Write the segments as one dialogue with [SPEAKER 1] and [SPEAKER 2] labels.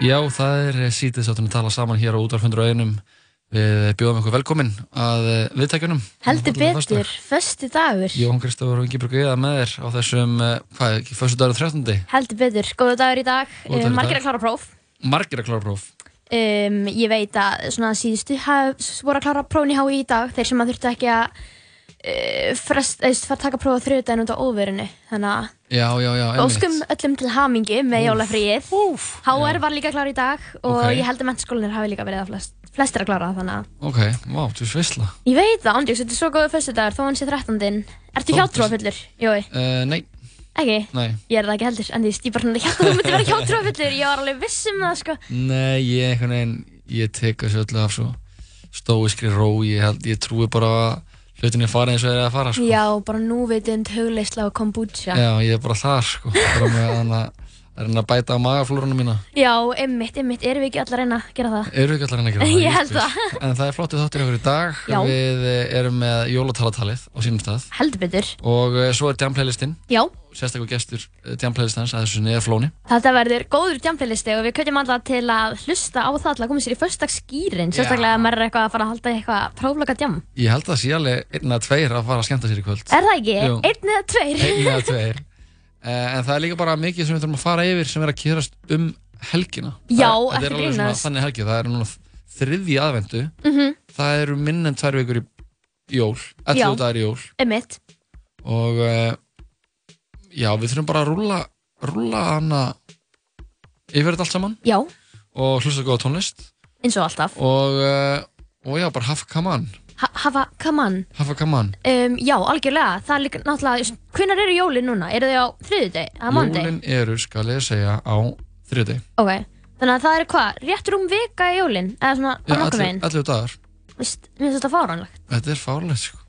[SPEAKER 1] Já, það er sítið sáttum að tala saman hér á útvarfundur og einum. Við bjóðum ykkur velkominn að eh, viðtækjunum.
[SPEAKER 2] Heldur betur, föstu dagur.
[SPEAKER 1] Jón Kristófur og Ingeborg Eða með þér á þessum, eh, hvað er ekki, föstu dagur 13.
[SPEAKER 2] Heldur betur, góðu dagur í dag.
[SPEAKER 1] Í
[SPEAKER 2] Margir að klára próf.
[SPEAKER 1] Margir að klára próf.
[SPEAKER 2] Um, ég veit að svona síðustu haf, voru að klára prófin í HÍ í dag, þeir sem að þurftu ekki að frest, eða fara að taka próf á þriðdæðin út á óverinu. Þannig að
[SPEAKER 1] Já, já, já,
[SPEAKER 2] óskum öllum til hamingi með jólafríið. HR var líka klára í dag og
[SPEAKER 1] Ok.
[SPEAKER 2] ég held að mennskólinir hafi líka verið að flest, flestir að klára. Þannig að
[SPEAKER 1] Ok, vá, þú er svissla.
[SPEAKER 2] ég veit það, ándjóks, þetta er svo góðu föstu dagur, þó hann sé 13. Ertu hjátrúafullur, Jói?
[SPEAKER 1] Uh, nei,
[SPEAKER 2] Ekki?
[SPEAKER 1] nei.
[SPEAKER 2] Ég er það ekki heldur, en því bara svona, já, þú myndir vera hjátrúafullur, ég var alveg viss um það, sko.
[SPEAKER 1] Nei, ég ég tek þessu öllu af svo stóiskri ró, ég held, ég trúi bara að hlutinni fara eins og þeir eru að fara, sko.
[SPEAKER 2] Já, bara núvitund, hugleisla og kombucha.
[SPEAKER 1] Já, ég er bara þar, sko, bara með hann að að reyna að bæta á magaflórunum mína.
[SPEAKER 2] Já, einmitt, einmitt, erum við ekki allar reyna að gera það?
[SPEAKER 1] Eru ekki allar reyna að gera það?
[SPEAKER 2] Ég held það.
[SPEAKER 1] En það er flottið þáttir ykkur í dag.
[SPEAKER 2] Já.
[SPEAKER 1] Við eh, erum með jólatalatalið á sínum stað
[SPEAKER 2] Heldur betur.
[SPEAKER 1] og eh, svo er jam playlistinn,
[SPEAKER 2] Já,
[SPEAKER 1] sérstaklega gestur eh, jam playlistans að þessu niður flóni.
[SPEAKER 2] þetta verður góður jamplilisti og við kveitjum alla til að hlusta á það til að koma sér í förstagsskýrin, sérstaklega að maður er eitthvað að fara að halda eitthvað próflaka jam.
[SPEAKER 1] Ég held að það sé alveg einn eða tveir að fara að skemmta sér í kvöld.
[SPEAKER 2] Er það ekki?
[SPEAKER 1] Jú.
[SPEAKER 2] Einn eða tveir?
[SPEAKER 1] Einn eða tveir. Uh, en það er líka bara mikið sem við þurfum að fara yfir sem er að kýrast um helgina.
[SPEAKER 2] Já,
[SPEAKER 1] það, er alveg svona þannig helgi. Það er núna þriðji aðvendu.
[SPEAKER 2] Mhm,
[SPEAKER 1] Það eru minn en tvær vikur í jól. 11 dagar í jól.
[SPEAKER 2] einmitt.
[SPEAKER 1] Og uh, já, við þurfum bara að rúlla, rúlla hana yfir þetta allt saman
[SPEAKER 2] Já,
[SPEAKER 1] og hlusta góða tónlist.
[SPEAKER 2] eins og alltaf.
[SPEAKER 1] Og, uh, og já, bara hafa kaman.
[SPEAKER 2] Ha hafa, on.
[SPEAKER 1] Hafa kaman.
[SPEAKER 2] Um, já, algjörlega. Það er líka náttúrulega, hvenær eru jólin núna? Eru þau á þriðjudegi? Eða mándegi?
[SPEAKER 1] Jólin eru, skal ég segja, á þriðdegi.
[SPEAKER 2] Ok, þannig að það er hvað? Rétt rúm vika í jólin? Eða svona á nokkuð veginn?
[SPEAKER 1] 11 dagar.
[SPEAKER 2] Vist, mér finnst þetta fáránlegt.
[SPEAKER 1] Þetta er fárlegt sko.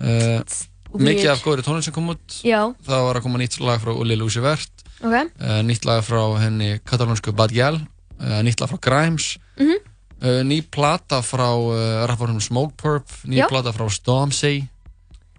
[SPEAKER 1] uh. Mikið af góðri tónlist sem kom út
[SPEAKER 2] Já,
[SPEAKER 1] Það var að koma nýtt lag frá Lil Uzi Vert
[SPEAKER 2] ok.
[SPEAKER 1] uh, Nýtt lag frá henni katalónsku Bad Gyal uh, Nýtt lag frá Grimes
[SPEAKER 2] Mhm.
[SPEAKER 1] uh, Ný plata frá uh, rapparunum Smoke Purp Ný
[SPEAKER 2] Já.
[SPEAKER 1] plata frá Stormzy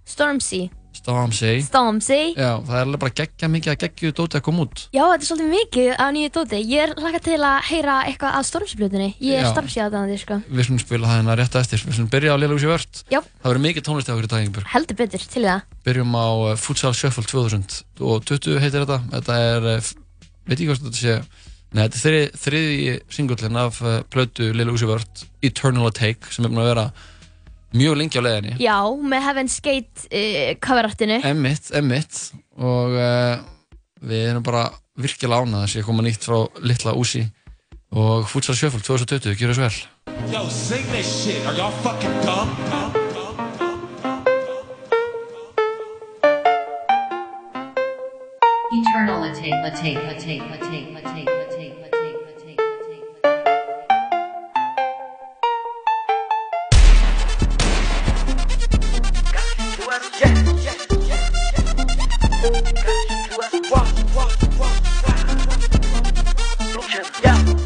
[SPEAKER 2] Stormzy.
[SPEAKER 1] Stormzy
[SPEAKER 2] Stormzy.
[SPEAKER 1] Já, það er alveg bara geggja mikið að geggju dóti að koma út
[SPEAKER 2] Já, þetta er svolítið mikið af nýju dóti. Ég er hlaka til að heyra eitthvað af Stormzy-blötunni. Ég er. Stormzy aðdæðandi, sko.
[SPEAKER 1] Við slum spila það hérna rétt eftir Við slum byrja á Lil Uzi Vert
[SPEAKER 2] Já.
[SPEAKER 1] Það verður mikið tónlist á okkur í dag Ingeborg.
[SPEAKER 2] Heldur betur, til það.
[SPEAKER 1] Byrjum á uh, Futsal Shuffle 2020 heitir þetta Þetta er, veit ég hvað þetta sé Nei, þetta er þriði, þriði singullin af uh, plötu Lil Uzi Vert Eternal Take sem er búin að vera mjög lengi á leiðinni
[SPEAKER 2] Já, með Heaven's Gate uh, coverartinu.
[SPEAKER 1] Emmitt, Emmitt og uh, við erum bara virkilega ánað að sé að koma nýtt frá litla Uzi og Futsal Shuffle 2020, gjör þess vel
[SPEAKER 3] Yo, sing this shit. Are y'all fucking dumb?
[SPEAKER 4] Eternality, late, late, late, late, late, late, late,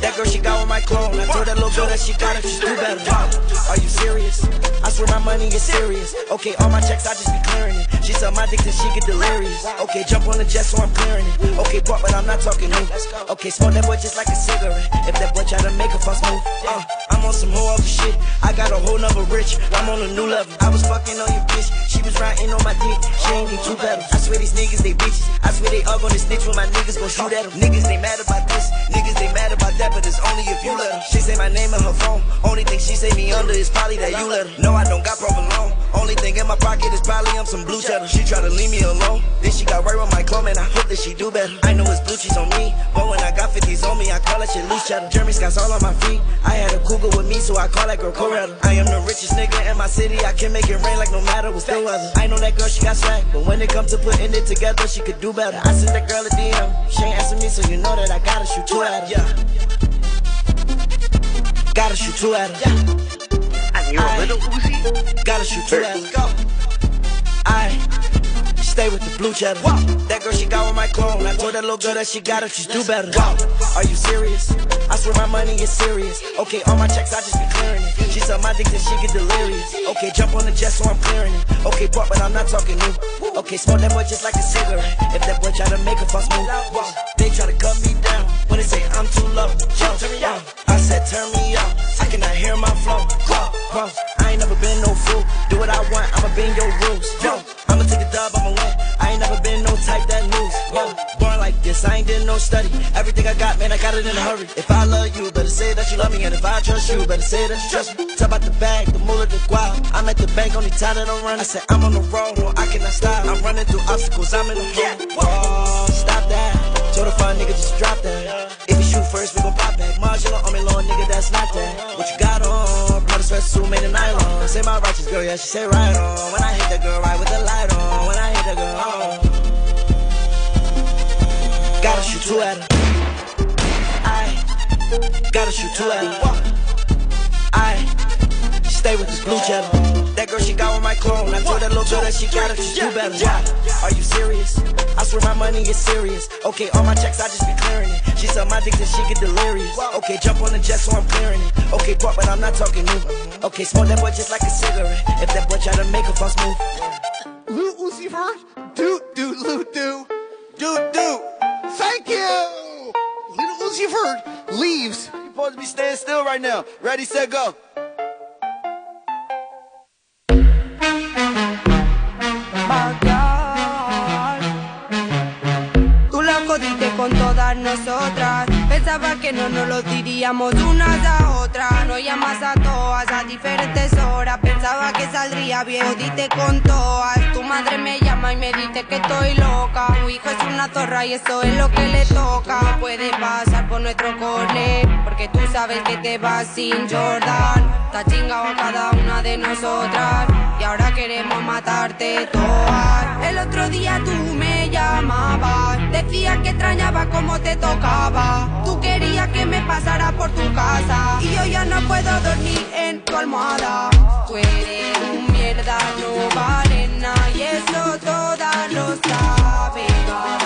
[SPEAKER 5] that girl she got with my clone. I told that little girl that she got it, she's do better. Are you serious? I swear my money is serious. Okay, all my checks I just be clearing it. She sell my dick till she get delirious. Okay, jump on the jet so I'm clearing it. Okay, pop, but I'm not talking new. Okay, smoke that boy just like a cigarette. If that boy try to make a fuss move, uh, I'm on some whole other shit. I got a whole nother rich. I'm on a new level. I was fucking on your bitch. She was riding on my dick. She ain't need two pedals. I swear these niggas they bitches. I swear they all gonna snitch when my niggas gon' shoot at them. Niggas they mad about this. Niggas they mad about that, but it's only if you let them. She say my name on her phone. Only thing she say me under is probably that you let. No, I don't got problem provolone. Only thing in my pocket is probably I'm some blue cheddar. She try to leave me alone. Then she got right with my clone, and I hope that she do better. I know it's blue cheese on me, but when I got 50s on me, I call that shit loose cheddar. Jeremy Scott's all on my feet. I had a cougar with me, so I call that girl Coretta. I am the richest nigga in my city. I can make it rain like no matter what's the weather. I know that girl, she got swag, but when it comes to putting it together, she could do better. I sent that girl a DM. She ain't answer me, so you know that I gotta shoot two at her. Yeah. Gotta shoot two at her. Yeah. And you a little Uzi? Gotta shoot two her. Go. I stay with the blue cheddar. That girl, she got with my clone. I told that little girl that she got it, she's do better. Are you serious? I swear my money is serious. Okay, all my checks, I just be clearing it. She sell my dick till she get delirious. Okay, jump on the jet, so I'm clearing it. Okay, pop, but I'm not talking new. Okay, smoke that boy just like a cigarette. If that boy try to make a fuss move, they try to cut me down. When they say I'm too low, yo, turn me up. I said turn me up, I cannot hear my flow. Whoa, whoa, I ain't never been no fool. Do what I want, I'ma bend your rules. Yo, I'ma take a dub, I'ma win. I ain't never been no type that lose. Yo, born like this, I ain't did no study. Everything I got, man, I got it in a hurry. If I love you, better say that you love me. And if I trust you, better say that you trust me. Talk about the bag, the moolah, the guap. I'm at the bank, only time that I'm running. I said I'm on the road, no, I cannot stop. I'm running through obstacles, I'm in the hole. Oh, stop that. Told a fun nigga just drop that. If you shoot first, we gon' pop back. Marginal on me, little nigga, that's not that. What you got on? Part of sweatsuit made of nylon. Say my righteous girl, yeah, she say right on. When I hit the girl, right with the light on. When I hit the girl, oh. Gotta shoot two at her. I gotta shoot two at her. I stay with this blue cheddar. That girl, she got with my clone. I told that little girl that she got it, she's do better. Are you serious? I swear my money is serious. Okay, all my checks, I just be clearing it. She suck my dick till she get delirious. Okay, jump on the jet so I'm clearing it. Okay, pop, but I'm not talking new. Okay, smoke that boy just like a cigarette. If that boy try to make a fuss move.
[SPEAKER 6] Lou Uzi Vert, do do Lou do, do do. Thank you. Little Vert leaves.
[SPEAKER 5] You're supposed to be staying still right now. Ready, set, go.
[SPEAKER 7] Nosotras. Pensaba que no nos lo diríamos unas a otras. No llamas a todas a diferentes horas. Pensaba que saldría bien, jodiste con todas. Tu madre me llama y me dice que estoy loca. Tu hijo es una zorra y eso es lo que le toca. No puede pasar por nuestro cole. Porque tú sabes que te vas sin Jordan. Está chingado cada una de nosotras. Ahora queremos matarte todas. El otro día tú me llamabas. Decías que extrañaba cómo te tocaba. Tú querías que me pasara por tu casa. Y yo ya no puedo dormir en tu almohada. Tú eres un mierda, no vale nada. Y eso todas lo saben.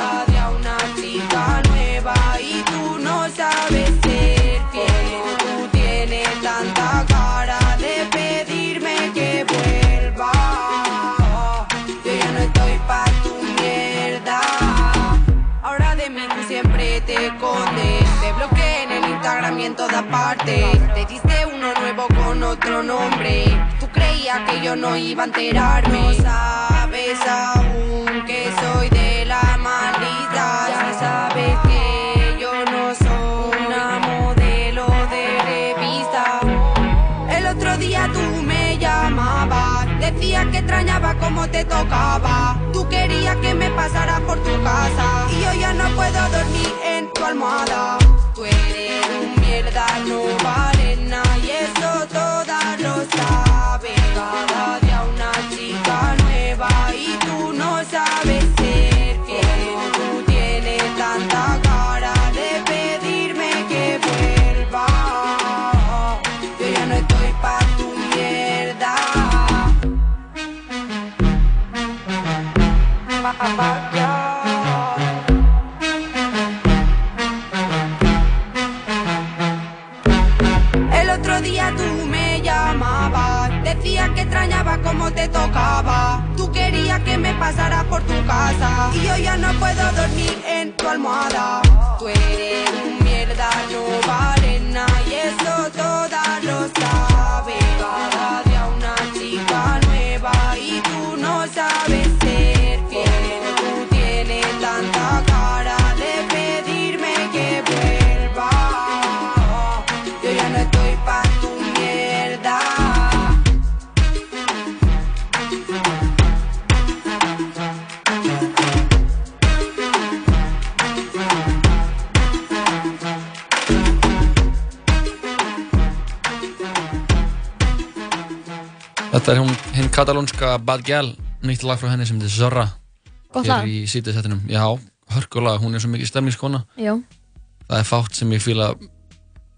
[SPEAKER 7] Te diste uno nuevo con otro nombre. Tú creías que yo no iba a enterarme. No sabes aún que soy de la maldita. Ya sabes que yo no soy una modelo de revista. El otro día tú me llamabas, decías que extrañaba cómo te tocaba. Tú querías que me pasara por tu casa y yo ya no puedo dormir en tu almohada. I know why. Yo ya no puedo dormir en tu almohada. Tú eres un mierda, no vale nada y eso todas
[SPEAKER 1] Þetta er hún, hinn katalónska Bad Gal, nýtt lag frá henni sem heitir Zorra
[SPEAKER 2] Gott
[SPEAKER 1] hér
[SPEAKER 2] lag.
[SPEAKER 1] í sítið Já, hörkulag, hún er svo mikið stemningskona
[SPEAKER 2] Já.
[SPEAKER 1] Það er fátt sem ég fíla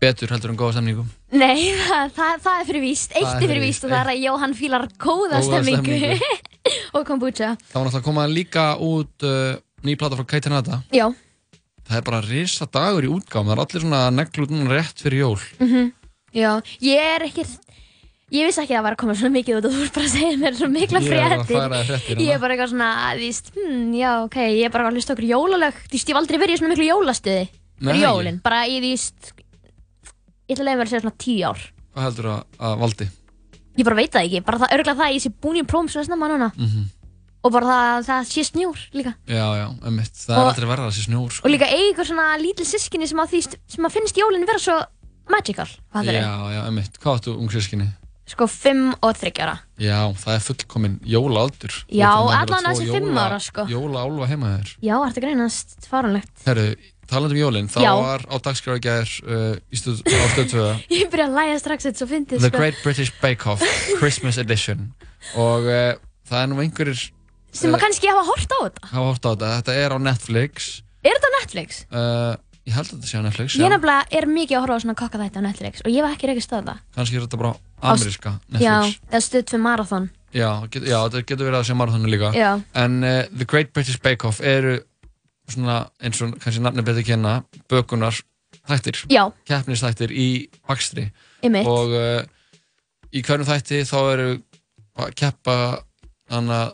[SPEAKER 1] betur heldur en góða stemningu
[SPEAKER 2] Nei, það, það, það er fyrir víst. Eitt
[SPEAKER 1] er fyrir
[SPEAKER 2] víst og það er að Jóhann fílar góða
[SPEAKER 1] Góða
[SPEAKER 2] stemmingu.
[SPEAKER 1] stemningu.
[SPEAKER 2] og kombucha.
[SPEAKER 1] Það var náttúrulega að koma líka út uh, ný plata frá Kate Renata
[SPEAKER 2] Já.
[SPEAKER 1] Það er bara risa dagur í útgáðum Það er allir svona neglu út núna rétt fyrir jól
[SPEAKER 2] Mm Já, ég er ekki Ég vissi ekki að það var að koma svona mikið út og þú ert bara að segja mér svona mikla
[SPEAKER 1] Ég er að
[SPEAKER 2] fréttir. Ég er bara eitthvað svona, þú veist, hm, já, ok Ég er bara að hlusta okkur jólaleg Þú veist, ég hef aldrei verið í svona miklu jólastuði fyrir jólin, bara í því st- ég ætla að leiða mér að segja svona tíu ár.
[SPEAKER 1] Hvað heldur að, að valdi?
[SPEAKER 2] ég bara veit það ekki, bara það örgulega það að ég sé búin í prófum svona snemma núna.
[SPEAKER 1] Mhm.
[SPEAKER 2] og bara það, það sé snjór líka.
[SPEAKER 1] Já, já, emmitt, það
[SPEAKER 2] Og-
[SPEAKER 1] er aldrei verða þessi snjór sko.
[SPEAKER 2] og líka eiga ykkur svona lítil sískinni sem að því sem að finnst jólin vera svo magical hvað
[SPEAKER 1] Já,
[SPEAKER 2] það
[SPEAKER 1] já, emmitt, hvað áttu ung sískinni?
[SPEAKER 2] Sko 5 og 30 ára
[SPEAKER 1] Já, það er fullkomin jólaaldur
[SPEAKER 2] Já, allan þessi
[SPEAKER 1] tvo
[SPEAKER 2] fimm
[SPEAKER 1] jóla-
[SPEAKER 2] ára, sko.
[SPEAKER 1] Jólaálfa heima þér
[SPEAKER 2] já, ertu greinast faranlegt
[SPEAKER 1] Herru, talandi um jólin, þá
[SPEAKER 2] Já.
[SPEAKER 1] var á dagskráðu gær uh, í stöð, á stöðtöða
[SPEAKER 2] ég byrja að læga strax þetta svo fyndið
[SPEAKER 1] The
[SPEAKER 2] sko.
[SPEAKER 1] Great British Bake Off Christmas Edition og uh, það er nú einhverjir
[SPEAKER 2] sem að kannski hafa hort á þetta
[SPEAKER 1] hafa hort á þetta, þetta er á Netflix
[SPEAKER 2] er þetta á Netflix?
[SPEAKER 1] uh, Ég held að þetta sé á Netflix
[SPEAKER 2] ég
[SPEAKER 1] já.
[SPEAKER 2] nefnilega er mikið að horfa á svona kokka þetta á Netflix og ég var ekki reykist að það
[SPEAKER 1] Kannski er þetta bara Ameríska
[SPEAKER 2] já,
[SPEAKER 1] Netflix.
[SPEAKER 2] Eða stutt fyrir marathon.
[SPEAKER 1] Já, get, já þetta getur verið að sé marathonu líka.
[SPEAKER 2] Já.
[SPEAKER 1] En uh, The Great British Bake Off eru svona eins og kannski nafni betur kenna bökunar þættir.
[SPEAKER 2] Já.
[SPEAKER 1] keppnisþættir í bakstri
[SPEAKER 2] Einmitt.
[SPEAKER 1] og uh, í hverjum þætti þá eru að keppa þannig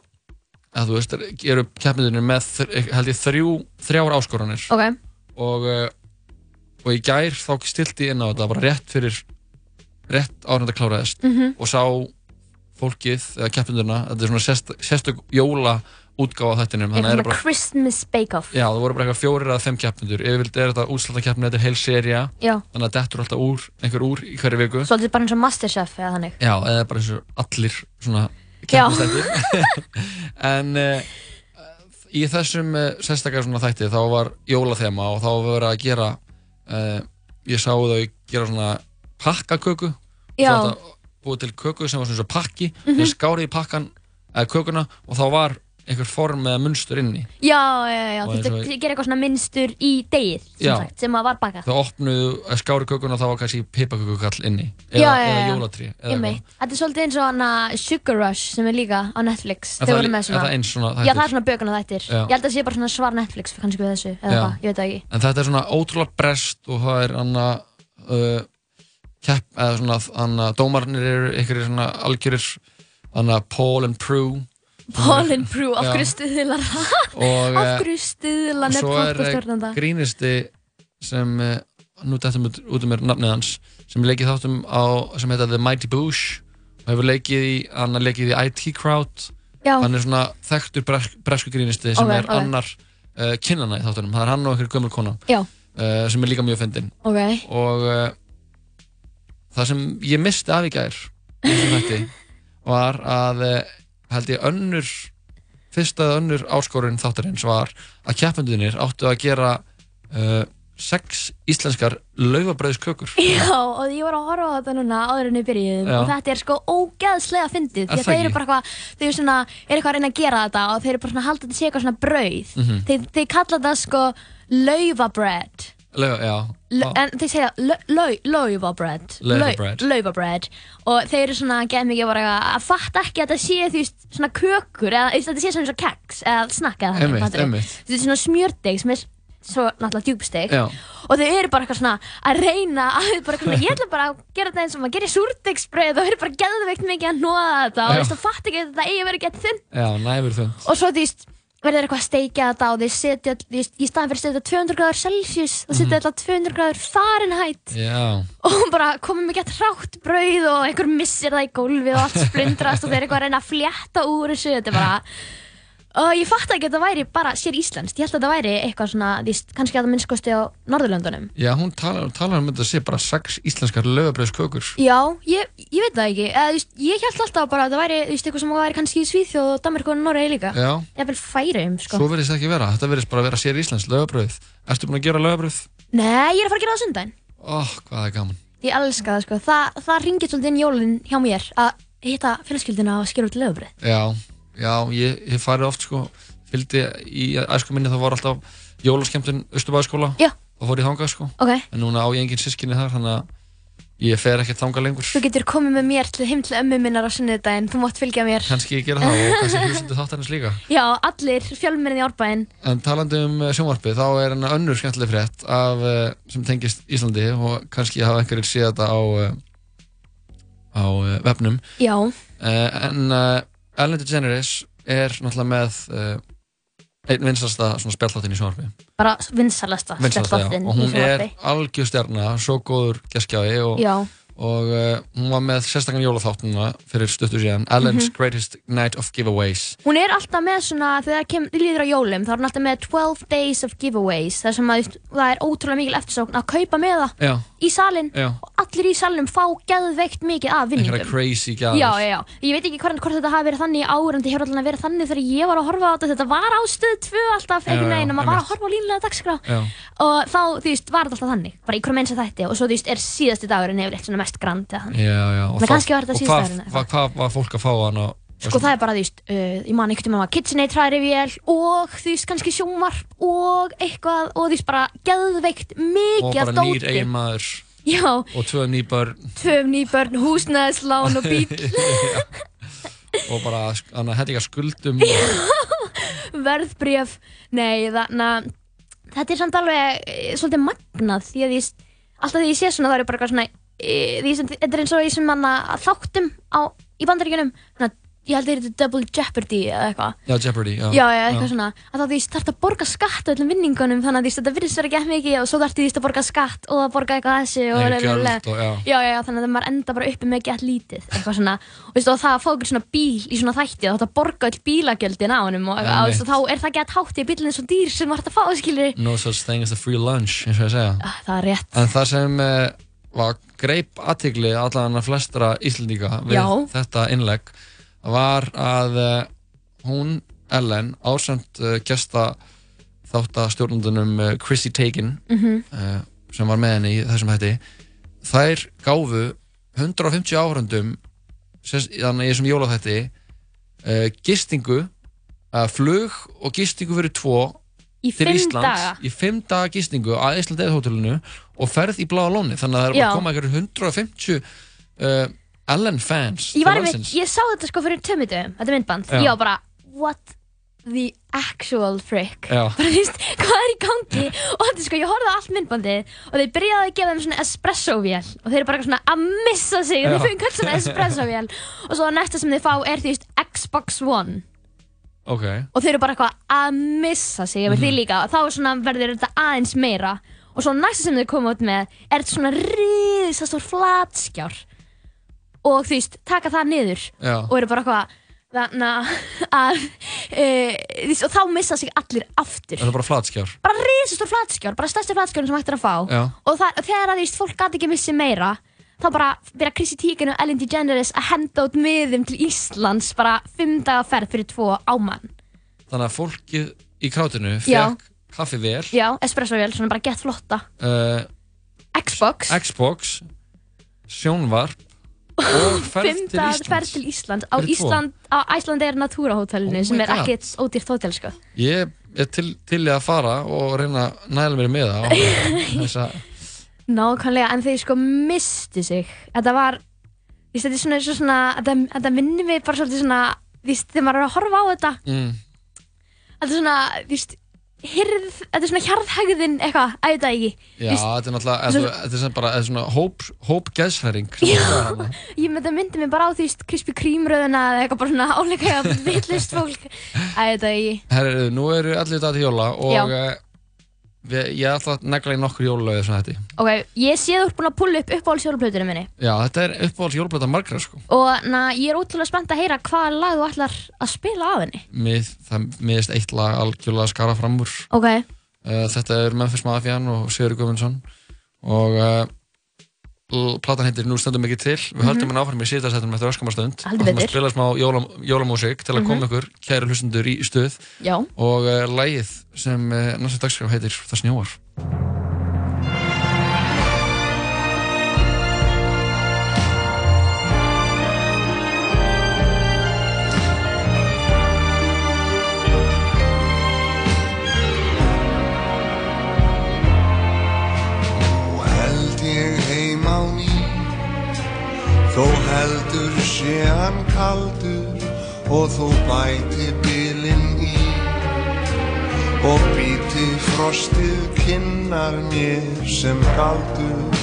[SPEAKER 1] að þú veist, eru keppniðinu með þr- held ég þrjú, þrjár áskoranir.
[SPEAKER 2] Ok,
[SPEAKER 1] og, og í gær þá stilti ég inn á þetta bara rétt fyrir rétt árið þetta kláraðist.
[SPEAKER 2] Mhm.
[SPEAKER 1] og sá fólkið eða keppindurna, þetta er svona sérst, sérstök jóla útgáfa á þættinum þannig
[SPEAKER 2] eitthvað
[SPEAKER 1] er bara
[SPEAKER 2] Christmas Bake Off.
[SPEAKER 1] Já, það voru bara eitthvað fjórir eða fimm keppindur Yfirvild er þetta útslata keppni, þetta er heil seria
[SPEAKER 2] Já.
[SPEAKER 1] Þannig að dettur alltaf úr, einhver úr í hverju viku.
[SPEAKER 2] Svolítið bara eins og Masterchef eða þannig.
[SPEAKER 1] Já, eða bara eins og allir svona
[SPEAKER 2] Já.
[SPEAKER 1] keppnistættir En uh, í þessum uh, sérstaklega svona þætti þá var jólathema og þá var verið að gera uh, Ég sá þau gera svona pakkaköku. þetta búið til köku sem var svona svo pakki mm. -hmm. skárið í pakkan, eða kökuna og þá var einhver form eða munstur inni
[SPEAKER 2] já, já, já, þú gera eitthvað svona minnstur í degið sem,
[SPEAKER 1] Já.
[SPEAKER 2] sagt, sem að var bakað
[SPEAKER 1] þá opnuðu að skári kökuna og þá var kannski pipakökukall inni
[SPEAKER 2] Já,
[SPEAKER 1] eða,
[SPEAKER 2] já,
[SPEAKER 1] eða
[SPEAKER 2] já.
[SPEAKER 1] jólatrí eða.
[SPEAKER 2] Einmitt. Þetta er svolítið eins og hana Sugar Rush sem er líka á Netflix
[SPEAKER 1] Er það er
[SPEAKER 2] svona
[SPEAKER 1] það eins svona
[SPEAKER 2] Já,
[SPEAKER 1] þættir?
[SPEAKER 2] það er svona bökuna þættir
[SPEAKER 1] Já.
[SPEAKER 2] Ég held að það sé bara svona svar Netflix kannski við þessu eða
[SPEAKER 1] Já.
[SPEAKER 2] hvað, ég veit það ekki
[SPEAKER 1] en þetta er svona ótrúlega brest og það er anna uh, kepp eða svona anna dómarnir eru einhverjir svona algjörir anna Paul and Prue.
[SPEAKER 2] Paul and Prue, af hverju stuðlar
[SPEAKER 1] og
[SPEAKER 2] Af
[SPEAKER 1] eh,
[SPEAKER 2] hverju stuðlar
[SPEAKER 1] og svo er eh, grínisti sem uh, nú dættum út, út um mér nafnið hans sem leikið þáttum á sem heita The Mighty Boosh og hefur leikið í hann leikið í IT Crowd.
[SPEAKER 2] Já.
[SPEAKER 1] hann er svona þekktur bresk, bresku grínisti sem
[SPEAKER 2] Ok,
[SPEAKER 1] er
[SPEAKER 2] ok.
[SPEAKER 1] annar uh, kinnana í þáttunum. Það er hann og einhver gömul kona uh, sem er líka mjög fyndin.
[SPEAKER 2] Ok,
[SPEAKER 1] og uh, það sem ég misti af í gær var að uh, held ég önnur fyrsta eða önnur áskorun þáttarins var að keppendunir áttu að gera uh, sex íslenskar laufabröðskökur
[SPEAKER 2] Já, og ég var að horfa á þetta núna áður en við byrjuðum.
[SPEAKER 1] Já.
[SPEAKER 2] og þetta er sko ógeðslega fyndið því að þeir eru bara eitthvað, þeir eru svona, er eitthvað að reyna að gera þetta og þeir eru bara svona að halda þetta sé eitthvað svona brauð.
[SPEAKER 1] Mhm.
[SPEAKER 2] þeir, þeir kalla þetta sko laufabread En þeir segja lau- lau- laufabread
[SPEAKER 1] Laufabread.
[SPEAKER 2] Lau- laufabread og þeir eru svona geð mikið að fatta ekki að þetta sé veist svona kökur eða þetta sé svona og keks eða snakk eða
[SPEAKER 1] Einmitt,
[SPEAKER 2] fattarðu?
[SPEAKER 1] einmitt.
[SPEAKER 2] þetta er svona smjördeg sem er svo náttúrulega djúbsteg og þau eru bara eitthvað svona að reyna að svona, ég ætla bara að gera þetta eins og maður gerir súrdegsbröð og þau eru bara geðveikt mikið að nóða þetta. Og
[SPEAKER 1] Já.
[SPEAKER 2] þú veist, þú fatt ekki að þetta eigi vera gett þunn og svo þú veist verður eitthvað að steikja þetta og þeir setja veist, í staðan fyrir að setja 200 gráður Celsius þá setja þetta 200 gráður Fahrenheit.
[SPEAKER 1] Já,
[SPEAKER 2] og bara komið með gett hrátt brauð og einhver missir það í gólfið og allt splundrast og þeir eru eitthvað að reyna að flétta úr þessu. Þetta er bara og ég fatt ekki að þetta væri bara sér íslenskt. Ég held að þetta væri eitthvað svona veist, kannski að það minnskosti á Norðurlöndunum.
[SPEAKER 1] Já, hún talar, talar um þetta að sé bara sex íslenskar laufabröðskökur
[SPEAKER 2] já, ég, ég veit það ekki. Eða, veist, ég held alltaf bara að þetta væri veist, eitthvað sem væri kannski í Svíþjóð og Danmark og Noregi líka.
[SPEAKER 1] Já.
[SPEAKER 2] ég vil færi um sko.
[SPEAKER 1] Svo verðist það ekki vera, þetta verðist bara að vera sér íslensk laufabröð Ertu búin að gera laufabröð?
[SPEAKER 2] nei, ég er að fara að gera það
[SPEAKER 1] það er gaman.
[SPEAKER 2] Ég elska það sko, Þa, það
[SPEAKER 1] Já, ég hef farið oft sko Fylgdi í æsku minni það var alltaf jólaskemtun Östubæðaskóla
[SPEAKER 2] Já.
[SPEAKER 1] Og fór ég þangað sko
[SPEAKER 2] Ok.
[SPEAKER 1] En núna á ég engin sískinni þar Þannig að ég fer ekkert þangað lengur
[SPEAKER 2] Þú getur komið með mér til heim til ömmu minnar á sunnudaginn, þú mátt fylgja mér.
[SPEAKER 1] Kannski ég gera það og kannski hlustendur þáttarins líka
[SPEAKER 2] Já, allir fjölmennin í árbæinn.
[SPEAKER 1] En talandi um eh, sjónvarpið, þá er hennar önnur skemmtileg frétt af, eh, sem tengist Íslandi og kannski hafa einhverjir séð þetta á, eh, á eh, vefnum.
[SPEAKER 2] Já.
[SPEAKER 1] Eh, En uh, Ellen DeGeneres er náttúrulega með uh, einn vinsalasta svona spjalláttin í sjónvarpi.
[SPEAKER 2] Bara vinsalasta
[SPEAKER 1] vinsalasta, já,
[SPEAKER 2] spjallþáttinn
[SPEAKER 1] og
[SPEAKER 2] í
[SPEAKER 1] hún er
[SPEAKER 2] sjónvarpi.
[SPEAKER 1] algjörstjarna svo góður geskjaði og,
[SPEAKER 2] Já,
[SPEAKER 1] og uh, hún var með sérstakann jólaþáttuna fyrir stuttu síðan Ellen's
[SPEAKER 2] Mhm.
[SPEAKER 1] Greatest Night of Giveaways
[SPEAKER 2] hún er alltaf með svona, þegar það líður á jólum, þá er hún alltaf með 12 days of giveaways, þar sem að það er ótrúlega mikil eftirsókn að kaupa með það
[SPEAKER 1] já,
[SPEAKER 2] í salin
[SPEAKER 1] já,
[SPEAKER 2] og allir í salnum fá geðveikt mikið af
[SPEAKER 1] einhverja
[SPEAKER 2] vinningum.
[SPEAKER 1] crazy gjafir
[SPEAKER 2] Já, já. Ég veit ekki hvort, hvort þetta hafi verið þannig í ár en þetta hefur allavega verið þannig þegar ég var að horfa á þetta. Þetta var á stöð 2 alltaf einhvern veginn og maður var að horfa á línulega dagskrá. Og þá, þú veist, var þetta alltaf þannig. Bara í hverjum eins að þætti og svo, þú veist, er síðasti dagurinn yfirleitt svona mest grand eða þannig.
[SPEAKER 1] Já, já, og
[SPEAKER 2] þetta
[SPEAKER 1] og hvað- Hvað hvað var fólk að fá hann á
[SPEAKER 2] Sko það er bara, veist, uh, ég man einhvern veginn að KitchenAid hrærivél og þú veist, kannski sjónvarp og eitthvað og veist, bara geðveikt
[SPEAKER 1] og
[SPEAKER 2] mikið af
[SPEAKER 1] bara nýr
[SPEAKER 2] dóti.
[SPEAKER 1] eigin maður
[SPEAKER 2] Já,
[SPEAKER 1] og tvö ný börn.
[SPEAKER 2] Tvö nýbörn, húsnæðislán og bíl,
[SPEAKER 1] og bara hann að hætti ekki að skuldum.
[SPEAKER 2] Verðbréf. Nei, þannig að þetta er samt alveg eh, svolítið magnað því að ég, alltaf því ég sé svona það eru bara eitthvað svona, því þetta er eins og sem manna þáttum á, í bandaríkjunum, svona, ég held að þetta er Double Jeopardy eða eitthvað.
[SPEAKER 1] Já, Jeopardy, já.
[SPEAKER 2] Já, já, eitthvað svona. Að þá því þarf að borga skatt á öllum vinningunum þannig að því þetta virðist vera ekki mikið og svo þarf því að borga skatt og að borga eitthvað þessu og
[SPEAKER 1] og- já.
[SPEAKER 2] já, já, já, þannig að maður enda bara uppi með gett lítið eitthvað svona, og, veist, og það að fá ykkur svona bíl í svona þætti og þetta borga öll bílagjöldin á honum og, og, og þá er það gett hátt í að bílinn svo dýr sem maður hægt að fá, skilur
[SPEAKER 1] No such thing as a free lunch eins og ég segja.
[SPEAKER 2] Ah, það er rétt,
[SPEAKER 1] En það sem uh, greip aðtigli allan að flestra Íslandíka við
[SPEAKER 2] Já.
[SPEAKER 1] þetta innlegg var að uh, hún, Ellen, ásamt uh, gesta þáttastjórnundunum uh, Chrissy Teigen
[SPEAKER 2] Mhm.
[SPEAKER 1] uh, sem var með henni í þessum hætti þær gáfu 150 áhörundum þannig í þessum jólaþætti uh, gistingu flug og gistingu fyrir tvo
[SPEAKER 2] í
[SPEAKER 1] til Íslands
[SPEAKER 2] daga?
[SPEAKER 1] í fimm daga gistingu að Ísland eða hótelinu og ferð í bláa lóni þannig að það er bara
[SPEAKER 2] Já.
[SPEAKER 1] að koma einhverjum 150 uh, Ellen fans
[SPEAKER 2] ég,
[SPEAKER 1] landsins.
[SPEAKER 2] ég sá þetta sko fyrir tömmutum, þetta myndband.
[SPEAKER 1] Já.
[SPEAKER 2] ég var bara, what the actual frick? Bara veist, hvað er í gangi? Og þetta sko, ég horfði á allt myndbandið og þeir byrjaði að gefa þeim svona espresso-vél og þeir eru bara svona að missa sig.
[SPEAKER 1] Já.
[SPEAKER 2] þeir fengi öll svona espresso-vél og svo næsta sem þeir fá er því Xbox One
[SPEAKER 1] ok,
[SPEAKER 2] og þeir eru bara eitthvað að missa sig yfir
[SPEAKER 1] Mhm.
[SPEAKER 2] því líka. Og þá svona verður þetta aðeins meira. Og svo næsta sem þeir koma út með er svona risastór flatskjár. Og þú veist, taka það niður
[SPEAKER 1] já,
[SPEAKER 2] og eru bara eitthvað þannig að e, og þá missa sig allir aftur.
[SPEAKER 1] Það er bara flatskjár.
[SPEAKER 2] Bara risastór flatskjár, bara stærsti flatskjárn sem hægt er að fá.
[SPEAKER 1] Já,
[SPEAKER 2] og, það, þegar að veist, fólk gæti ekki missi meira þá bara byrja Chrissy Teigen og Ellen DeGeneres að henda út miðum til Íslands bara fimm daga ferð fyrir tvo ámann.
[SPEAKER 1] Þannig að fólkið í krátinu fekk kaffi vel.
[SPEAKER 2] Já, espresso-vél, svona bara gett flotta.
[SPEAKER 1] Uh,
[SPEAKER 2] Xbox,
[SPEAKER 1] Xbox sjónvarp og ferð
[SPEAKER 2] fimm
[SPEAKER 1] til Íslands.
[SPEAKER 2] ferð til Íslands. Á. Ísland, á Æslandi er Natura hótelinu
[SPEAKER 1] Oh
[SPEAKER 2] sem er
[SPEAKER 1] God.
[SPEAKER 2] ekkert ódýrt hótel sko.
[SPEAKER 1] Ég er til, til að fara og reyna að næla mér með það þess að
[SPEAKER 2] Nákvæmlega, en þeir sko mistu sig. Þetta var veist, Þetta er svona, eins og svona Þetta, þetta minnir mig bara svolítið svona veist, Þegar maður er að horfa á þetta.
[SPEAKER 1] Mm,
[SPEAKER 2] Þetta er svona veist, hirð, Þetta er svona hjarðhægðin eitthvað Æ, þetta ekki.
[SPEAKER 1] Já,
[SPEAKER 2] Víst-
[SPEAKER 1] þetta er náttúrulega þetta er sem bara þetta er svona hóp, hóp geðsfæring sem er þarna.
[SPEAKER 2] Ég með þetta myndi mig bara á því Krispy Kreme röðuna Eða eitthvað bara svona áleika Villist fólk. Æ, þetta ekki.
[SPEAKER 1] Herru, nú eru allir þetta til jóla og
[SPEAKER 2] Já.
[SPEAKER 1] Ég ætla að negla í nokkur jólalögi svona þetta.
[SPEAKER 2] Ok, ég sé þú ert búin að pulla upp uppáhaldsjóluplötunum minni
[SPEAKER 1] Já, þetta er uppáhalds jólablöta margra sko.
[SPEAKER 2] Og na, ég er ótrúlega spennt að heyra hvaða lag þú ætlar að spila af henni
[SPEAKER 1] Mið, það miðist eitt lag algjörlega skara fram úr.
[SPEAKER 2] Ok,
[SPEAKER 1] Uh, þetta er Memphis Mafian og Sigur Guðmundsson og uh, platan heitir Nú stundum ekki til. Við höldum hann áfram í síðast settum eftir.
[SPEAKER 2] Mhm. Heldur betur.
[SPEAKER 1] að spila smá jólam, jólamúsík til að koma ykkur, kæru hlustundur, í stuð
[SPEAKER 2] já
[SPEAKER 1] og uh, lagið sem uh, næsta dagskrá heitir Það snjóar.
[SPEAKER 8] Þó heldur sé hann kaldur Og þó bæti bilinn í. Og býti frostið kinnar mér sem galdur.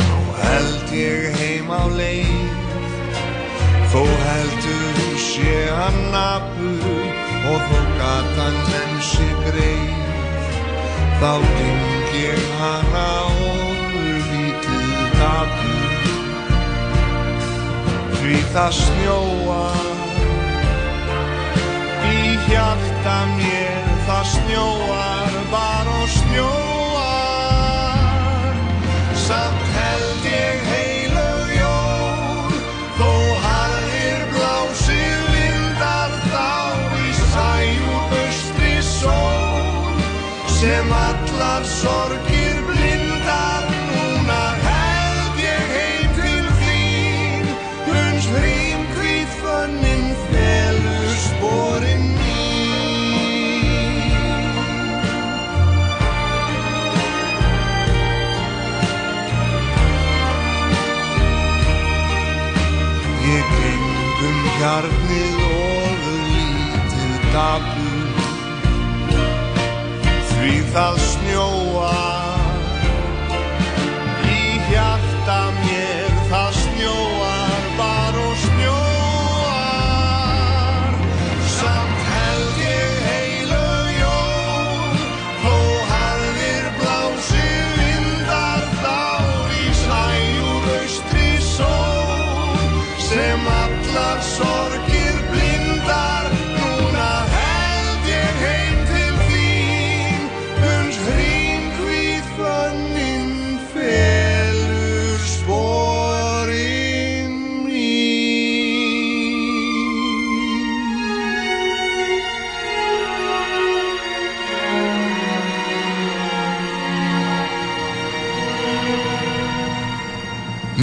[SPEAKER 8] Nú held ég heim á leið. Þó heldur sé hann nafur Og gatan en sé greið. Þá geng ég hana orðlítið því það snjóar í hjarta mér það snjóar bara og snjóar. Samt held ég heilög jól þó harðir blásið vindar þá í sæjúr austri sól sem allar sorgir hjarnið og lítið dapur. Því það snjóar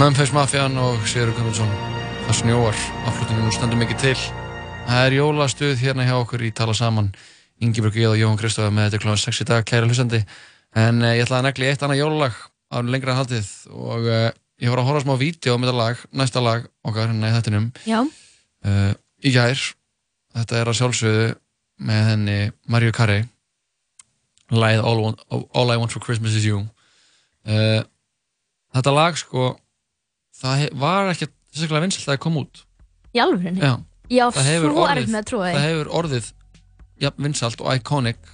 [SPEAKER 1] Memphis Mafian og Sigur Guðmundsson. Það snjóar, afflutinu nú stendur mikið til. Það er jólastuð hérna hjá okkur í Tala Saman. Ingeborg Eða og Jóhann Kristofa með þetta klóðan 6 í dag, kæra hlustandi. En eh, ég ætlaði að negli eitt annað jólalag á lengra en haldið og eh, ég voru að horfa smá vídeo með þetta lag, næsta lag okkar hérna í þettinum
[SPEAKER 2] Já,
[SPEAKER 1] uh, í gær þetta er að sjálfsögðu með henni Mariu Carey. Lagið All, I Want- All I Want For Christmas Is You. Uh, þetta lag sko það var ekki sérstaklega vinsalt að það kom út.
[SPEAKER 2] Í alvörinni.
[SPEAKER 1] Já,
[SPEAKER 2] Já,
[SPEAKER 1] það
[SPEAKER 2] svo
[SPEAKER 1] orðið-
[SPEAKER 2] erfitt með að trúa
[SPEAKER 1] það hefur orðið jafn vinsalt og iconic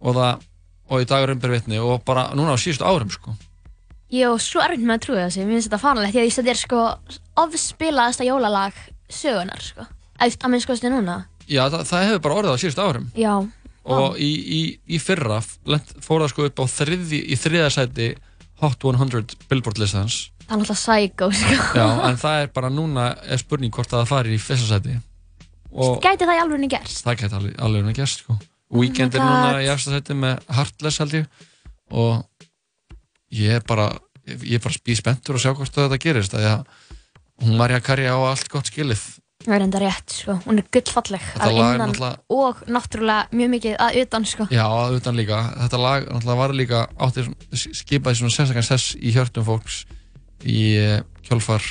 [SPEAKER 1] og það og í dagur umbir vitni og bara núna á síðustu árum sko.
[SPEAKER 2] Ég er svo erfitt með að trúa þessi, mér finnst þetta farnilegt því að þetta er sko ofspilaðasta jólalag sögunar sko. Að að minnst skoðstu núna.
[SPEAKER 1] Já, það, það hefur bara orðið á síðustu árum.
[SPEAKER 2] Já,
[SPEAKER 1] og í, í, í fyrra fór það sko upp á þriði, í þriða sæti Hot 100 Billboard listans
[SPEAKER 2] það er alltaf psycho sko.
[SPEAKER 1] Já, en það er bara núna er spurning hvort að það fari í fyrsta sæti og
[SPEAKER 2] Gæti það í alvörinni gerst?
[SPEAKER 1] það gæti alveg, alveg að gerst sko. Weekend er
[SPEAKER 2] God.
[SPEAKER 1] núna í eftir sæti með Heartless held ég og ég er bara ég er bara spíð spenntur að sjá hvort að þetta gerist að hún Marja Karja á allt gott skilið
[SPEAKER 2] Það er enda rétt sko, hún er gullfalleg að
[SPEAKER 1] er
[SPEAKER 2] innan
[SPEAKER 1] náttúrulega-
[SPEAKER 2] og náttúrulega mjög mikið að utan sko.
[SPEAKER 1] Já, auðvitað líka. Þetta lag náttúrulega var líka áttir skipaði svona sérstaklega sess í hjörtum fólks í eh, kjölfar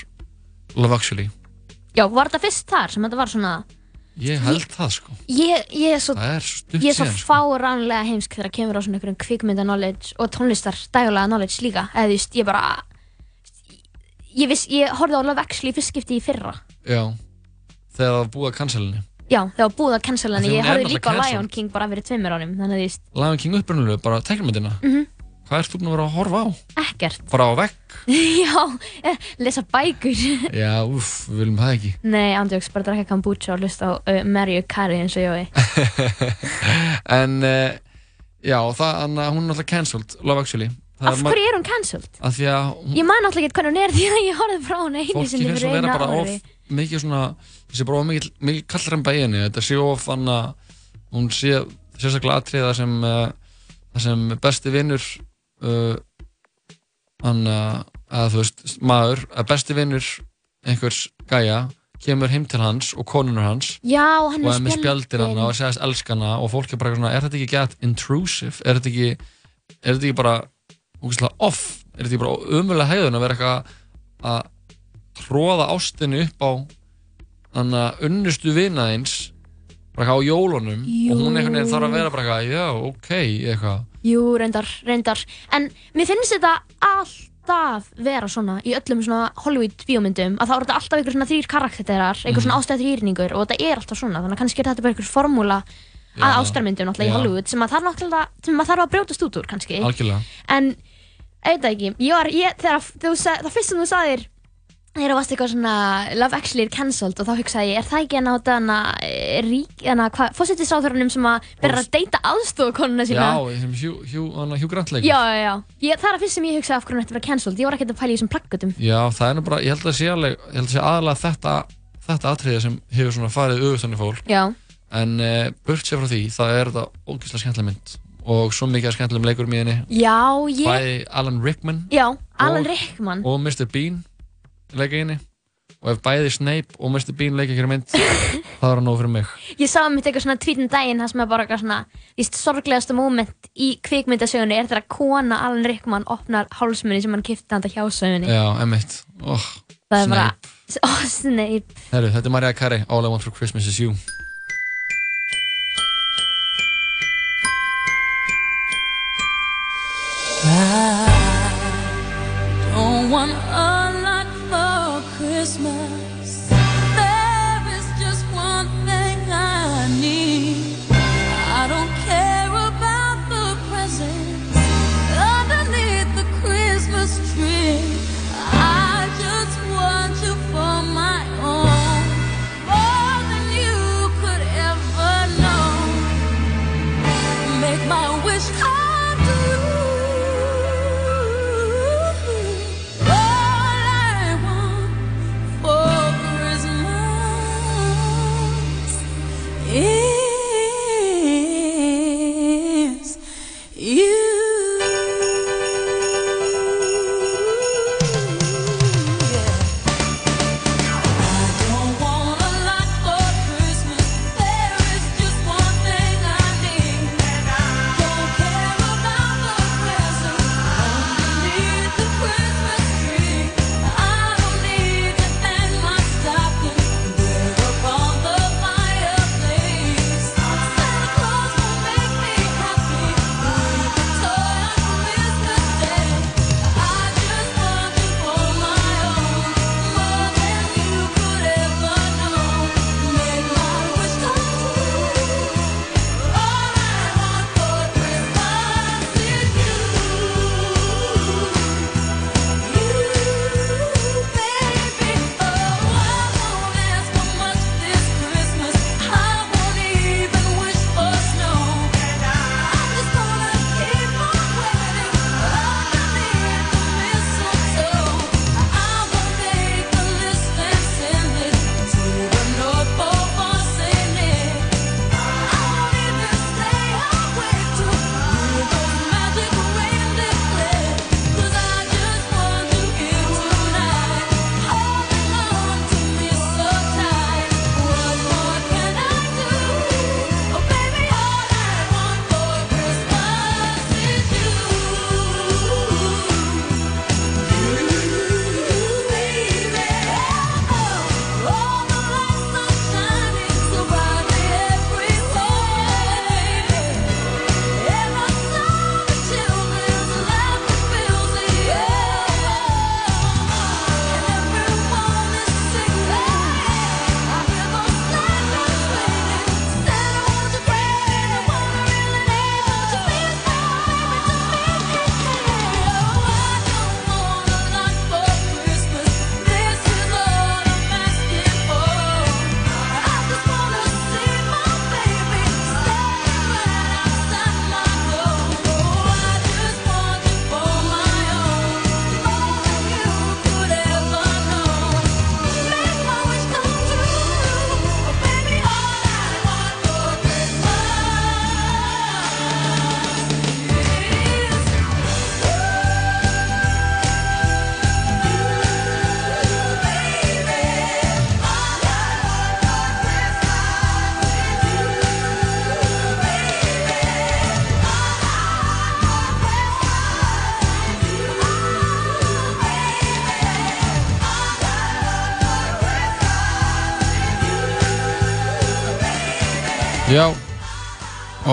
[SPEAKER 1] Love Actually.
[SPEAKER 2] Já, var þetta fyrst þar sem þetta var svona
[SPEAKER 1] Ég held það sko.
[SPEAKER 2] Ég, ég er svo,
[SPEAKER 1] er
[SPEAKER 2] ég er svo
[SPEAKER 1] síðan sko.
[SPEAKER 2] fáránlega heimsk þegar kemur á svona einhverjum kvikmynda knowledge og tónlistar dægulega knowledge líka eða þú veist, ég bara ég, viss, ég horfði á Love Actually fyrst skipti í fyrra
[SPEAKER 1] Já, þegar það var búið að cancelinni.
[SPEAKER 2] Já, það var búið að cancela henni, ég horfði líka á Lion. King bara fyrir tveimur ánum þannig að þú veist,
[SPEAKER 1] Lion King upprunnulega, bara teiknumyndina.
[SPEAKER 2] Mhm.
[SPEAKER 1] Hvað ert þú búin að vera að horfa á?
[SPEAKER 2] ekkert
[SPEAKER 1] Bara á vegg?
[SPEAKER 2] Já, eh, lesa bækur
[SPEAKER 1] Já, uff, við viljum það ekki.
[SPEAKER 2] Nei, andjóks, bara drakka kombucha og hlusta á uh, Mariah Carey eins og ég
[SPEAKER 1] en, uh, já, það, hann, hún er náttúrulega cancelled, Love Actually. Það
[SPEAKER 2] Af hverju er hún cancelled?
[SPEAKER 1] Af því að hún,
[SPEAKER 2] Ég man alltaf ekki hvernig hún er því að ég horfði frá hún einu
[SPEAKER 1] fólki
[SPEAKER 2] sinni
[SPEAKER 1] finnst
[SPEAKER 2] fyrir
[SPEAKER 1] hún vera bara
[SPEAKER 2] ári
[SPEAKER 1] of mikið svona þessi bara of mikið, mikið kallremba í henni þetta sé of hann að hún sé sérstaklega atriða sem uh, sem besti vinnur uh, hann að þú veist, maður, að besti vinnur einhvers gæja kemur heim til hans og konunur hans
[SPEAKER 2] Já, hann
[SPEAKER 1] og
[SPEAKER 2] er
[SPEAKER 1] með spjaldir hana og segist elskana og fólk er bara svona, er þetta ekki gett intrusive? Er þetta ekki, er þetta ekki bara off, er þetta ekki bara umulega hegðun að vera eitthvað að tróða ástinni upp á þannig að unnustu bara eitthvað á jólunum
[SPEAKER 2] Jú.
[SPEAKER 1] og hún einhvern veginn þarf að vera bara eitthvað, já, ok, eitthvað
[SPEAKER 2] Jú, reyndar, reyndar En mér finnst þetta alltaf vera svona í öllum svona Hollywood bíómyndum að það eru þetta alltaf einhver svona þrýr karakterar einhver
[SPEAKER 1] Mhm.
[SPEAKER 2] svona ástæð þrýrningur og þetta er alltaf svona þannig að kannski er þetta bara einhver formúla að ástarmyndum náttúrulega í. Hollywood sem að þarf að þarf að brjótast út úr kannski
[SPEAKER 1] algjörlega
[SPEAKER 2] en, það ekki ég var, ég, þegar þú, sag- það fyrst sem þú sagðir þegar varst eitthvað svona Love Actually er cancelled og þá hugsaði ég, er það ekki að náta hana eh, rík, hana, hvað, fósittisráþurunum sem að byrja að deyta aðstofakonuna sína?
[SPEAKER 1] Já, sem Hugh, Hugh, hana, Hugh Grant leikur
[SPEAKER 2] já, já, já. Ég, það er að fyrst sem ég hugsaði af hvernig þetta var cancelled. Ég var ekkert að pæla í þessum plaggutum
[SPEAKER 1] Já, það er nú bara, ég held að sé alveg ég held að sé aðalega þetta þetta atriði sem hefur svona farið auðvitað fólk.
[SPEAKER 2] Já,
[SPEAKER 1] en uh, burt sér frá því, það er þetta og svo mikið skemmtilegum leikurum í henni
[SPEAKER 2] já, ég
[SPEAKER 1] bæði Alan Rickman
[SPEAKER 2] já, Alan
[SPEAKER 1] Og-
[SPEAKER 2] Rickman.
[SPEAKER 1] og Mr. Bean leika í henni og ef bæði Snape og Mr. Bean leika ekki mynd það er að nóg fyrir mig
[SPEAKER 2] ég sá mitt eitthvað svona tweetin daginn það sem er bara eitthvað svona víst sorglegasta moment í kvikmyndasögunni er þegar kona Alan Rickman opnar hálsmunni sem hann kipti handa hjá sögunni
[SPEAKER 1] Já, emmitt oh,
[SPEAKER 2] það er bara,
[SPEAKER 1] Snape.
[SPEAKER 2] ó, Snape
[SPEAKER 1] Herru, þetta er Mariah Carey,
[SPEAKER 9] All I Want For Christmas Is You Don't want Christmas.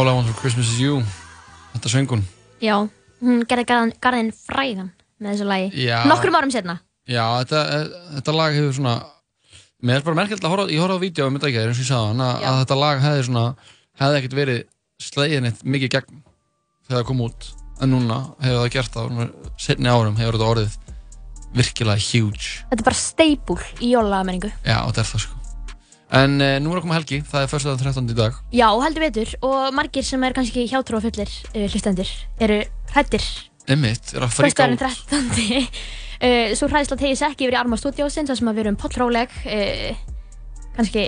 [SPEAKER 9] All I Want For Christmas Is You.
[SPEAKER 1] Þetta söng hún.
[SPEAKER 2] Já, hún gerði garðin, frægan með þessu lagi.
[SPEAKER 1] Já.
[SPEAKER 2] nokkrum árum setna
[SPEAKER 1] Já, þetta, eh, þetta lag hefur svona Mér er bara merkilegt að horfa, ég horfa á vídeo um þetta ekki, eins og ég sagði hann, að, þetta lag hefði svona hefði ekkert verið slegin eitt mikið gegn þegar það kom út. En núna hefur það gert það setni árum hefur þetta orðið virkilega huge.
[SPEAKER 2] Þetta er bara steipul í jólamenningu.
[SPEAKER 1] já, þetta er það sko en uh, nú er að koma helgi, það er fyrst 13. í dag.
[SPEAKER 2] Já, heldur betur. Og margir sem er kannski hjátrúafullir uh, hlustendur eru hrættir
[SPEAKER 1] Emmitt, er að fríka
[SPEAKER 2] Föstudagurinn 13. uh, Svo hræðislega tegis ekki yfir í arma stúdíósins þar sem að við erum pollróleg uh, kannski,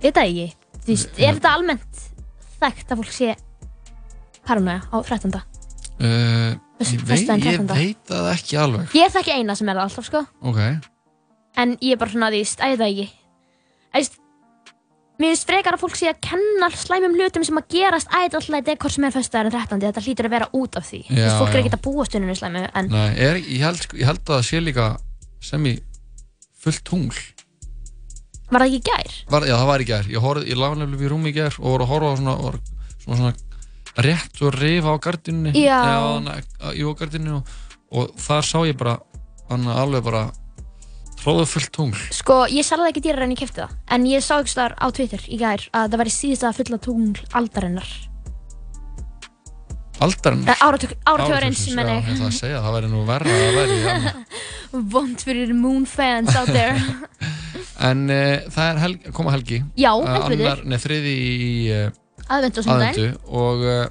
[SPEAKER 2] veit það ekki. Þú veist, er þetta almennt þekkt að fólk sé paranoia á 13.
[SPEAKER 1] Uh,
[SPEAKER 2] Föst-
[SPEAKER 1] ég, veit,
[SPEAKER 2] föstudaginn
[SPEAKER 1] ég
[SPEAKER 2] 13..
[SPEAKER 1] veit það ekki alveg.
[SPEAKER 2] Ég er það ekki eina sem er það alltaf sko.
[SPEAKER 1] Ok,
[SPEAKER 2] en ég er bara svona, að ég veit það ekki. Veist, mér finnst frekar að fólk sé að kenna slæmum hlutum sem að gerast er hvort sem er föstudagurinn 13. Þetta hlýtur að vera út af því
[SPEAKER 1] Já,
[SPEAKER 2] Fólk er
[SPEAKER 1] já.
[SPEAKER 2] ekki að búa stundinu slæmu en
[SPEAKER 1] Nei, er, ég, held, ég held að það sé líka sem í fullt tungl
[SPEAKER 2] var það ekki í gær?
[SPEAKER 1] var, Já, það var í gær Ég, horfði, ég lág nefnilega við rúmi í gær og voru að horfa á svona, var, svona, svona rétt og rifa á gardinni
[SPEAKER 2] Já.
[SPEAKER 1] Jú, á gardinni og, og þar sá ég bara alveg bara tróðu fullt tungl.
[SPEAKER 2] Sko, ég selði ekki dýrar en ég kefti það. En ég sá ekki þar á Twitter í gær að það væri síðasta fulla tungl aldarinnar.
[SPEAKER 1] Aldarinn
[SPEAKER 2] Eh, áratug- áratugarins,
[SPEAKER 1] Já,
[SPEAKER 2] meina ég.
[SPEAKER 1] ég ætla að segja, það væri nú verra að það væri já.
[SPEAKER 2] Vond fyrir moon fans out there.
[SPEAKER 1] En uh, það er helg, koma helgi.
[SPEAKER 2] Já,
[SPEAKER 1] Eh,
[SPEAKER 2] heldur betur.
[SPEAKER 1] annar- Nei, þriði í uh,
[SPEAKER 2] Aðventu og sunnudaginn.
[SPEAKER 1] og uh,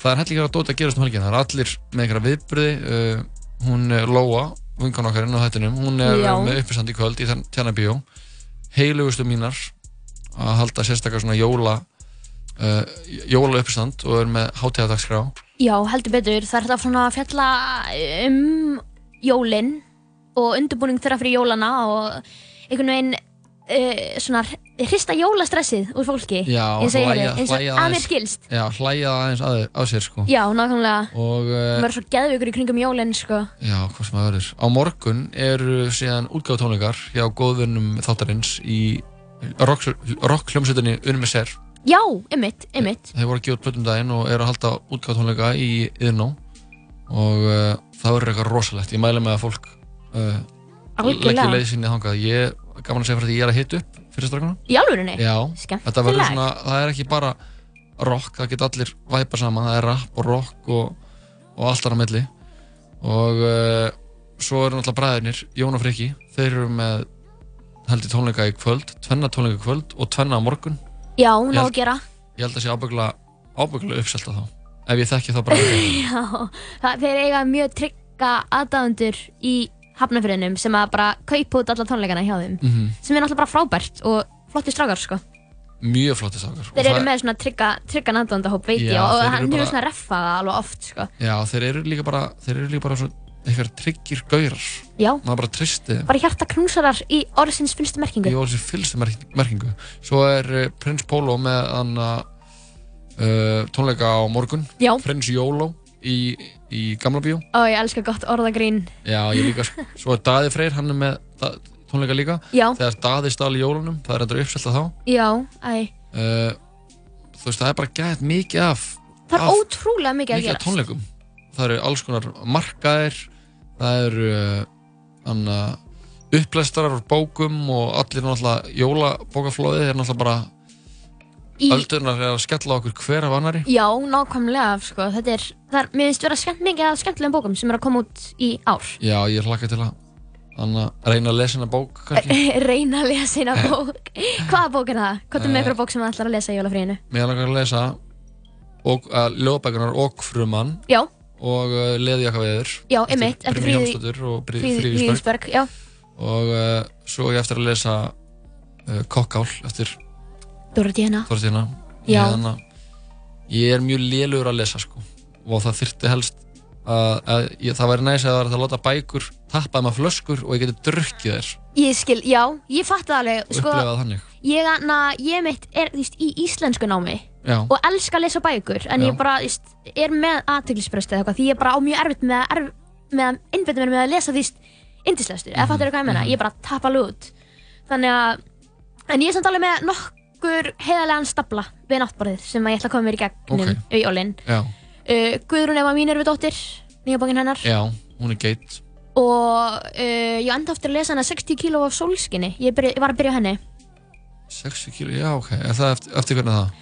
[SPEAKER 1] það er hellingar að dóta að gerast um helgin það er allir með einhverja viðbröði uh, hún Lóa, vinkan okkar inn á hættunum hún er
[SPEAKER 2] Já.
[SPEAKER 1] með uppistand í kvöld í Tjarnabíó heilugustu mínar að halda sérstakar svona jóla uh, jóla uppistand og er með hátíðadagskrá
[SPEAKER 2] Já, heldur betur. Það er þetta svona að fjalla um jólin og undirbúning þeirra fyrir jólana og einhvern veginn uh, svona hrista jólastressið úr fólki.
[SPEAKER 1] Já,
[SPEAKER 2] eins og að mér skilst.
[SPEAKER 1] Já, hlæja aðeins að, að sér sko
[SPEAKER 2] Já, nákvæmlega.
[SPEAKER 1] og uh,
[SPEAKER 2] Það verður svo geðveikur í kringum jólin, sko.
[SPEAKER 1] Já, hvað sem það verður. Á morgun eru síðan útgáðutónleikar hjá góðvinnum þáttarins í rock, rock með sér.
[SPEAKER 2] Já, ymmit, ymmit.
[SPEAKER 1] Þeir voru að út plötum daginn og eru að halda útgáðutónleika í Iðnó og uh, það verður eitthvað rosalegt. Ég mæli með að fólk leggja leið sinni þangað. Ég, gaman að segja fyrir því ég er að hita upp fyrir strákunum.
[SPEAKER 2] Í alvörinni?
[SPEAKER 1] Já, verður svona, það er ekki bara rock, það geta allir væpa saman, það er rap og rock og, og allt þar á milli. Og uh, svo eru náttúrulega bræðinir, Jón og Friki þeir eru með held ég tónleika í kvöld, tvenna tónleika í kvöld og tvenna á morgun,
[SPEAKER 2] Já, ná að gera.
[SPEAKER 1] ég held að sé ábyggla ábyggla uppselta þá, ef ég þekki það bara.
[SPEAKER 2] Já, það, þeir eiga mjög trygga aðdáðundur í hafnafyrinum sem að bara kaupa út alla tónleikana hjá þeim
[SPEAKER 1] Mhm.
[SPEAKER 2] sem er náttúrulega bara frábært og flotti strákar sko.
[SPEAKER 1] mjög flotti stakar
[SPEAKER 2] Þeir eru með svona trygga, tryggan aðdáðundahóp veit ég og hann hefur svona reffað það alveg oft sko.
[SPEAKER 1] Já, þeir eru líka bara þeir eru líka bara svona eitthvað tryggir gaurar
[SPEAKER 2] Já.
[SPEAKER 1] maður bara tristi
[SPEAKER 2] bara hjarta knúsarar í orðsins fylgstu merkingu
[SPEAKER 1] í orðsins fylgstu merkingu svo er uh, Prins Pólo með hann uh, tónleika á morgun
[SPEAKER 2] Já.
[SPEAKER 1] Prins Jólo í, í Gamla Bíó.
[SPEAKER 2] Og ég elska gott orðagrín.
[SPEAKER 1] Já, ég líka, sko. svo er Daði Freyr hann er með tónleika líka.
[SPEAKER 2] Já.
[SPEAKER 1] þegar Daði stál í jólunum, það er endur uppselt þá.
[SPEAKER 2] Já, æ.
[SPEAKER 1] Uh, þú veist, það er bara gæt mikið af
[SPEAKER 2] Það er
[SPEAKER 1] af-
[SPEAKER 2] ótrúlega mikið að
[SPEAKER 1] mikið af tónleikum. Það eru alls konar markaðir það eru uh, upplæstarar úr bókum og allir náttúrulega jólabókaflóðið er náttúrulega bara
[SPEAKER 2] Í-
[SPEAKER 1] öldunar er að skella okkur hver af annari
[SPEAKER 2] Já, nákvæmlega sko. Þetta er, það er, mér finnst vera skemmt mikið að skemmtilegum bókum sem er að koma út í ár
[SPEAKER 1] já, ég hlakka til að þannig að reyna að lesa hérna bók kannski.
[SPEAKER 2] reyna að lesa sína bók Hvaða bók er það? Hvað er með eitthvað bók sem það ætlar að lesa í jólafríinu?
[SPEAKER 1] mér langar að lesa og, uh, ljóðbækunar og frumann
[SPEAKER 2] Já,
[SPEAKER 1] og uh, leðjaka veður
[SPEAKER 2] já, einmitt Eftir
[SPEAKER 1] Hjómsdóttur og og uh, svo ég eftir að lesa uh, Kokkál eftir
[SPEAKER 2] Dorotína
[SPEAKER 1] Þorstíðina
[SPEAKER 2] Já.
[SPEAKER 1] ég er mjög lélugur að lesa sko. Og það þyrfti helst að, að ég, það væri næs að það var hægt að láta bækur tappa um að flöskur og ég geti drukkið þær.
[SPEAKER 2] Ég skil, já, ég fatt það alveg
[SPEAKER 1] og
[SPEAKER 2] Sko,
[SPEAKER 1] upplifa það þannig.
[SPEAKER 2] Ég, na, ég mitt er þú veist, í íslensku námi
[SPEAKER 1] Já.
[SPEAKER 2] og elska að lesa bækur en
[SPEAKER 1] Já.
[SPEAKER 2] ég bara þú veist, er með eitthvað því ég er bara á mjög erfitt með að, einbetta mér með að lesa því indislegstur, eða fattur hvað ég meina, ég bara tapa alveg út. Þannig að en ég er samt alveg með nokkur heiðarlegan stapla við náttborðið sem ég ætla að koma mér í gegnum
[SPEAKER 1] Ok.
[SPEAKER 2] í jólin
[SPEAKER 1] Já,
[SPEAKER 2] uh, Guðrún Eva mín er við dóttir nýja bókin hennar
[SPEAKER 1] já, hún er geit
[SPEAKER 2] og uh, ég enda aftur að lesa hana 60 kíló af sólskinni ég, byrja, ég var að byrja henni
[SPEAKER 1] 60 kíló, já ok, er það eftir, eftir hvernig það?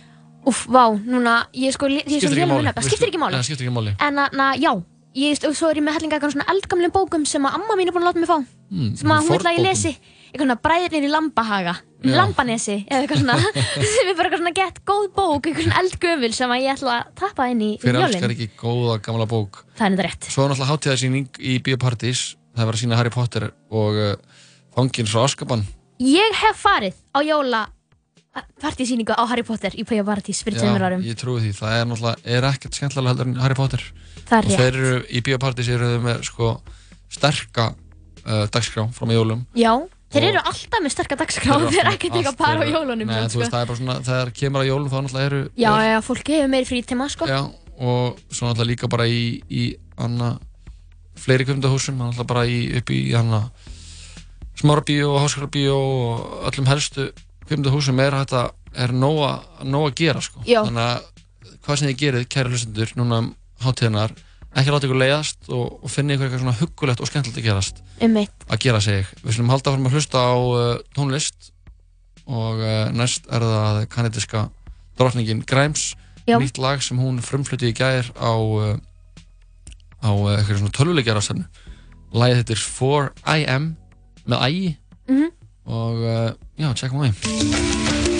[SPEAKER 2] Úff, vá, núna, ég sko, ég svo
[SPEAKER 1] Skiptir ekki máli.
[SPEAKER 2] skiptir ekki máli.
[SPEAKER 1] Nei, skiptir ekki máli.
[SPEAKER 2] En na, já, ég, svo er ég með hellinga eitthvað svona eldgamlum bókum sem að amma mín er búin að láta mig fá.
[SPEAKER 1] Mm,
[SPEAKER 2] sem að hún vil að ég lesi. Eitthvað svona bræðirnir í Lambahaga,
[SPEAKER 1] Já.
[SPEAKER 2] Lambanesi, eða eitthvað svona. sem er bara eitthvað svona gett góð bók, eitthvað svona eldgöful sem að ég ætla að tappa inn í
[SPEAKER 1] Hver
[SPEAKER 2] jólin.
[SPEAKER 1] elskar ekki góða gamla bók
[SPEAKER 2] Það er þetta rétt.
[SPEAKER 1] Svo er náttúrulega hátíðarsýning í Bíopartís Það var að sína Harry Potter og uh, Fangin frá Askaban
[SPEAKER 2] Ég hef farið á jóla partísýningu á Harry Potter í Pæja Partís fyrir tveimur árum.
[SPEAKER 1] ég trúi því Það er náttúrulega er ekkert skemmtilega heldur en Harry Potter
[SPEAKER 2] Það er
[SPEAKER 1] Og þeir
[SPEAKER 2] rétt.
[SPEAKER 1] eru í Bíopartís eru þau með sko sterka uh, dagskrá frá með jólum
[SPEAKER 2] Já, þeir eru alltaf með sterka dagskrá
[SPEAKER 1] Þeir eru
[SPEAKER 2] ekkert eitthvað bara á jólunum.
[SPEAKER 1] Nei,
[SPEAKER 2] samt,
[SPEAKER 1] þú veist,
[SPEAKER 2] sko.
[SPEAKER 1] það er bara svona, þegar kemur að jólum þá náttúrulega eru
[SPEAKER 2] Já, já, fólki hefur meiri frítíma, sko.
[SPEAKER 1] Já, og svo náttúrulega líka bara í, í anna, fleiri kvöndahúsum, náttúrulega bara í, upp í anna, smárabíó og háskólabíó og öllum helstu kvöndahúsum er þetta, er nóg að gera sko.
[SPEAKER 2] Já.
[SPEAKER 1] Þannig að hvað sem þið gerið, kæri hlustendur, núna um hátíðinar, ekki láta ykkur leiðast og, og finna ykkur eitthvað svona huggulegt og skemmtilegt að gerast
[SPEAKER 2] Um mitt.
[SPEAKER 1] að gera sig. Við slum halda fram að hlusta á uh, tónlist og uh, næst er það kanadiska drottningin Grimes
[SPEAKER 2] Já.
[SPEAKER 1] nýtt lag sem hún frumflutti í gær á uh, á uh, eitthvað svona tölvuleikjara senu lagið heitir 4IM með ægi
[SPEAKER 2] Mhm.
[SPEAKER 1] og uh, já, tjekkum á því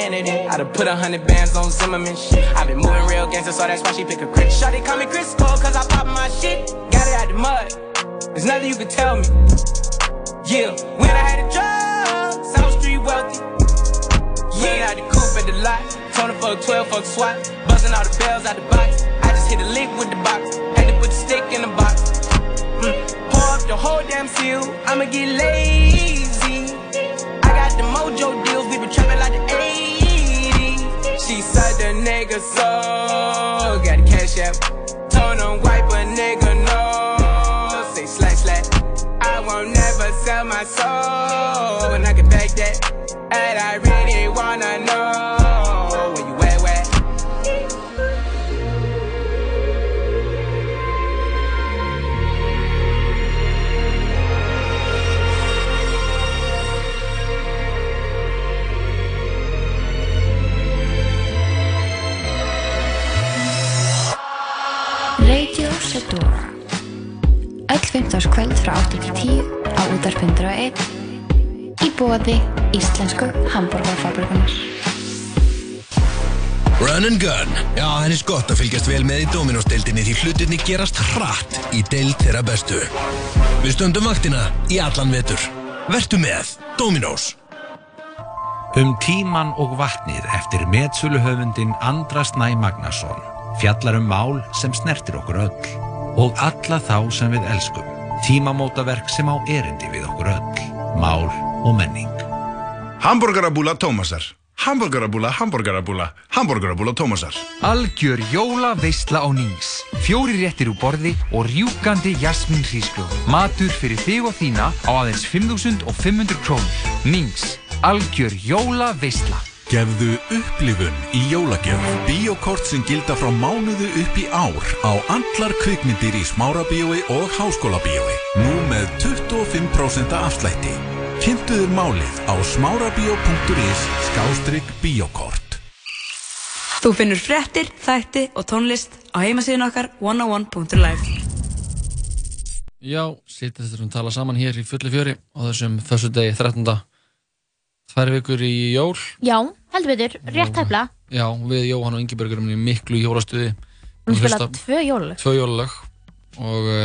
[SPEAKER 10] I done put a hundred bands on Zimmerman shit. i been moving real gangster, so that's why she pick a crit. Shawty call me Chris Cole, cause I pop my shit. Got it out the mud. There's nothing you can tell me. Yeah, when I had a drug, South Street wealthy. Yeah, out the coupe at the lot. Tony fuck 12, fuck SWAT. Buzzing all the bells out the box. I just hit a lick with the box. Had to put the stick in the box. Mm. Pour up the whole damn seal. I'ma get lazy. I got the mojo deals. We been trapping like the 80s. She said the nigga so. Got the cash app. Told him wipe a nigga no. Say slash slash. I won't never sell my soul. And I can back that. And I really wanna know
[SPEAKER 11] Öll 15. kvöld frá 8 til 10 á útarpundur og 1 í bóði Íslensku hambúrgarfabrikunar
[SPEAKER 12] Run and gun. Já, henni er gott að fylgjast vel með í Dominos-deildinni því hlutinni gerast hratt í deild þeirra bestu. Við stöndum vaktina í allan vetur. Vertu með Dominos.
[SPEAKER 13] Um tíman og vatnið eftir metsöluhöfundin Andras Næ Magnason fjallar um mál sem snertir okkur öll og alla þá sem við elskum. Tímamótaverk sem á erindi við okkur öll. Mál og menning.
[SPEAKER 14] Hamburgerabúla Tómasar. Hamburgerabúla, hamburgerabúla, hamburgerabúla Tómasar.
[SPEAKER 15] Algjör jóla veistla á Nings. Fjóri réttir úr borði og rjúkandi jasmín hrísgrjóð. Matur fyrir þig og þína á aðeins 5.500 krónur. Nings. Algjör jóla veistla.
[SPEAKER 16] Gefðu upplifun í jólagjöf. Bíokort sem gilda frá mánuðu upp í ár á allar kvikmyndir í smárabíói og háskólabíói. Nú með 25% afslætti. Kynntuður málið á smárabíó.is skástrygg bíokort.
[SPEAKER 17] Þú finnur fréttir, þætti og tónlist á heimasíðun okkar 101.life
[SPEAKER 1] Já, sýtti þetta sem tala saman hér í fulli fjöri á þessum þessu degi 13. Tvær vikur í jól
[SPEAKER 2] Já, heldur betur, rétt tæpla.
[SPEAKER 1] Já, við Jóhann og Ingeberg erum í miklu jólastuði
[SPEAKER 2] Við spila tvö jólalög.
[SPEAKER 1] Tvö jólalög. Og uh,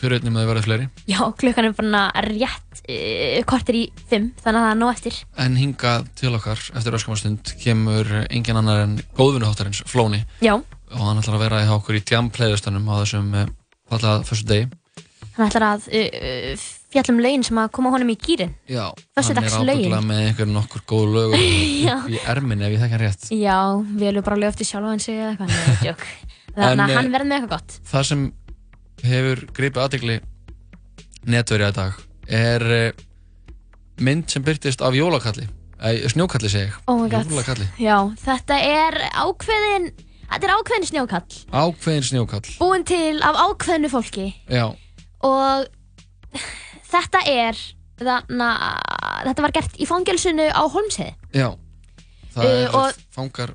[SPEAKER 1] hver með að verða fleiri?
[SPEAKER 2] Já, klukkan er bara rétt uh, kortir í fimm, þannig að það er nóg eftir.
[SPEAKER 1] En hingað til okkar eftir öskamastund kemur engin annar en góðvinuháttarins, Flóni.
[SPEAKER 2] Já,
[SPEAKER 1] og hann ætlar að vera í okkur í jam playlistanum á þessum uh, fallað fyrstu degi
[SPEAKER 2] hann ætlar að fjallum lögin sem að koma honum í gýrin
[SPEAKER 1] Já, hann er ábygglega með einhver nokkur góð lög í erminni ef ég þekka hann rétt.
[SPEAKER 2] Já, við erum bara eftir sjálfa hann sig eða eitthvað, Þannig að
[SPEAKER 1] eh,
[SPEAKER 2] hann verður með eitthvað gott.
[SPEAKER 1] Það sem hefur gripið aðtegli netverja í dag er eh, mynd sem byrtist af jólakalli. Eh, snjókalli segi ég.
[SPEAKER 2] Oh Já, þetta er ákveðin Þetta er ákveðin snjókall.
[SPEAKER 1] Ákveðin snjókall.
[SPEAKER 2] Búin til af ákveðinu fólki.
[SPEAKER 1] Já,
[SPEAKER 2] Og þetta er Þannig að þetta var gert í fangelsinu á Holmsheiði
[SPEAKER 1] já það
[SPEAKER 2] Eh,
[SPEAKER 1] er
[SPEAKER 2] og-
[SPEAKER 1] fangar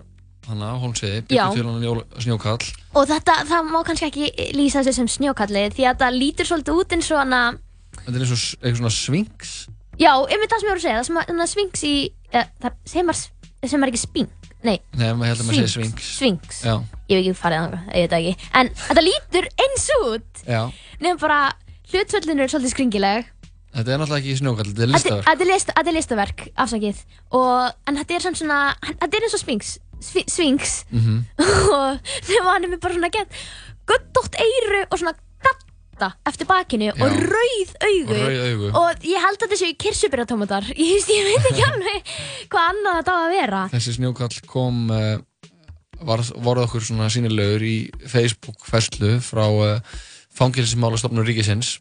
[SPEAKER 1] hana á Holmsiði
[SPEAKER 2] Já.
[SPEAKER 1] byggur til hann jóla, snjókall.
[SPEAKER 2] Og þetta, það má kannski ekki lýsa þessu sem snjókalli Því að það lítur svolítið út eins og hana
[SPEAKER 1] þetta er eins og eitthvað svona swings
[SPEAKER 2] Já, einmitt það sem ég voru að segja Það sem að hana svings í eh, Það sem er, sem er ekki sping Nei,
[SPEAKER 1] Nei, maður heldur maður að segja swings
[SPEAKER 2] Swings
[SPEAKER 1] Já,
[SPEAKER 2] Ég hef ekki farið að það, ég veit ekki. En þetta lítur eins út Nefnum bara Hlutföllin eru svolítið skringileg.
[SPEAKER 1] Þetta er náttúrulega ekki snjókall, þetta er listaverk
[SPEAKER 2] þetta er list- er listaverk, afsakið. Og, En þetta er svona hann- Þetta er eins og Sphinx Sphinx.
[SPEAKER 1] Mhm.
[SPEAKER 2] og nema hann er með bara svona gett Guddótt eyru og svona gatta Eftir bakinu og
[SPEAKER 1] Já.
[SPEAKER 2] rauð augu.
[SPEAKER 1] Og rauð augu.
[SPEAKER 2] Og ég held að þetta séu kirsubiratómatar ég, ég veit ekki alveg hvað annað þetta á að vera.
[SPEAKER 1] Þessi snjókall kom uh, var, var okkur svona sínilegur í Facebook fæslu frá uh, fangilsmálastofnur ríkisins.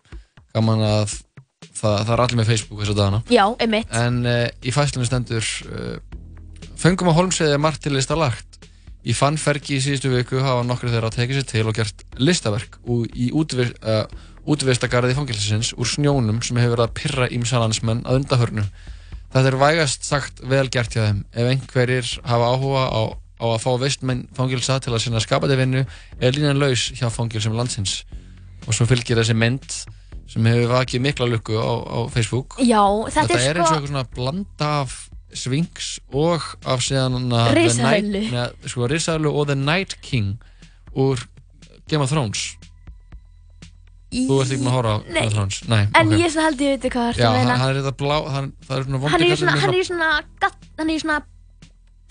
[SPEAKER 1] Gaman að það, það er allir með Facebook þess að dagana.
[SPEAKER 2] Já, einmitt.
[SPEAKER 1] En uh, í fæslunum stendur uh, Föngum á Holmseiði er margt til lista lagt. Í fannfergi í síðustu viku hafa nokkru þeirra tekið sér til og gert listaverk og í útvist, uh, útvistagarði fangilsins úr snjónum sem hefur verið að pyrra ímsalansmenn að undahörnu Þetta er vægast sagt vel gert hjá þeim. Ef einhverjir hafa áhuga á, á að fá vistmenn fangilsa til að sinna skapandi vinnu er línan laus hjá fangilsum landsins og svo fylgir þessi mynd sem hefur vakið mikla lukku á, á Facebook.
[SPEAKER 2] Já, þetta,
[SPEAKER 1] Þetta
[SPEAKER 2] er
[SPEAKER 1] er eins og
[SPEAKER 2] sko
[SPEAKER 1] eitthvað svona blanda af Sphinx og af síðan uh, The
[SPEAKER 2] Risaeðlu.
[SPEAKER 1] Night- neða, sko, Risaeðlu og The Night King úr Game of Thrones. Þú ert ekki með að horfa á Game of Thrones? Nei,
[SPEAKER 2] En
[SPEAKER 1] ok.
[SPEAKER 2] ég svona held ég veit hvað
[SPEAKER 1] Já, hann, hann er þetta blá hann, er svona
[SPEAKER 2] Hann er í svona, í svona í svona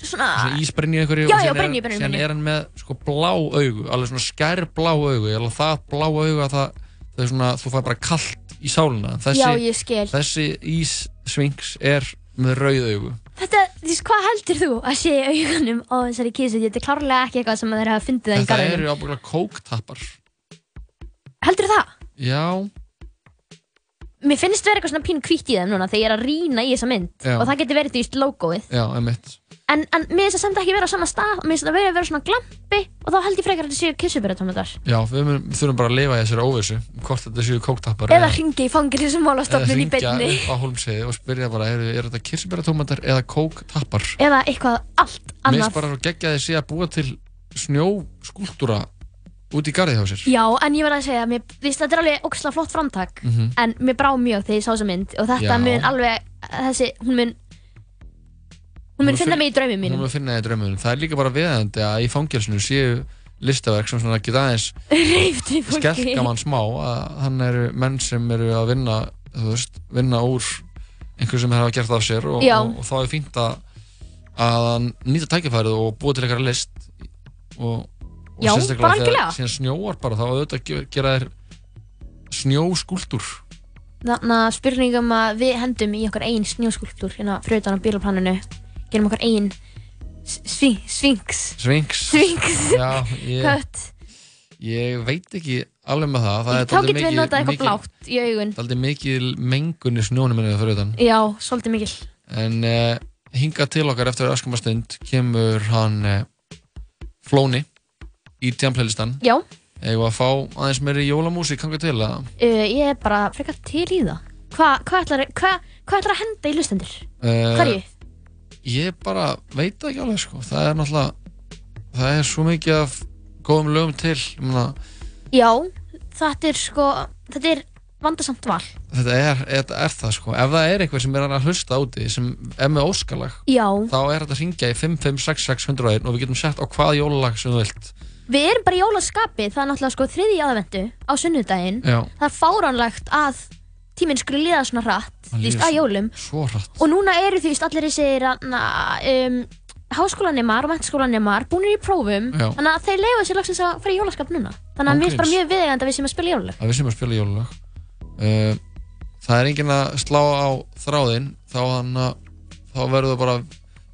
[SPEAKER 2] Svona
[SPEAKER 1] svona ísbrenni einhverju
[SPEAKER 2] Já,
[SPEAKER 1] og
[SPEAKER 2] já,
[SPEAKER 1] er,
[SPEAKER 2] brynju,
[SPEAKER 1] síðan
[SPEAKER 2] brynju.
[SPEAKER 1] er hann með sko blá augu alveg svona skær blá augu alveg það blá augu að það, það er svona, þú fær bara kallt í sáluna þessi, þessi ísvinks er með rauð augu
[SPEAKER 2] Þetta, þú veist, hvað heldur þú að sé í augunum á þessari kísu? Þetta er klárlega ekki eitthvað sem þeir hafa fundið það í
[SPEAKER 1] þetta
[SPEAKER 2] garðinum.
[SPEAKER 1] eru ábygglega kóktappar
[SPEAKER 2] Heldur það?
[SPEAKER 1] já,
[SPEAKER 2] Mér finnst vera eitthvað svona pínu hvítt í þeim núna þegar ég er að rýna í þessa mynd
[SPEAKER 1] Já.
[SPEAKER 2] og það getur verið því logoið.
[SPEAKER 1] já, emitt
[SPEAKER 2] En, en mér finnst það samt ekki vera á sama stað og mér finnst það verið að vera svona glampi og þá held ég frekar að þetta séu kissuberatómatar.
[SPEAKER 1] já, við, þurfum bara að lifa í þessari óvissu hvort þetta séu kóktappar
[SPEAKER 2] Eða hringi í fangir sem málastofnun í beinni.
[SPEAKER 1] upp á Holmseiði og spyrja bara er, er þetta kirsibæratómatar eða kóktappar
[SPEAKER 2] Eða eitthvað allt
[SPEAKER 1] Mér
[SPEAKER 2] annað.
[SPEAKER 1] finnst bara að þið sé að búa til snjóskúltúra út í garði hjá sér
[SPEAKER 2] Já, en ég verð að segja, mér finnst þetta er alveg ógslag flott framtak
[SPEAKER 1] Mhm.
[SPEAKER 2] en mér brá mjög þegar ég sá þessa mynd og þetta
[SPEAKER 1] Já.
[SPEAKER 2] mun alveg, þessi, hún mun hún mun finna mig í draumum
[SPEAKER 1] Hún
[SPEAKER 2] mínum
[SPEAKER 1] mun finna það í draumunum Það er líka bara viðandi að í fangelsinu séu listaverk sem svona geta aðeins skelka mann smá að hann eru menn sem eru að vinna þú veist, vinna úr einhver sem hafa gert af sér og, og, og þá er fínt að að nýta tækifærið og búa til eitthvað list og, og
[SPEAKER 2] Já,
[SPEAKER 1] sérstaklega þegar síðan snjóar bara þá auðvitað ge- gera þér snjóskúltúr
[SPEAKER 2] Þannig að spurningum að við hendum í okkar einn snjóskulptúr hérna utan á bílaplaninu gerum okkar einn
[SPEAKER 1] Já, ég,
[SPEAKER 2] Kött.
[SPEAKER 1] Ég veit ekki alveg með það, það er
[SPEAKER 2] Þá getum við
[SPEAKER 1] mikið-
[SPEAKER 2] notað eitthvað blátt í augun.
[SPEAKER 1] Daldið mikil mengun í snjónum minni fyrir utan.
[SPEAKER 2] Já, svolítið mikil.
[SPEAKER 1] En uh, hingað til okkar eftir öskama stund kemur hann uh, Flóni í tjamplaylistan
[SPEAKER 2] Já,
[SPEAKER 1] Eða að fá aðeins meiri jólamúsík hangað til að
[SPEAKER 2] uh, ég er bara frekar til í það. Hvað hva ætlar, hva, hva ætlar að henda í lustendur? Hverju?
[SPEAKER 1] Ég bara veit ekki alveg sko. Það er náttúrulega Það er svo mikið af góðum lögum til meina,
[SPEAKER 2] Já, þetta er sko þetta er vandasamt val.
[SPEAKER 1] Þetta, er, þetta er það sko. Ef það er eitthvað sem er að hlusta úti sem er með óskalag
[SPEAKER 2] Já,
[SPEAKER 1] þá er þetta að ringja í 5566101 og við getum sett á hvaða jólalag sem þú vilt.
[SPEAKER 2] Við erum bara í jólaskapi það er náttúrulega sko þriði aðvendu á sunnudaginn.
[SPEAKER 1] Já.
[SPEAKER 2] Það er fáránlegt að tíminn skulle líða svona hratt því að jólum. og núna eru því að allir þessir um, háskólanemar og menturskólanemar búinir í prófum
[SPEAKER 1] Já.
[SPEAKER 2] þannig að þeir leiða sér langsins að fara í jólaskap núna. Þannig að mér er bara mjög viðegand að við sem að spila jólulag
[SPEAKER 1] að við sem að spila jólulag uh, eh, það er engin að slá á þráðinn þá, þá verður það bara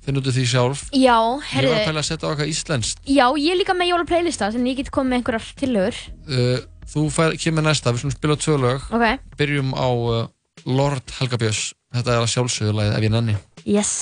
[SPEAKER 1] finn út af því sjálf.
[SPEAKER 8] Já, herðu,
[SPEAKER 1] ég var að pæla að setja á eitthvað íslenskt.
[SPEAKER 8] Já, ég er líka með jólaplaylista þannig að ég get komið með einhverjar tilur
[SPEAKER 1] uh, eh, þú fær, kemur næsta, við slumum spila tvö lög.
[SPEAKER 8] Okay.
[SPEAKER 1] byrjum á uh, Lord Helgabjörns þetta er að sjálfsögulagið ef ég nenni.
[SPEAKER 8] Yes.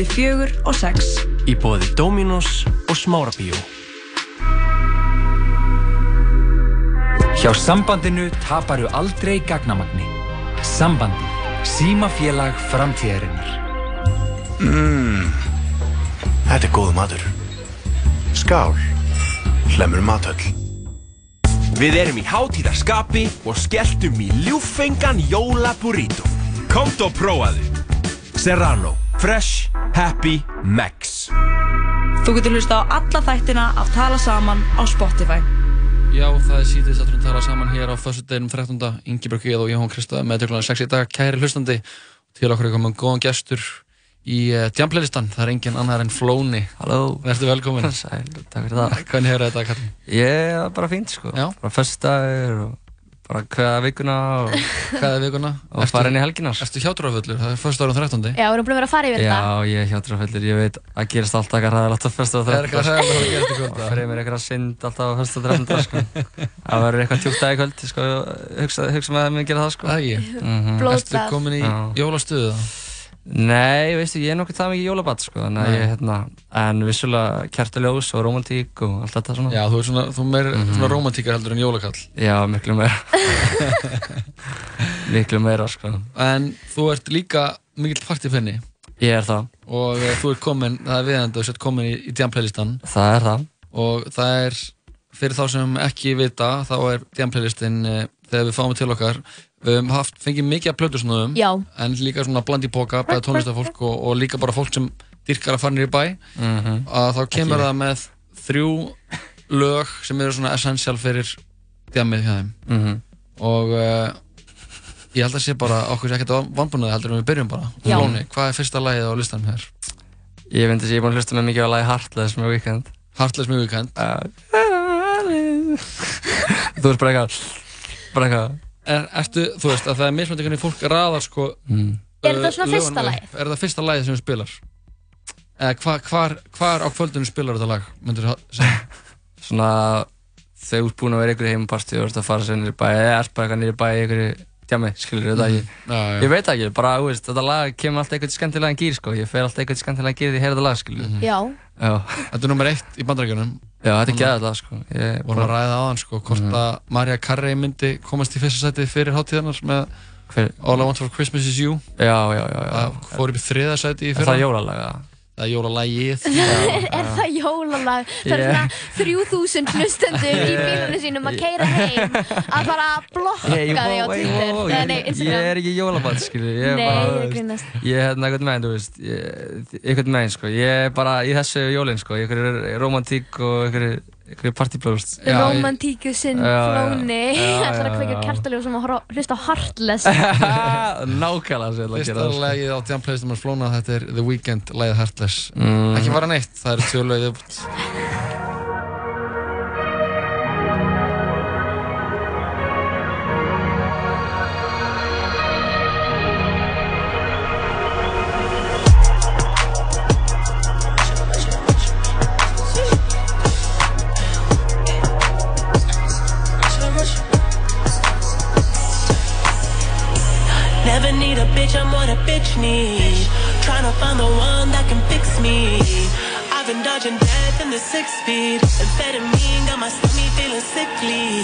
[SPEAKER 17] Daga, milli fjögur og sex.
[SPEAKER 18] Í bóði Dominos og Smárabíó.
[SPEAKER 15] Hjá sambandinu taparu aldrei gagnamagni. Sambandi. Símafélag framtíðarinnar.
[SPEAKER 14] Mmm, þetta er góð matur. Skál, hlemur matöll.
[SPEAKER 18] Við erum í hátíðarskapi og skelltum í ljúffengan jóla burrito. Komdu og prófaðu. Serrano. Fresh. Happy. Max.
[SPEAKER 17] Þú getur hlusta á alla þættina af Tala saman á Spotify.
[SPEAKER 1] Já, það er síðan þáttur að tala saman hér á föstudeginum 13. Ingeborg Eð og Jóhann Krista með tökulega 6 í dag. Kæri hlustandi, til okkur er komin góðan gestur í uh, Djamplaylistan. Það er engin annar en Flóni.
[SPEAKER 19] Halló.
[SPEAKER 1] Verður velkomin.
[SPEAKER 19] Sæl, takk fyrir það.
[SPEAKER 1] Hvernig hefur þetta, Katrin?
[SPEAKER 19] Ég er bara fínt, sko.
[SPEAKER 1] Já.
[SPEAKER 19] Bara föstudagur og bara hvaða vikuna og...
[SPEAKER 1] Hvaða vikuna?
[SPEAKER 19] Og fara inn í helgina, sko.
[SPEAKER 1] Erstu hjátrúafullur? Það er föstudagur 13.
[SPEAKER 2] Já, við erum búin að vera að fara yfir þetta.
[SPEAKER 19] Já, ég er hjátrúafellur, ég veit að gerist alltaf eitthvað ræðilegt á fyrsta og
[SPEAKER 1] Það er eitthvað hræðilegt að gerast í kvöld,
[SPEAKER 19] Og fyrir mér eitthvað synd alltaf á fyrsta og þrettunda, sko. Það verður eitthvað tjúkt dag í kvöld, sko, hugsa, hugsa með að mér gera það, sko.
[SPEAKER 1] Það ekki?
[SPEAKER 19] Mhm.
[SPEAKER 1] Erstu komin í jólastuðu?
[SPEAKER 19] Nei, veistu, ég er nokkið það mikið jólabatt, sko,
[SPEAKER 1] Nei.
[SPEAKER 19] ég, hérna, en vissulega kertaljós og romantík og allt þetta svona.
[SPEAKER 1] Já, þú er svona, þú er meir
[SPEAKER 19] Mhm.
[SPEAKER 1] svona romantíkar heldur en jólakall.
[SPEAKER 19] Já, miklu meira. miklu meira, sko.
[SPEAKER 1] En þú ert líka mikill partyfenni.
[SPEAKER 19] Ég er það.
[SPEAKER 1] Og uh, þú ert komin, það er viðandi, þú ert komin í, í Jam playlistan.
[SPEAKER 19] Það er það.
[SPEAKER 1] Og það er, fyrir þá sem ekki vita, þá er Jam playlistin, uh, þegar við fáum til okkar, við höfum haft, fengið mikið af plötusnöðum.
[SPEAKER 2] Já.
[SPEAKER 1] En líka svona bland í boka, bæða tónlistafólk og, og líka bara fólk sem dyrkar að fara nýri bæ.
[SPEAKER 19] Mhm.
[SPEAKER 1] Að þá kemur
[SPEAKER 19] Ekki.
[SPEAKER 1] það með þrjú lög sem eru svona essential fyrir djamið hjá þeim
[SPEAKER 19] Mhm.
[SPEAKER 1] og uh, ég held að sé bara okkur sé ekkert vanbúnaði heldur en við byrjum bara
[SPEAKER 19] Já.
[SPEAKER 1] Flóni, hvað er fyrsta lagið á listanum hér?
[SPEAKER 19] Ég myndi að ég er búin að hlusta með mikið á lagi Heartless með Weekend
[SPEAKER 1] Heartless með Weekend
[SPEAKER 19] Þú veist bara eitthvað bara eitthvað
[SPEAKER 1] er, Ertu, þú veist, að það er mismöndi hvernig fólk raðar sko
[SPEAKER 19] mm.
[SPEAKER 2] Er þetta svona
[SPEAKER 1] uh,
[SPEAKER 2] fyrsta lagið?
[SPEAKER 1] Er það fyrsta lagið sem þú spilar? Eða hvar, hvar, hvar á kvöldinu spilar þetta lag, myndir þú segja?
[SPEAKER 19] Svona þegar þú ert búin að vera ykkur heimaparti og þú ert að fara sér í bæ eða ert bara eitthvað niður í bæ í ykkur djami, skilur þetta
[SPEAKER 1] Mhm.
[SPEAKER 19] ekki
[SPEAKER 1] Já, já.
[SPEAKER 19] Ég veit það ekki, bara, þú veist, þetta lag kemur alltaf eitthvað skemmtilegan gýr, sko Ég fer alltaf eitthvað skemmtilegan gýr því ég heyra þetta
[SPEAKER 1] er nummer eitt í bandarækjunum
[SPEAKER 19] Já, þetta er lag, sko Ég
[SPEAKER 1] vorum að ræða aðan sko, hvort
[SPEAKER 19] Mhm.
[SPEAKER 1] að Mariah Carey myndi komast í fyrsta sæti fyrir hátíðarnar með
[SPEAKER 19] Hver?
[SPEAKER 1] All I Want For Christmas Is You
[SPEAKER 19] Já, já, já, já.
[SPEAKER 1] Það fór upp í þriða sæti í
[SPEAKER 19] Er
[SPEAKER 1] fyrra
[SPEAKER 19] það jólalag,
[SPEAKER 1] Það er jólalagið
[SPEAKER 2] er það jólalag? Það er svona 3000 hlustendur í bílunum sínum að keira heim að bara blokka
[SPEAKER 19] Hey,
[SPEAKER 2] þig á
[SPEAKER 19] wow,
[SPEAKER 2] Twitter
[SPEAKER 19] wow,
[SPEAKER 2] nei,
[SPEAKER 19] ég, ég
[SPEAKER 2] Instagram.
[SPEAKER 19] er ekki Ég er
[SPEAKER 2] Nei, ég er grínast.
[SPEAKER 19] Ég er hérna eitthvað meginn, þú veist ég- Eitthvað meginn, sko. Ég er bara í þessu jólinn, sko. Ég er romantík og eitthvað Partyblóst
[SPEAKER 2] Romantíkusinn flóni. Ætlar að kveika
[SPEAKER 19] já.
[SPEAKER 2] kertaljó sem að horfa- hlusta á Heartless?
[SPEAKER 19] Nákvæmlega að
[SPEAKER 1] Fyrsta lagið á Jam Playstation Flóna þetta er The Weeknd, lagið Heartless.
[SPEAKER 19] Mm.
[SPEAKER 1] Ekki fara neitt, það eru tvö
[SPEAKER 20] bitch, I'm what a bitch need. Tryna find the one that can fix me. I've been dodging death in the six feet. Amphetamine got my stomach feeling sickly.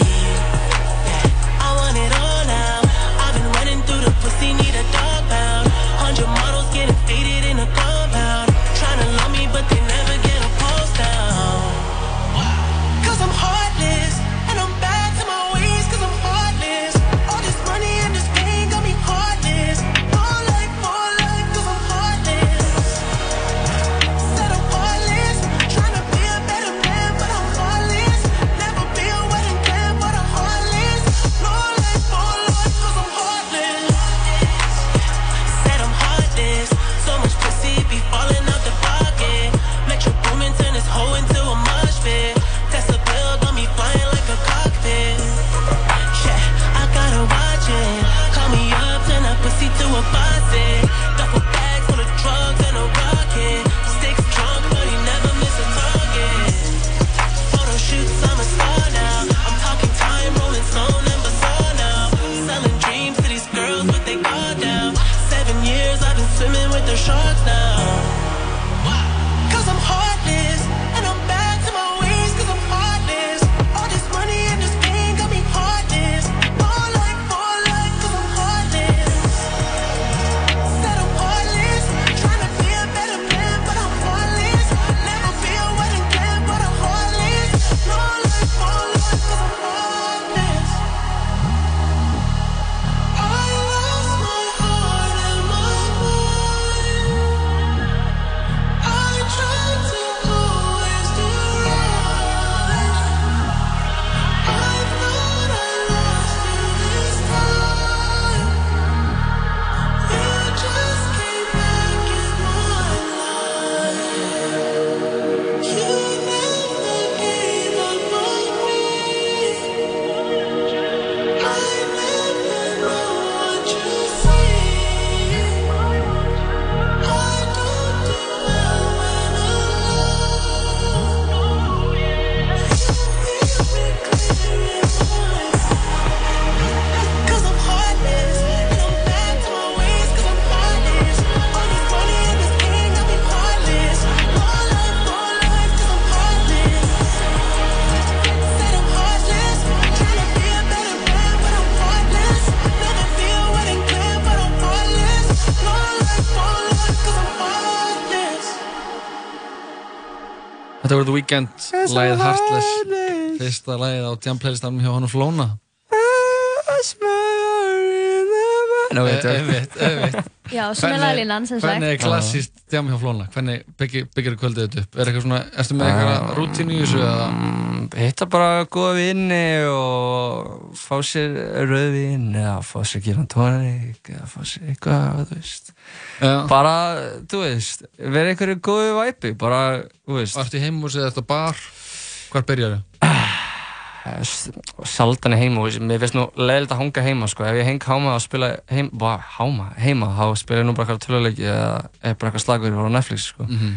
[SPEAKER 20] Yeah, I want it all now. I've been running through the pussy, need a dog pound. Hundred models getting faded in a compound.
[SPEAKER 1] The Weeknd, lagið Heartless. Fyrsta lagið á Jam Playlistanum hjá hann og Flóna
[SPEAKER 19] wait,
[SPEAKER 1] Eh, einmitt, einmitt.
[SPEAKER 2] Já, er laglínan, sem sagt.
[SPEAKER 1] Hvernig er klassíst djam hjá Flóna? Hvernig byggir, kvöldið þetta upp? Er eitthvað svona, ertu með eitthvað rútínu í þessu eða?
[SPEAKER 19] Mm, Hitta bara góða vinni og fá sér rauðvin eða fá sér gílan tónik eða fá sér eitthvað, þú veist.
[SPEAKER 1] Já.
[SPEAKER 19] Bara, þú veist, vera einhverju góðu væpi, bara, þú veist.
[SPEAKER 1] Ertu í heimhúsi eða ertu á bar? Hvar byrjar
[SPEAKER 19] Sjaldan er heima, og mér finnst nú leiðilegt að hanga heima, sko. Ef ég heng háma og spila heim, bara, háma, heima, þá spila ég nú bara eitthvað töluleiki eða eða bara eitthvað slagur á Netflix, sko.
[SPEAKER 1] Mhm.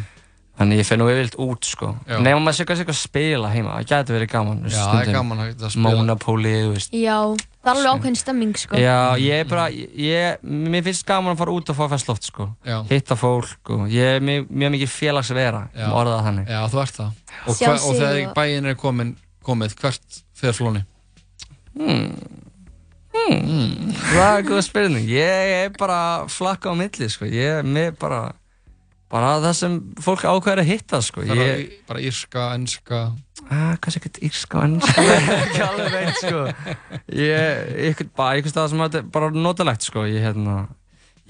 [SPEAKER 19] Þannig ég fer nú yfirleitt út, sko. Nefnum maður sé kannski eitthvað að spila heima, það gæti verið gaman.
[SPEAKER 1] Já, það er gaman að spila.
[SPEAKER 19] Monopoly, þú veist.
[SPEAKER 2] Já, það er alveg ákveðin stemming, sko.
[SPEAKER 19] Já, ég er bara, ég, mér finnst gaman að fara út og fá fæst loft, sko.
[SPEAKER 1] Já.
[SPEAKER 19] Hitta fólk og ég er mjög, mjög mikið félagsvera,
[SPEAKER 1] Já.
[SPEAKER 19] um orðað þannig.
[SPEAKER 1] Já, þú ert það. Og, og þegar bæinn er komin, komið, hvert fer Flóni?
[SPEAKER 19] Hmm. Hmm. Það er góð spurning. Ég er bara flakka á milli, sko. Ég er með bara, bara það sem fólk ákveður að hitta, sko.
[SPEAKER 1] Það
[SPEAKER 19] Ég,
[SPEAKER 1] er í- bara írska, enska
[SPEAKER 19] ah, kannski ekkert írska og ennska, ekki alveg veit, sko. Ég, ykkur, bara einhvers stað sem er bara notalegt, sko. Ég, hérna,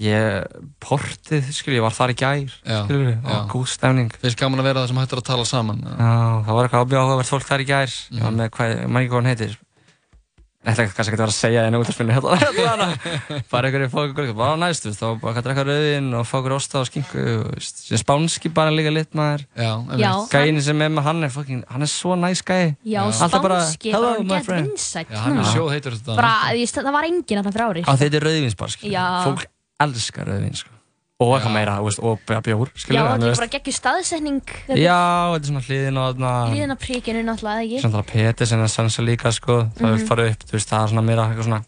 [SPEAKER 19] ég, portið, skil, ég var þar í gær,
[SPEAKER 1] Já,
[SPEAKER 19] skilur
[SPEAKER 1] já.
[SPEAKER 19] og góð stemning.
[SPEAKER 1] Finnst gaman að vera það sem hættir að tala saman
[SPEAKER 19] Já, það var eitthvað ábjöð áhugavert fólk þar í gær Ég var
[SPEAKER 1] Mhm.
[SPEAKER 19] með hvað, man ekki hvað hann heitir Ég ætla ekki kannski ekki að vera að segja það í útarspilinu hérna Bara einhverju fókur gulg Bara næst, þú veist, þá bara að drekka rauðin og fókur osta og veist, sem spánski bara líka lit maður Gæin sem er með hann er fucking, hann er svo næs gæi
[SPEAKER 2] Já,
[SPEAKER 19] Alltaf bara,
[SPEAKER 2] spánski,
[SPEAKER 19] hello
[SPEAKER 2] bara
[SPEAKER 19] my friend
[SPEAKER 1] Já, hann er
[SPEAKER 2] núna.
[SPEAKER 1] sjóðheitur þetta
[SPEAKER 2] Bara, það var enginn að það fyrir ári.
[SPEAKER 19] Á þetta er rauðvinsbar, skilur
[SPEAKER 2] Já.
[SPEAKER 19] Fólk elskar rauðvin, sko. Og eitthvað meira, þú veist, og bjór,
[SPEAKER 2] Já,
[SPEAKER 19] skilur
[SPEAKER 2] þetta er bara geggjur staðsetning. Þetta er
[SPEAKER 19] Já, þetta er svona hliðin og þarna
[SPEAKER 2] Líðin að príkinu náttúrulega, eða ekki?
[SPEAKER 19] alveg Peter sem er sansa líka sko. Það
[SPEAKER 2] Mhm.
[SPEAKER 19] vil fara upp, þú veist, það er svona meira eitthvað svona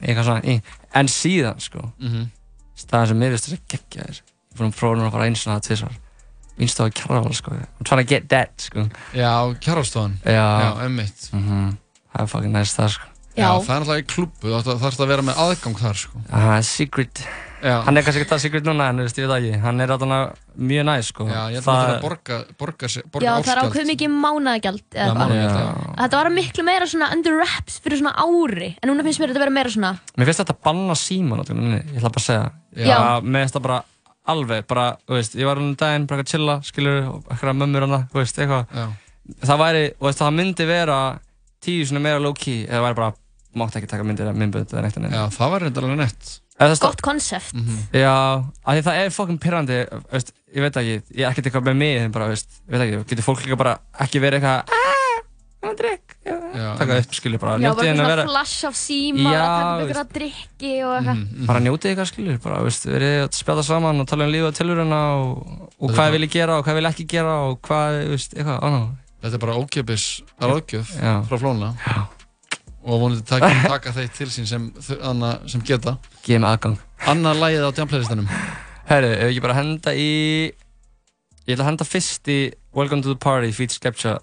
[SPEAKER 19] eitthvað svona, í, en síðan sko
[SPEAKER 1] Mhm.
[SPEAKER 19] staðan sem mér finnst þess að geggja þér Ég fór um prófunum að fara eins og það tvisvar. Vínstofa Kjarval sko I'm trying to get that sko.
[SPEAKER 1] Já, Kjarvalstofan
[SPEAKER 19] Já,
[SPEAKER 1] Já, emmitt
[SPEAKER 19] Mhm. Það er fucking nice það sko.
[SPEAKER 1] Já, það er náttúrulega í klubbu, þú þarfst að vera með aðgang þar sko.
[SPEAKER 19] Það er secret
[SPEAKER 1] Já.
[SPEAKER 19] Hann er kannski ekki það secret núna en ég veit það ekki Hann er alltaf mjög nice sko
[SPEAKER 1] Já, ég held að það er að borga, borga, borga
[SPEAKER 2] Já, það er ákveð mikið mánaðagjald eða
[SPEAKER 1] Já,
[SPEAKER 2] eitthvað.
[SPEAKER 1] mánaðargjald,
[SPEAKER 19] já.
[SPEAKER 2] Þetta var miklu meira svona under wraps fyrir svona ári En núna finnst mér þetta vera meira svona
[SPEAKER 19] Mér finnst þetta að banna síma náttúrulega, ég ætla bara að segja
[SPEAKER 2] Já.
[SPEAKER 19] Já. Mér finnst það bara alveg, bara, þú veist, ég var um daginn bara að chilla, skilur, og eitthvað mömmur hana, þú veist, eitthvað
[SPEAKER 1] Já.
[SPEAKER 19] Það væri, það svona það bara myndbönd eða neitt en
[SPEAKER 1] Já, það var
[SPEAKER 2] Gott konsept
[SPEAKER 19] Já, af því það er fucking pirrandi, veist, ég veit ekki, ég er ekkert eitthvað með mig, en bara, veist, ég veit ekki, getur fólk líka bara ekki verið eitthvað, aaaah, hann drikk,
[SPEAKER 1] Já,
[SPEAKER 19] taka upp, skilur, bara,
[SPEAKER 2] Já, bara
[SPEAKER 19] njótið henni að
[SPEAKER 2] svona
[SPEAKER 19] vera,
[SPEAKER 2] flash af síma
[SPEAKER 19] Já,
[SPEAKER 2] taka upp
[SPEAKER 19] veist.
[SPEAKER 2] ykkur að drikki og eitthvað.
[SPEAKER 19] bara njótið eitthvað, skilur, bara, veist, verið að spjalla saman og tala um lífið og tilurina og, og hvað vil ég gera og hvað vil ekki gera og hvað, veist, eitthvað, á ná.
[SPEAKER 1] Þetta er bara ókjöpis
[SPEAKER 19] Já.
[SPEAKER 1] frá Flóna. Já. Og vonandi taka, taka þeir til sín sem, anna, sem geta.
[SPEAKER 19] Geð mig aðgang.
[SPEAKER 1] Annað lagið á jamplayllistanum
[SPEAKER 19] Herru, ef ekki bara henda í Ég ætla að henda fyrst í Welcome to the Party feat Skepta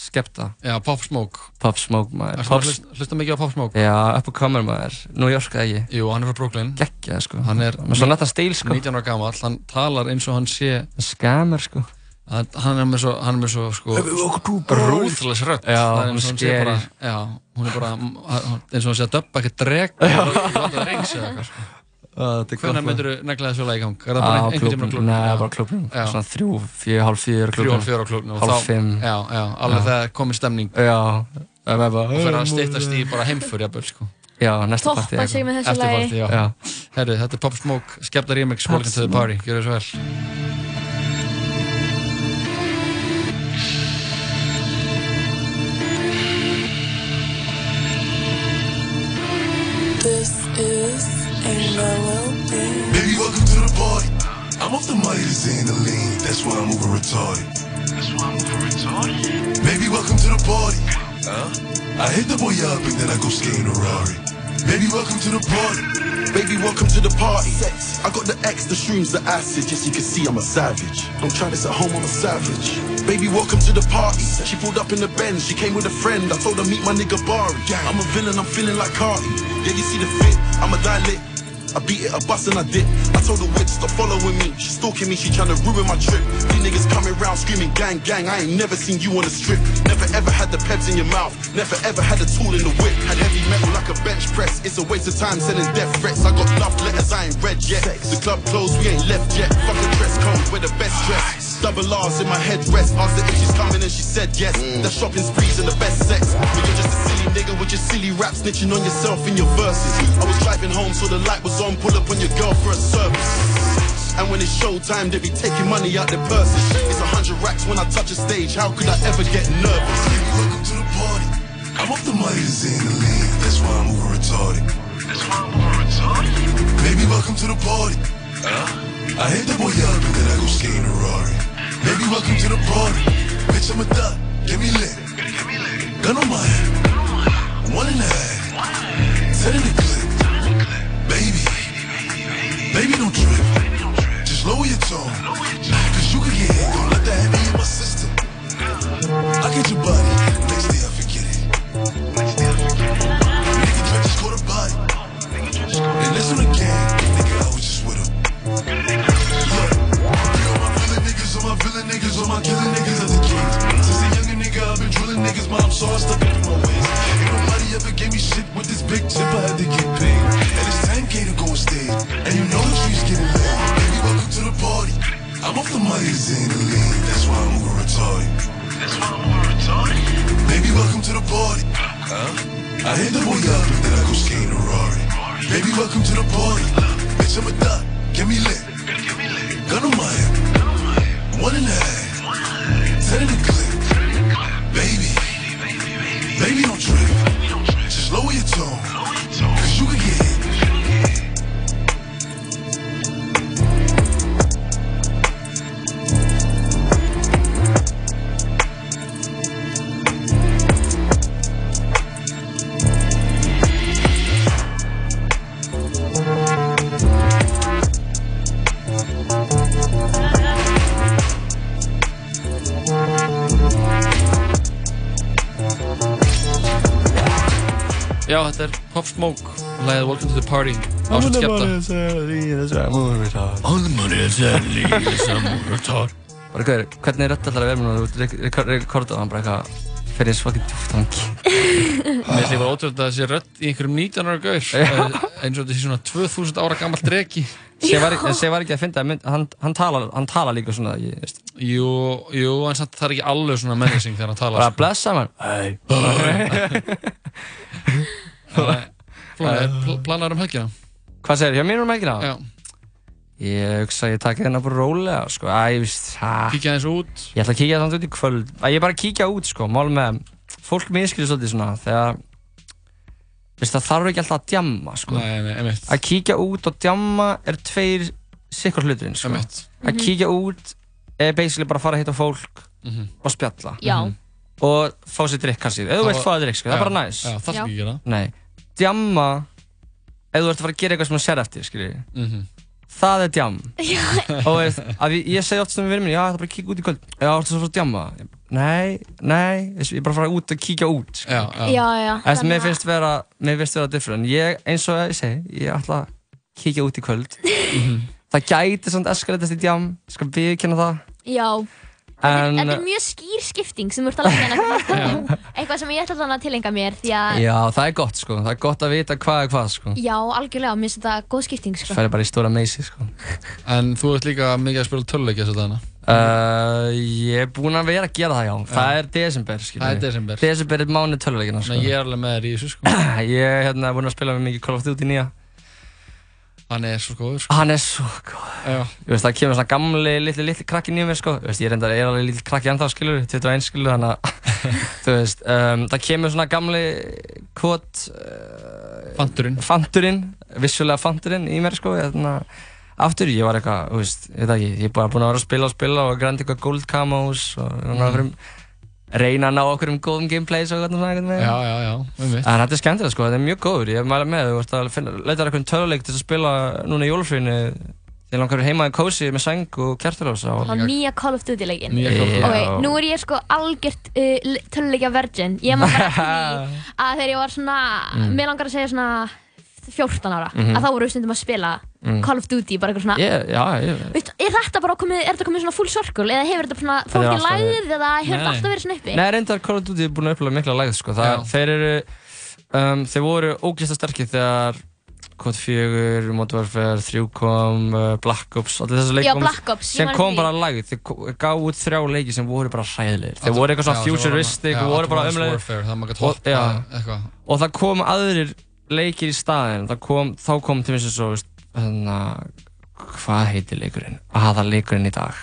[SPEAKER 19] Skepta.
[SPEAKER 1] Já, Pop Smoke.
[SPEAKER 19] Pop Smoke maður. Pop,
[SPEAKER 1] hlusta- mikið á Pop Smoke?
[SPEAKER 19] Já, up and comer maður. New York eða ekki?
[SPEAKER 1] Jú, hann er frá Brooklyn.
[SPEAKER 19] Gekkja sko.
[SPEAKER 1] Hann er
[SPEAKER 19] svo nettan stíl sko.
[SPEAKER 1] 19 ára gamall, hann talar eins og hann sé
[SPEAKER 19] Scammer sko
[SPEAKER 1] Hann hann er með svo, hann er með svo sko Það er
[SPEAKER 19] hún
[SPEAKER 1] eins og hann sé
[SPEAKER 19] skerir.
[SPEAKER 1] bara Já, hún er bara eins og hann sé að döbba ekkert dreg Láta það sko. Hvernig myndir þú negla þessu lag í gang? Er það bara einhvern tíma á klubnum?
[SPEAKER 19] Nei, bara klubnum. Svona þrjú, fjö, hálf fjör
[SPEAKER 1] Þrjú og fjögur á klubnum og
[SPEAKER 19] Hálf fimm.
[SPEAKER 1] Já, já, alveg stemning.
[SPEAKER 19] Það er bara
[SPEAKER 1] Og fyrir að styttast í bara heimfur sko.
[SPEAKER 19] Já, næsta
[SPEAKER 2] Toppa
[SPEAKER 19] partí
[SPEAKER 2] sig með þessu
[SPEAKER 1] Eftir
[SPEAKER 2] lagi.
[SPEAKER 1] partí, já,
[SPEAKER 19] Já.
[SPEAKER 1] Herru, þetta er Pop Smoke, skemmta remix Welcome to the party, gjör það svo vel
[SPEAKER 9] is a melody.
[SPEAKER 21] Baby, welcome to the party. I'm off the money to Xanaline. That's why I'm over retarded. That's why I'm over retarded. Baby, welcome to the party. Huh? I hit the boy up and then I go skating a Rari. Baby, welcome to the party.
[SPEAKER 22] Baby, welcome to the party. I got the X, the shrooms, the acid, just so you can see I'm a savage. Don't try this at home, I'm a savage. Baby, welcome to the party. She pulled up in the Benz, she came with a friend. I told her meet my nigga Bari. I'm a villain, I'm feeling like Carti. Yeah, you see the fit, I'm a die lit. I beat it, a bus and I dip. I told the witch, stop following me. She stalking me, she trying to ruin my trip. These niggas coming round screaming, gang, gang. I ain't never seen you on a strip. Never ever had the peps in your mouth. Never ever had a tool in the whip. Had heavy metal like a bench press. It's a waste of time sending death threats. I got love letters, I ain't read yet. The club closed, we ain't left yet. Fuck the dress code, we're the best dress. Double R's in my headrest. Asked her if she's coming and she said yes. Mm. The shopping sprees and the best sex. But you're just a silly nigga with your silly rap snitching on yourself in your verses. I was driving home so the light was on. Pull up on your girl for a service. And when it's showtime, they be taking money out their purses. It's a hundred racks when I touch a stage. How could I ever get nervous?
[SPEAKER 21] Welcome to the party. I'm off the money to Xandaline. That's why I'm over retarded. That's why I'm over retarded. Baby, welcome to the party. Huh? I hit the boy up and then I go skate in a Rari. Baby, welcome to the party. Bitch, I'm a thot. Get me lit. Gun on my head. One and a half. Set in the clip. Baby. Baby, don't trip. Just lower your tone. Cause you can get hit. Don't let that heavy in my system. I get your body. Next day I forget it. Nigga try just caught a body. And this on the. Nigga, I was just with him. Look, all my villain niggas, all my villain niggas, all my killing niggas are the kings.
[SPEAKER 1] Já, þetta er Pop Smoke, lagið Welcome to the Party Ásett skepta
[SPEAKER 21] All the money is sadly some retard.
[SPEAKER 19] Bara hver, hvernig er þetta alltaf að vera með þú ert rekordað og hann bara eitthvað fyrir eins fucking djúftangi
[SPEAKER 1] Mér finnst ég bara ótrúlega að það sé rödd í einhverjum 19 ára gaur. Eh, eins og þetta sé svona 2000 ára gammal dregi
[SPEAKER 19] Sér var, sé var ekki að finna að hann, hann talar hann tala líka svona ég, veist.
[SPEAKER 1] Jú, jú, en samt það er ekki alveg svona menacing þegar hann talar
[SPEAKER 19] Bara blessa mann Hei
[SPEAKER 1] planar um helgina
[SPEAKER 19] Hvað segir, hjá mér um helgina?
[SPEAKER 1] Já
[SPEAKER 19] Ég hugsa að ég taka hérna bara rólega sko. Æ, ég veist ha.
[SPEAKER 1] Kíkja eins út
[SPEAKER 19] Ég ætla að kíkja þannig út í kvöld Æ, Ég er bara að kíkja út sko, mál með Fólk miskilur svolítið svona Þegar veist, Það þarf ekki alltaf að djamma sko.
[SPEAKER 1] Nei, nei, einmitt
[SPEAKER 19] Að kíkja út og djamma er tveir sikkur hluturinn sko.
[SPEAKER 1] Einmitt.
[SPEAKER 19] Að
[SPEAKER 2] Mhm.
[SPEAKER 19] kíkja út er basically bara að fara að hitta fólk
[SPEAKER 1] Mhm.
[SPEAKER 19] og spjalla
[SPEAKER 2] Já.
[SPEAKER 19] Og fá sér drikk kannski ef þú
[SPEAKER 1] Það
[SPEAKER 19] vilt
[SPEAKER 1] var-
[SPEAKER 19] fá þér drikk, sko. það er bara næs
[SPEAKER 1] já, þarf ekki að gera.
[SPEAKER 19] Nei, djamma ef þú ert að fara að gera eitthvað sem þú sér eftir skilji
[SPEAKER 1] Mhm.
[SPEAKER 19] það er djam
[SPEAKER 2] Já.
[SPEAKER 19] og veist, að ég, ég segi oft sem við verðum já, það er bara að kíkja út í kvöld. Já, þú ert að fara að djamma? Nei, nei, ég er bara að fara út og kíkja út sko.
[SPEAKER 1] já,
[SPEAKER 2] Já, já,
[SPEAKER 19] Þess, mér finnst vera mér finnst vera different. Ég, eins og ég segi, ég ætla að kíkja út í kvöld. Það gæti svona eskalatast í djam skal viðkynna það.
[SPEAKER 2] Já,
[SPEAKER 19] en,
[SPEAKER 2] þetta er mjög skýr skipting sem þú ert að leggja hérna Eitthvað sem ég ætla þannig að tilenga mér því að
[SPEAKER 19] já, það er gott sko. Það er gott að vita hvað er hvað sko.
[SPEAKER 2] Já, algjörlega, mér finnst þetta góð skipting sko.
[SPEAKER 19] það er bara í stóra meysi sko.
[SPEAKER 1] En þú ert líka mikið að spila töluleikja þess að dana
[SPEAKER 19] Uh, ég er búinn að vera að gera það já, það er desember skilur
[SPEAKER 1] Það er desember.
[SPEAKER 19] Desember er mánu töluleikina sko.
[SPEAKER 1] Nei, ég er alveg með þér í þessu sko.
[SPEAKER 19] Ég er hérna búinn að spila með mikið Call of Duty nýja
[SPEAKER 1] Hann er svo góður sko.
[SPEAKER 19] Hann er svo góð
[SPEAKER 1] Já.
[SPEAKER 19] Ég veist, það kemur svona gamli, litli, litli krakki nýjum mér sko. Ég veist, ég reyndar er alveg litli krakki ennþá skilur 21 skilur, þannig að Þú veist, um, það kemur svona gamli Kvot uh,
[SPEAKER 1] Fanturinn.
[SPEAKER 19] Fanturinn, vissulega fanturinn í mér sko Þannig að Aftur, ég var eitthvað, þú veist, ég veit ekki, ég er bara búinn að vera að spila og spila og grænt eitthvað gold camos og svona mm. Reyna að ná okkur um góðum gameplays og eitthvað svona eitthvað með.
[SPEAKER 1] Já, já, já, um mitt
[SPEAKER 19] En þetta er skemmtilegt sko, þetta er mjög góður, ég mæla með, þú veist að finna, leita eitthvað töluleik til að spila núna í jólfrínu Ég langar heima í kósi með sæng og kertalós
[SPEAKER 2] Á nýja Call of Duty leikin
[SPEAKER 19] Nýja Call of Duty.
[SPEAKER 2] Ok, nú er ég sko algjört uh, töluleikja virgin Ég maður bara eftir því að þegar ég var svona
[SPEAKER 19] Mm.
[SPEAKER 2] Mér langar að segja svona 14 ára
[SPEAKER 19] Mhm.
[SPEAKER 2] að þá voru við stundum að spila
[SPEAKER 19] Mm.
[SPEAKER 2] Call of Duty, bara eitthvað svona
[SPEAKER 19] Ég, já, ég
[SPEAKER 2] Veistu, er þetta bara komið, er þetta komið svona full circle eða hefur þetta svona
[SPEAKER 19] Þetta
[SPEAKER 2] fólki
[SPEAKER 19] alltaf
[SPEAKER 2] lægð
[SPEAKER 19] verið.
[SPEAKER 2] eða hefur þetta alltaf verið svona uppi?
[SPEAKER 19] Nei, reyndar Call of Duty er búin að upplega mikla lægð sko. Það, þeir eru um, þeir voru ógeðslega sterkir þegar Code 4, Modern Warfare 3 kom, uh, Black Ops allir þessu
[SPEAKER 2] ég
[SPEAKER 19] sem kom bara
[SPEAKER 2] því.
[SPEAKER 19] lægð þeir gáfu út þrjá leiki sem voru bara hræðilegir þeir voru eitthvað svona futuristic og voru bara
[SPEAKER 1] gat
[SPEAKER 19] og, og það kom aðrir leikir í staðin það kom, þá kom til þess að veist, hérna, hvað heitir leikurinn aða leikurinn í dag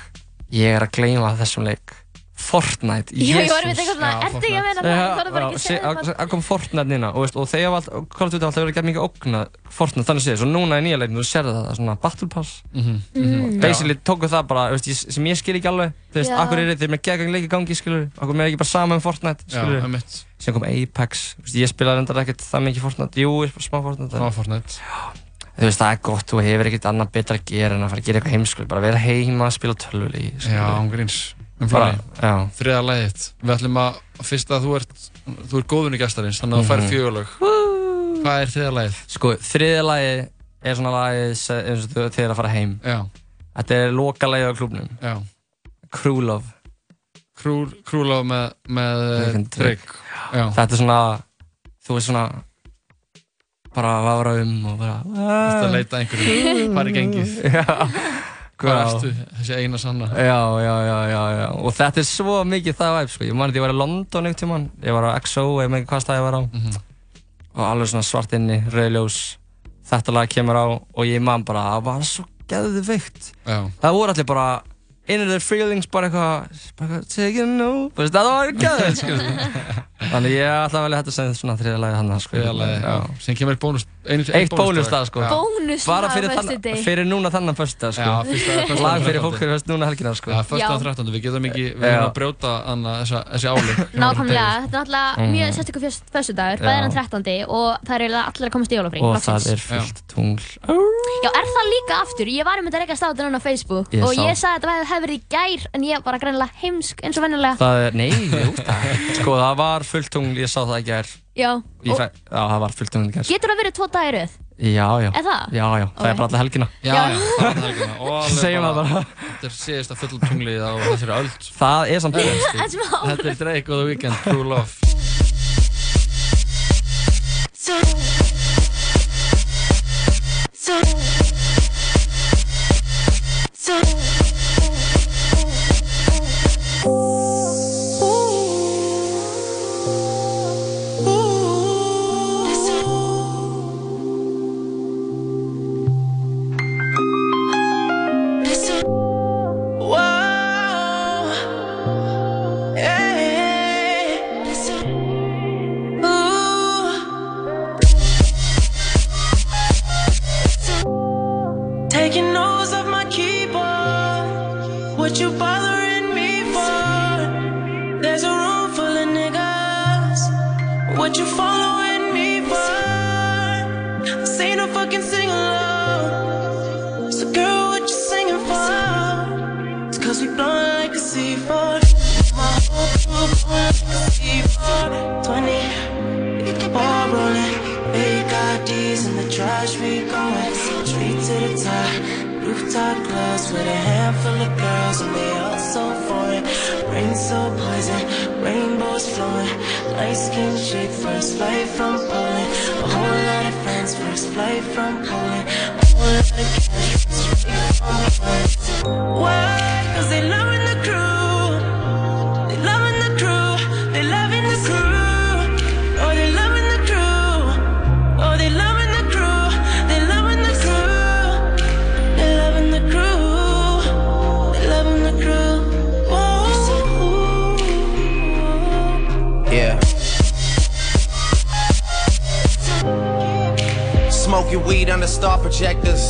[SPEAKER 19] ég er að gleyma þessum leik Fortnite,
[SPEAKER 2] Já, ég var
[SPEAKER 19] Jesus.
[SPEAKER 2] einmitt eitthvað svona, ertu ekki að meina það? Ég þorði bara ekki að segja það.
[SPEAKER 19] það kom Fortnite nýna og, veist, og þegar var alltaf verið gett mikið ógna Fortnite þannig séð, svo núna í nýja leikinu þú sérðu það, það er svona Battle Pass
[SPEAKER 1] Mhm,
[SPEAKER 2] mhm.
[SPEAKER 19] basically tóku það bara, veist, ég, sem ég skil ekki alveg þú veist,
[SPEAKER 2] Já.
[SPEAKER 19] akkur er þeir með geggang leiki í gangi skilur, akkur með ekki bara sama um Fortnite
[SPEAKER 1] Já,
[SPEAKER 19] skilur,
[SPEAKER 1] einmitt.
[SPEAKER 19] sem kom Apex, veist, ég spilaði reyndar ekkert það mikið Fortnite, jú, ég spila smá Fortnite
[SPEAKER 1] Smá Fortnite
[SPEAKER 19] þú veist, það er gott, þú hefur ekkert annað betra að gera en að fara að gera eitthvað heimskuð, bara vera heima að spila tölvuleiki
[SPEAKER 1] Já, án gríns. Um. Þriða lagið Við ætlum að Fyrst að þú ert Þú ert góðunni gestarins Þannig að þú fær
[SPEAKER 19] Mhm.
[SPEAKER 1] fjögurlög. Hvað er þriða lagið?
[SPEAKER 19] Sko, þriðja lagi er svona lagið se- eins og þú þegar að fara heim.
[SPEAKER 1] Já.
[SPEAKER 19] Þetta er loka lagið á klubnum
[SPEAKER 1] Já.
[SPEAKER 19] Crew Love.
[SPEAKER 1] Með, með Já
[SPEAKER 19] Þetta er svona, þú veist svona bara að vafra um og bara
[SPEAKER 1] Þetta að leita einhverju Hvað er gengið? Hvað
[SPEAKER 19] Já.
[SPEAKER 1] ertu? Þessi eina sanna?
[SPEAKER 19] Já, já, já, já, já. Og þetta er svo mikið það væp, sko. Ég man að ég var í London einhvern tímann. Ég var á XO, ég með ekki hvað stað ég var á.
[SPEAKER 1] Mhm.
[SPEAKER 19] Og alveg svona svart inni, rauðljós Þetta lag kemur á og ég man bara Það var svo geðveikt.
[SPEAKER 1] Já.
[SPEAKER 19] Það voru allir bara Inner their feelings, bara eitthvað bara eitthvað, Take a no veist, Það var geðveikt, sko Þannig ég ætla að velja þetta sem svona þriða lagi hann sko.
[SPEAKER 1] Þriðja lagið, já. Sem kemur eitt bónus einu,
[SPEAKER 19] Eitt bónusdag, sko
[SPEAKER 1] Já.
[SPEAKER 2] Bónus
[SPEAKER 19] Bara
[SPEAKER 2] lag
[SPEAKER 19] fyrir,
[SPEAKER 2] á
[SPEAKER 19] þann,
[SPEAKER 2] föstudegi.
[SPEAKER 19] fyrir núna þannan fyrsta sko.
[SPEAKER 1] Já, fyrsta- fyrsta
[SPEAKER 19] Lag fyrir
[SPEAKER 1] 13.
[SPEAKER 19] fólk fyrir fyrst núna helgina sko.
[SPEAKER 1] Já, fyrsta og 13. Við getum ekki Við erum að brjóta anna, þessa, þessi áli
[SPEAKER 2] Nákvæmlega, þetta er náttúrulega
[SPEAKER 19] Mhm.
[SPEAKER 2] mjög sérstökur föstudagur, það er
[SPEAKER 19] Já.
[SPEAKER 2] hann 13. og það er eiginlega allir að komast í jólafrí
[SPEAKER 19] Og það er fullt tungl
[SPEAKER 2] Já, er það líka aftur? Ég var um þetta að reyka státa núna á Facebook
[SPEAKER 19] Ég
[SPEAKER 2] og ég sagði að þetta hefði verið í
[SPEAKER 19] Það er, það Sko, það það
[SPEAKER 2] Já,
[SPEAKER 19] Ég fæ, Já, það var fullt tungl í gær.
[SPEAKER 2] Getur það verið tvo dagir röð?
[SPEAKER 19] Já, já.
[SPEAKER 2] Er það?
[SPEAKER 19] Já, já, það er bara alla helgina.
[SPEAKER 1] Já, já, það er helgina. Og alveg
[SPEAKER 19] Segjum það bara.
[SPEAKER 1] Þetta er síðasta full tunglið á þessari öld
[SPEAKER 19] Það er samt
[SPEAKER 2] En smá
[SPEAKER 1] Þetta er Drake og The Weeknd, True Love
[SPEAKER 9] C4 My whole a C4 20, get the ball rolling Big IDs in the trash, we going Straight to the top Rooftop clubs with a handful of girls And they all so foreign Rain so poison, rainbows flowing Light skin chick, first flight from Poland A whole lot of friends, first flight from Poland A whole lot of cash, straight from Poland
[SPEAKER 5] Under star projectors.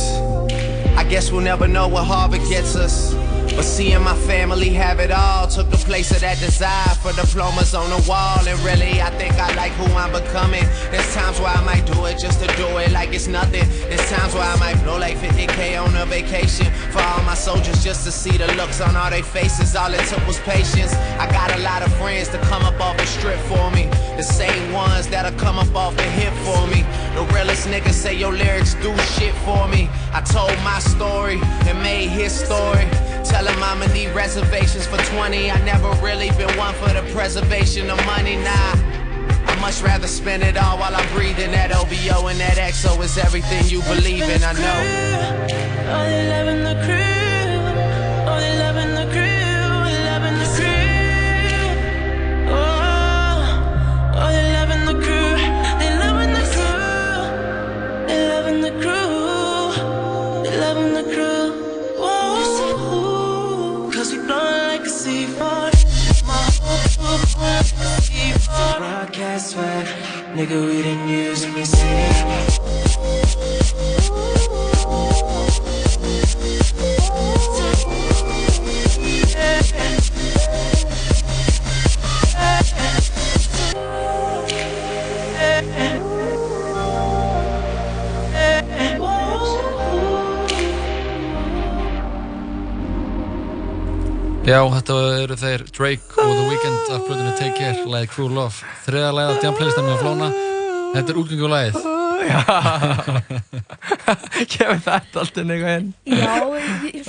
[SPEAKER 5] I guess we'll never know what Harvard gets us. But seeing my family have it all took the place of that desire for diplomas on the wall. And really, I think I like who I'm becoming. There's times where I might do it just to do it like it's nothing. There's times where I might blow like
[SPEAKER 23] 50k on a vacation for all my soldiers just to see the looks on all their faces. All it took was patience. I got a lot of friends to come up off the strip for me. The same ones that'll come up off the hip for me. The realest niggas say your lyrics do shit for me. I told my story and made his story. Tell him I'ma need reservations for 20. I never really been one for the preservation of money, nah. I much rather spend it all while I'm breathing. That OVO and that XO is everything you believe in, I know.
[SPEAKER 20] Loving the crew. Oh, they loving the Nigga, we didn't use me.
[SPEAKER 1] Já, þetta eru þeir Drake og Weeknd af blöðinu Take Care, lagið Cruel Love. Þriða lagið af Djan Playlistan með Flóna. Þetta er útgöngulegið
[SPEAKER 19] Kemur þetta alltaf einhver inn?
[SPEAKER 2] Já,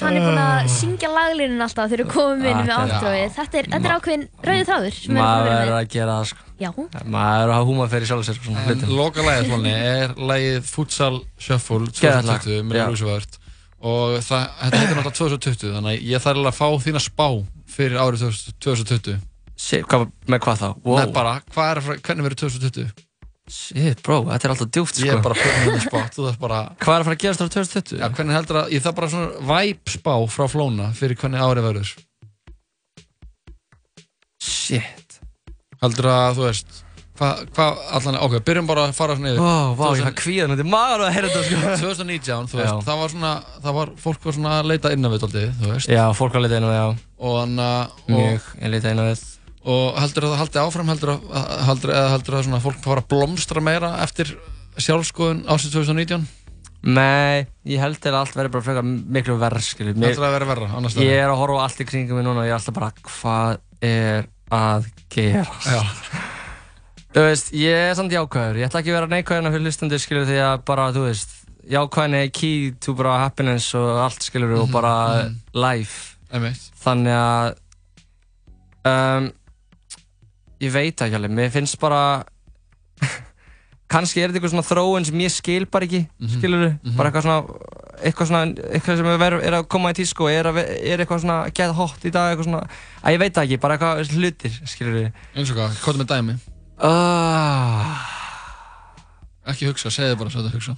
[SPEAKER 2] hann er búinn að syngja laglinin alltaf þegar við komum inn
[SPEAKER 19] Ah,
[SPEAKER 2] með
[SPEAKER 19] er-
[SPEAKER 2] áttrófið. Þetta er, þetta er ákveðin rauðið þráður
[SPEAKER 19] Maður er að gera það sko.
[SPEAKER 2] Já.
[SPEAKER 19] Maður er að hafa húma fyrir sjálf sér og svona
[SPEAKER 1] En
[SPEAKER 19] hlutum.
[SPEAKER 1] loka lagið Flóni er lagið Futsal Shuffle
[SPEAKER 19] Geðveikt lag,
[SPEAKER 1] 2020 með
[SPEAKER 19] já.
[SPEAKER 1] Lúsivert og það, þetta heitir náttúrulega 2020 þannig að ég þarf alveg að fá þína spá fyrir árið 2020
[SPEAKER 19] Shit, hvað, með hvað þá? Wow.
[SPEAKER 1] Nei, bara, hvað er, hvernig verður 2020?
[SPEAKER 19] Shit, bro, þetta er alltaf djúpt sko
[SPEAKER 1] Ég er bara fyrir með spot, þú þarf bara
[SPEAKER 19] Hvað er að fara að gerast á 2020?
[SPEAKER 1] Já, hvernig heldur að, ég þarf bara svona væp spá frá Flóna fyrir hvernig árið verður
[SPEAKER 19] Shit
[SPEAKER 1] Heldur að, þú veist hvað, hva, allan, ok, byrjum bara að fara svona yfir
[SPEAKER 19] Ó, vá, ég fæ kvíðan út í maður að heyra þetta sko
[SPEAKER 1] 2019, þú
[SPEAKER 19] Já.
[SPEAKER 1] veist, það var svona það var, fólk var svona að leita inn á við daldið, þú veist
[SPEAKER 19] Já, fólk var að leita inn á við, já
[SPEAKER 1] og hann að
[SPEAKER 19] Mjög,
[SPEAKER 1] og heldur að það áfram heldur að, heldur, eða heldur að svona fólk fara að blómstra meira eftir sjálfskoðun ásins 2019
[SPEAKER 19] Nei, ég held til að allt verður bara frekar miklu verð, skilur
[SPEAKER 1] Heldur það að vera verra, annars
[SPEAKER 19] Ég er að horfa á allt í kringum mig núna og ég er alltaf bara, hvað er að gerast?
[SPEAKER 1] Já.
[SPEAKER 19] Þú veist, ég er samt jákvæður, ég ætla ekki að vera neikvæðina fyrir hlustandi, skilur, því að bara, þú veist, jákvæðin er key to bara happiness og allt, skilur, og
[SPEAKER 1] Mhm,
[SPEAKER 19] bara
[SPEAKER 1] mhm.
[SPEAKER 19] life.
[SPEAKER 1] Einmitt.
[SPEAKER 19] Þannig að, um, ég veit ekki alveg, mér finnst bara, kannski er þetta eitthvað svona þróun sem ég skil bara ekki,
[SPEAKER 1] Mhm,
[SPEAKER 19] skilur,
[SPEAKER 1] mhm.
[SPEAKER 19] bara eitthvað svona, eitthvað svona, eitthvað sem er, ver- er að koma í tísku, er, er eitthvað svona get hot í dag, eitthvað svona, að ég veit ekki, bara eitthvað hlutir, skilur.
[SPEAKER 1] eins og hvað, hvað er með dæmi?
[SPEAKER 19] Uh,
[SPEAKER 1] ekki hugsa, segðu bara svo þetta hugsa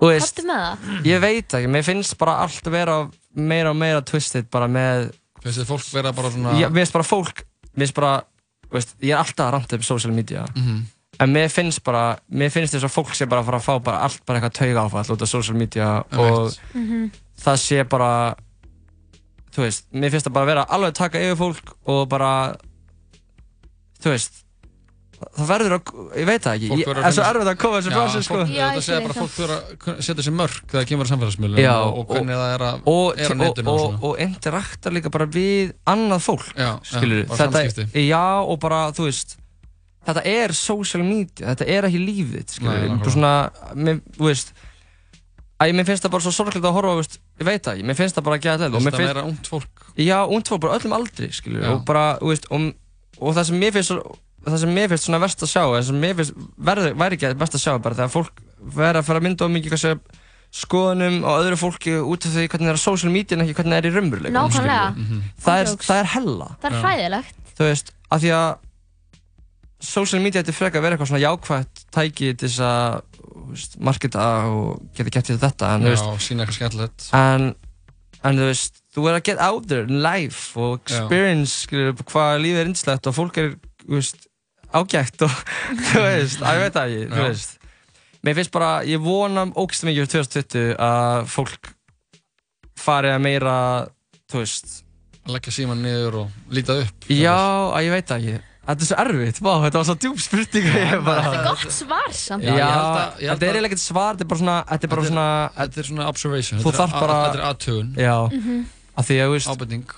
[SPEAKER 19] Þú veist,
[SPEAKER 2] Hattu með það?
[SPEAKER 19] ég veit ekki, mér finnst bara allt að vera meira og meira twisted bara með
[SPEAKER 1] finnst þið fólk vera bara svona
[SPEAKER 19] Já, mér finnst bara fólk, mér finnst bara, þú veist, ég er alltaf að ranta um social media
[SPEAKER 1] Mhm.
[SPEAKER 19] En mér finnst bara, mér finnst þess að fólk sé bara að fara að fá bara allt bara eitthvað tauga áfall út af social media og
[SPEAKER 2] Mhm.
[SPEAKER 19] það sé bara, þú veist, mér finnst það bara að vera alveg að taka yfir fólk og bara, þú veist, það verður að, ég veit það ekki, ég, er svo erfitt að koma þessu frá sér, sko.
[SPEAKER 1] fólk, þetta segja bara að fólk verður að setja sér mörg þegar það kemur að samfélagsmiðlum
[SPEAKER 19] Já,
[SPEAKER 1] og, og hvernig það er að
[SPEAKER 19] og,
[SPEAKER 1] er á
[SPEAKER 19] og,
[SPEAKER 1] netinu og,
[SPEAKER 19] og,
[SPEAKER 1] svona
[SPEAKER 19] og interakta líka bara við annað fólk
[SPEAKER 1] Já, já,
[SPEAKER 19] skilur
[SPEAKER 1] bara
[SPEAKER 19] þetta, já og bara þú veist þetta er social media, þetta er ekki lífið skilur
[SPEAKER 1] nákvæmlega.
[SPEAKER 19] bara svona mér, þú veist að mér finnst það bara svo sorglega að horfa á, þú veist, ég veit það ekki, mér finnst það bara að geta
[SPEAKER 1] Finnst það meira ungt fólk?
[SPEAKER 19] já, ungt fólk, bara öllum aldri skilur
[SPEAKER 1] Já.
[SPEAKER 19] og bara, þú veist og, og það sem mér finnst svo- það sem mér finnst svona verst að sjá það sem mér finnst verður, væri ekki verst að sjá bara þegar fólk verður að fara að mynda of mikið kannski skoðunum á öðru fólki út af því hvernig það er á social media en ekki hvernig það er í raunveruleikum
[SPEAKER 2] Nákvæmlega.
[SPEAKER 19] skilurðu.
[SPEAKER 2] Mhm.
[SPEAKER 19] það, er, það er hella
[SPEAKER 2] Það er hræðilegt.
[SPEAKER 19] þú veist, af því að social media þetta frekar að vera eitthvað svona jákvætt tæki til þess að þú veist, marketa og geta gett í þetta en, þú
[SPEAKER 1] Já,
[SPEAKER 19] veist,
[SPEAKER 1] sína eitthvað skemmtilegt
[SPEAKER 19] en, en þú veist, þú er að get out there in life og experience hvað lífið er yndislegt og fólk er þú veist, ágætt og þú veist, að ég veit það ekki þú veist mér finnst bara, ég vona ógst mikið fyrir 2020 að fólk fari að meira þú veist
[SPEAKER 1] að leggja síman niður og líta upp
[SPEAKER 19] Já, að ég veit það ekki Þetta er svo erfitt, vá, þetta var svo djúb spurning ég bara...
[SPEAKER 2] Þetta er gott svar samt.
[SPEAKER 19] Já, þetta er eiginlega ekkert svar, þetta er bara svona, þetta er bara svona...
[SPEAKER 1] Þetta er svona observation, þetta er
[SPEAKER 19] þarf
[SPEAKER 1] a-
[SPEAKER 19] bara...
[SPEAKER 1] þetta er athugun.
[SPEAKER 19] Já,
[SPEAKER 2] Mhm.
[SPEAKER 19] af því að, þú veist...
[SPEAKER 1] Ábending.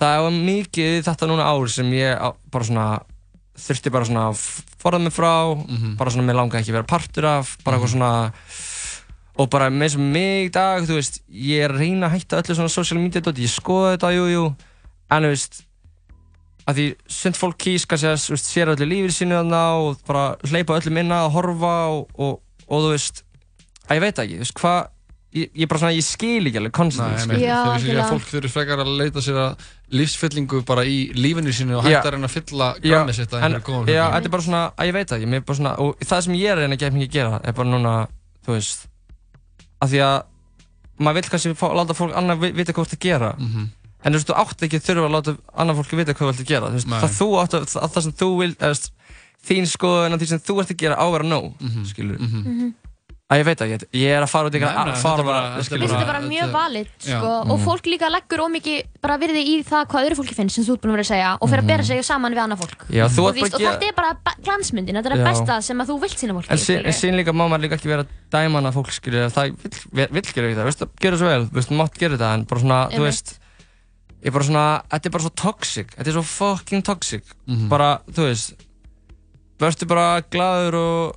[SPEAKER 19] Það var mikið í þetta núna ár sem ég bara svona þurfti bara svona að forða mig frá, bara svona mér langaði ekki að vera partur af, bara eitthvað svona og bara með sem mig í dag, þú veist, ég er að reyna að hætta öllu svona social media dóti, ég skoða þetta, jú, jú, en þú veist, að því sund fólk kýs kannski að þú veist, sér öllu lífið sínu þarna og bara hleypa öllum inn að horfa og, og, og þú veist, að ég veit ekki, þú veist, hvað, ég, ég bara svona, ég skil ekki alveg
[SPEAKER 1] Nei,
[SPEAKER 19] konstantly,
[SPEAKER 1] ég meina, þau veist að fólk þurfi frekar að leita sér að lífsfyllingu bara í lífinu sínu og
[SPEAKER 19] Já.
[SPEAKER 1] hætta að reyna að fylla
[SPEAKER 19] Já,
[SPEAKER 1] grammið sitt að
[SPEAKER 19] en,
[SPEAKER 1] einhverju góðum
[SPEAKER 19] já,
[SPEAKER 1] hlutum.
[SPEAKER 19] þetta er bara svona, að ég veit það ekki, mér er bara svona, og það sem ég er að reyna að geta mikið að gera, er bara núna, þú veist, að því að maður vil kannski fá, láta fólk annar vi- vita hvað þú ert að gera,
[SPEAKER 1] Mhm.
[SPEAKER 19] en þú veist, þú átt ekki að þurfa að láta annar fólki vita hvað þú ert að gera, þú veist,
[SPEAKER 1] Nei.
[SPEAKER 19] það þú átt að, að það sem þú vil, eða, þú veist, þín skoðun og því sem þú ert að gera á að vera nóg,
[SPEAKER 1] Mhm.
[SPEAKER 19] skilur,
[SPEAKER 2] Mhm.
[SPEAKER 19] Að ég veit það ekki, ég er að fara út í eitthvað,
[SPEAKER 1] þetta
[SPEAKER 19] fara
[SPEAKER 1] er bara-
[SPEAKER 2] Mér finnst þetta bara mjög valid sko, og
[SPEAKER 19] Mhm.
[SPEAKER 2] fólk líka leggur ómikið bara virði í það hvað öðru fólki finnst sem þú ert búin að vera að segja og fyrir að bera sig saman við annað fólk.
[SPEAKER 19] Já, þú
[SPEAKER 2] og,
[SPEAKER 19] ert bara
[SPEAKER 2] víst, og
[SPEAKER 19] að
[SPEAKER 2] þetta er bara ba- glansmyndin, þetta er það besta sem að þú vilt sína fólki
[SPEAKER 19] En sín,
[SPEAKER 2] skilurðu.
[SPEAKER 19] en sín líka má maður líka ekki vera dæman að fólk skilja það vill, vill gera það, veistu, gera svo vel, veistu, mátt gera þetta en bara svona, þú veist ég er bara svona, þetta er bara svo toxic þetta er svo fucking toxic.
[SPEAKER 1] Mhm.
[SPEAKER 19] bara, þú veist verður bara glaður og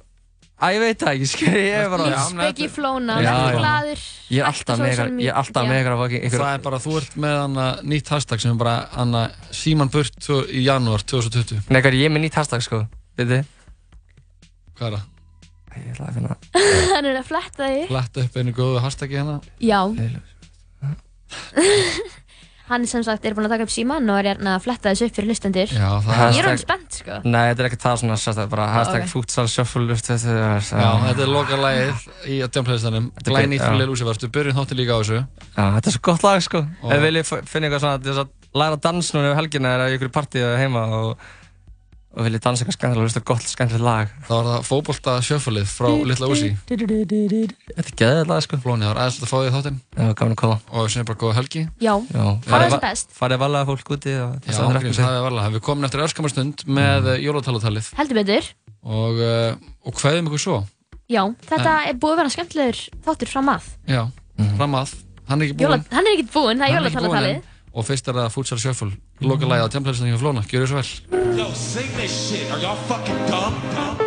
[SPEAKER 19] að ég veit það ekki, skilja, ég er bara
[SPEAKER 2] Ísbeki flóna, verður
[SPEAKER 19] já.
[SPEAKER 2] glaður
[SPEAKER 19] ég er alltaf ykkur, ég er alltaf ykkur að ykkur
[SPEAKER 1] Það er bara, þú ert með hana nýtt hashtag sem er bara hana Síman Burt í janúar 2020
[SPEAKER 19] Nei, hvað er ég með nýtt hashtag, sko, veit þið?
[SPEAKER 1] Hvað er það?
[SPEAKER 19] Ég ætla að finna
[SPEAKER 2] hann er að fletta því
[SPEAKER 1] Fletta upp einu góðu hashtagi hérna
[SPEAKER 2] já hann sem sagt er búin að taka upp síman og er hérna að fletta þessu upp fyrir hlustendur.
[SPEAKER 1] Já, það
[SPEAKER 2] ég er alveg spennt sko.
[SPEAKER 19] Nei, þetta er ekki það svona, sérstaklega, bara hashtag
[SPEAKER 2] Ok.
[SPEAKER 19] futsal shuffle þetta er-
[SPEAKER 1] Já, þetta er loka lagið í djámplæðistanum
[SPEAKER 19] er gett,
[SPEAKER 1] fyrir Vert. Við byrjum þátti líka á þessu.
[SPEAKER 19] Já, þetta er svo gott lag sko. Ef viljið f- finna eitthvað svona til þess að læra dans núna yfir helgina eða í ykkur partíu heima og, og viljið dansa eitthvað skemmtilega og hlusta gott skemmtilegt lag.
[SPEAKER 1] Það var það fótbolta sjöfulið frá Lilla Uzi.
[SPEAKER 19] Þetta er geðið lag sko.
[SPEAKER 1] Flóni, það var aðeins að fá því þáttinn.
[SPEAKER 19] Já, gaman að koma.
[SPEAKER 1] Og sem er bara góða helgi.
[SPEAKER 2] Já,
[SPEAKER 19] Já,
[SPEAKER 2] það er best.
[SPEAKER 19] Farið valega fólk úti og
[SPEAKER 1] Já, það er varlega Við komum eftir örskamastund með mm. jólatalatalið
[SPEAKER 2] heldur betur.
[SPEAKER 1] Og, uh, og hvaðum ykkur svo.
[SPEAKER 2] Já, þetta er búið að vera skemmtilegur þáttur fram að.
[SPEAKER 1] Já, fram að. Hann er ekki búinn.
[SPEAKER 2] Hann er ekkert búinn, það er
[SPEAKER 1] enn. Og fyrst er það Futsal Shuffle lokalæðið á tjamplæðislega hjá Flóna. Gjör þér svo vel.
[SPEAKER 8] Yo, sing this shit. Are y'all fucking dumb?
[SPEAKER 24] Dumb?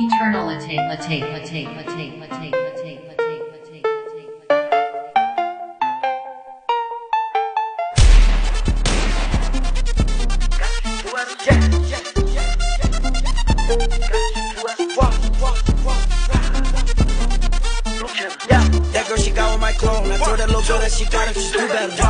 [SPEAKER 24] Eternal latte, latte, latte, latte,
[SPEAKER 5] latte, latte. Girl she got with my clone. I told that little girl that she got it, just do better.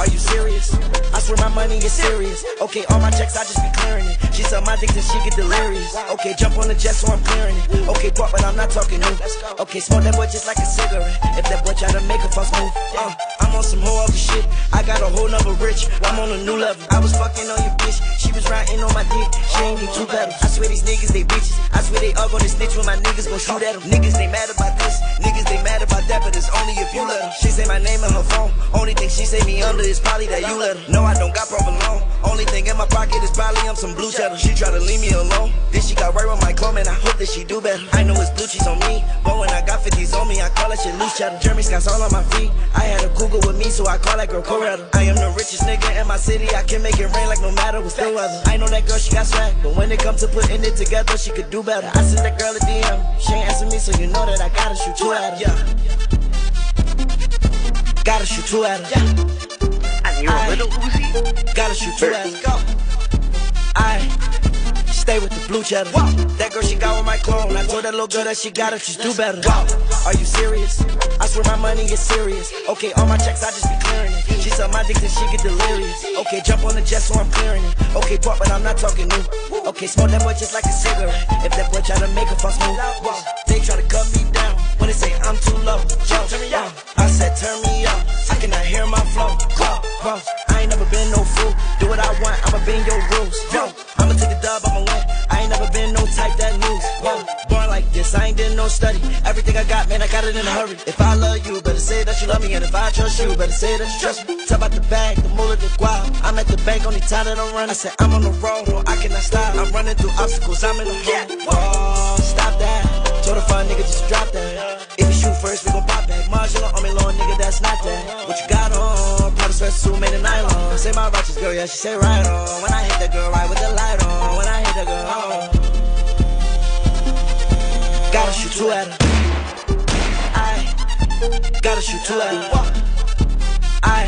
[SPEAKER 5] Are you serious? I swear my money is serious. Okay, all my checks I just be clearing it. She suck my dick till she get delirious. Okay, jump on the jet so I'm clearing it. Okay, pop, but I'm not talking new. Okay, smoke that boy just like a cigarette. If that boy try to make a fuss move, uh, I'm on some whole other shit. I got a whole nother rich. I'm on a new level. I was fucking on your bitch. She was riding on my dick. She ain't need two pedals. I swear these niggas they bitches. I swear they all gonna snitch when my niggas gon' shoot at them. Niggas they mad about this. Niggas they mad about that, but it's only if you let them. She say my name on her phone. Only thing she say me under is probably that you let her. No, I don't got proper loan. Only thing in my pocket is probably I'm some blue cheddar. She try to leave me alone. Then she got right with my clone, man. I hope that she do better. I know it's blue cheese on me, but when I got 50s on me, I call that shit loose cheddar. Jeremy Scott's all on my feet. I had a Google with me, so I call that girl Coretta. I am the richest nigga in my city. I can make it rain like no matter what's the weather. I know that girl, she got swag, but when it comes to putting it together, she could do better. I sent that girl a DM. She ain't answer me, so you know that I gotta shoot two at her. Yeah. Gotta shoot two at her. Yeah. And you a little Uzi? Gotta shoot two at her. Go. Stay with the blue cheddar. That girl she got with my clone. I told that little girl that she got it, just do better. Are you serious? I swear my money is serious. Okay, all my checks I just be clearing it. She suck my dick till she get delirious. Okay, jump on the jet so I'm clearing it. Okay, pop, but I'm not talking new. Okay, smoke that boy just like a cigarette. If that boy try to make a fuss move, they try to cut me down when they say I'm too low. Yo, turn me up. I said turn me up. I cannot hear my flow. Whoa, whoa. I ain't never been no fool. It in a hurry. If I love you, better say that you love me. And if I trust you, better say that you trust me. Talk about the bag, the mullah, the guap. I'm at the bank, only time that I'm running. I said, I'm on the road, no, I cannot stop. I'm running through obstacles, I'm in the hole. Oh, stop that. Told a fun nigga just drop that. If you shoot first, we gon' pop back. Marginal on me, long nigga, that's not that. What you got on? Probably sweatsuit made of nylon. Say my righteous girl, yeah, she say right on. When I hit the girl, right with the light on. When I hit the girl, on. Gotta shoot two at her. I gotta shoot two at her. I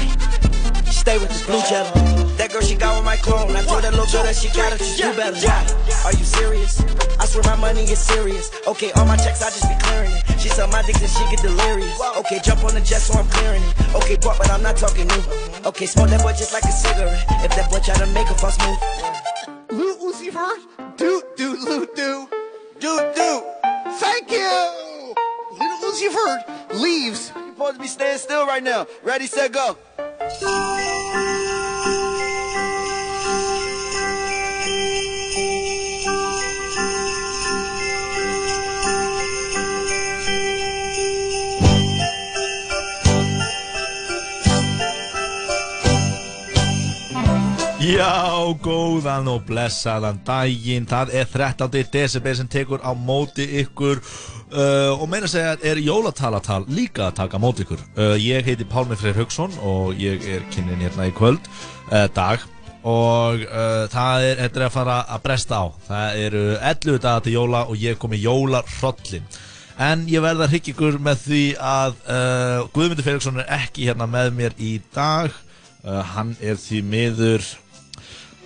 [SPEAKER 5] stay with this blue jello. That girl she got with my clone. I told that little girl that she got it, just do better. Why? Are you serious? I swear my money is serious. Okay, all my checks I just be clearing it. She suck my dick and she get delirious. Okay, jump on the jet so I'm clearing it. Okay, pop, but I'm not talking new. Okay, smoke that boy just like a cigarette. If that boy try to make a false move.
[SPEAKER 8] Lil Uzi Vert, do do do do do do. Thank you. Little Uzi Vert leaves.
[SPEAKER 5] You supposed to be staying still right now. Ready, set, go.
[SPEAKER 25] Já, góðan og blessaðan daginn Það er 13. desember sem tekur á móti ykkur uh, og meina að segja er jólatalatal líka að taka á móti ykkur? Uh, Ég heiti Pálmi Freyr Haugsson og ég er kynnin hérna í kvöld uh, dag. Og það er, þetta er að fara að bresta á. Það eru 11 dagar til jóla og ég kom í jólarhrollin En ég verða að hryggja ykkur með því að Guðmundur Felixson er ekki hérna með mér í dag. Hann er því miður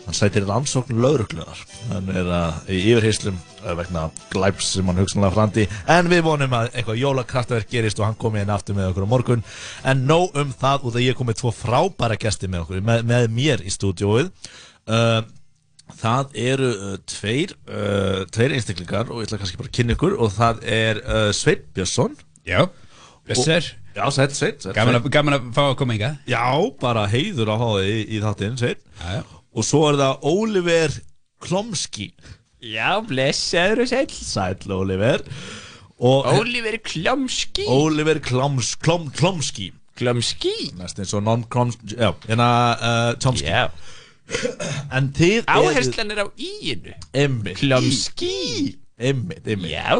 [SPEAKER 25] hann sætir rannsókn lauruglunar hann er að í yfirheyslum uh, vegna glæps sem hann hugsanlega frandi en við vonum að eitthvað jólakraftverk gerist og hann komi inn aftur með okkur á morgun. En nóg um það út að ég komið tvo frábæra gesti með okkur með, með mér í stúdióið uh, það eru uh, tveir uh, tveir einstaklingar og ég ætla kannski bara að kynna ykkur og það er Sveit Björnsson.
[SPEAKER 26] Já.
[SPEAKER 25] Og- Já, Sveit, Sveit,
[SPEAKER 26] Gaman að, fá að koma hingað.
[SPEAKER 25] Já, bara heiður að hafa þig í, í þáttinn, Sveit
[SPEAKER 26] já.
[SPEAKER 25] Og svo er það Oliver Klomski
[SPEAKER 19] Já, blessaður og sæl
[SPEAKER 25] Sæl Oliver. Og
[SPEAKER 19] Oliver Klomski
[SPEAKER 25] Oliver Kloms, Klom, Klomski
[SPEAKER 19] Klomski
[SPEAKER 25] Næst eins og non-Klomski Já, hérna uh, Chomski
[SPEAKER 19] Já.
[SPEAKER 25] En þið
[SPEAKER 19] Áherslan er á í-inu.
[SPEAKER 25] Einmitt.
[SPEAKER 19] Klomski
[SPEAKER 25] Einmitt, einmitt.
[SPEAKER 19] Já.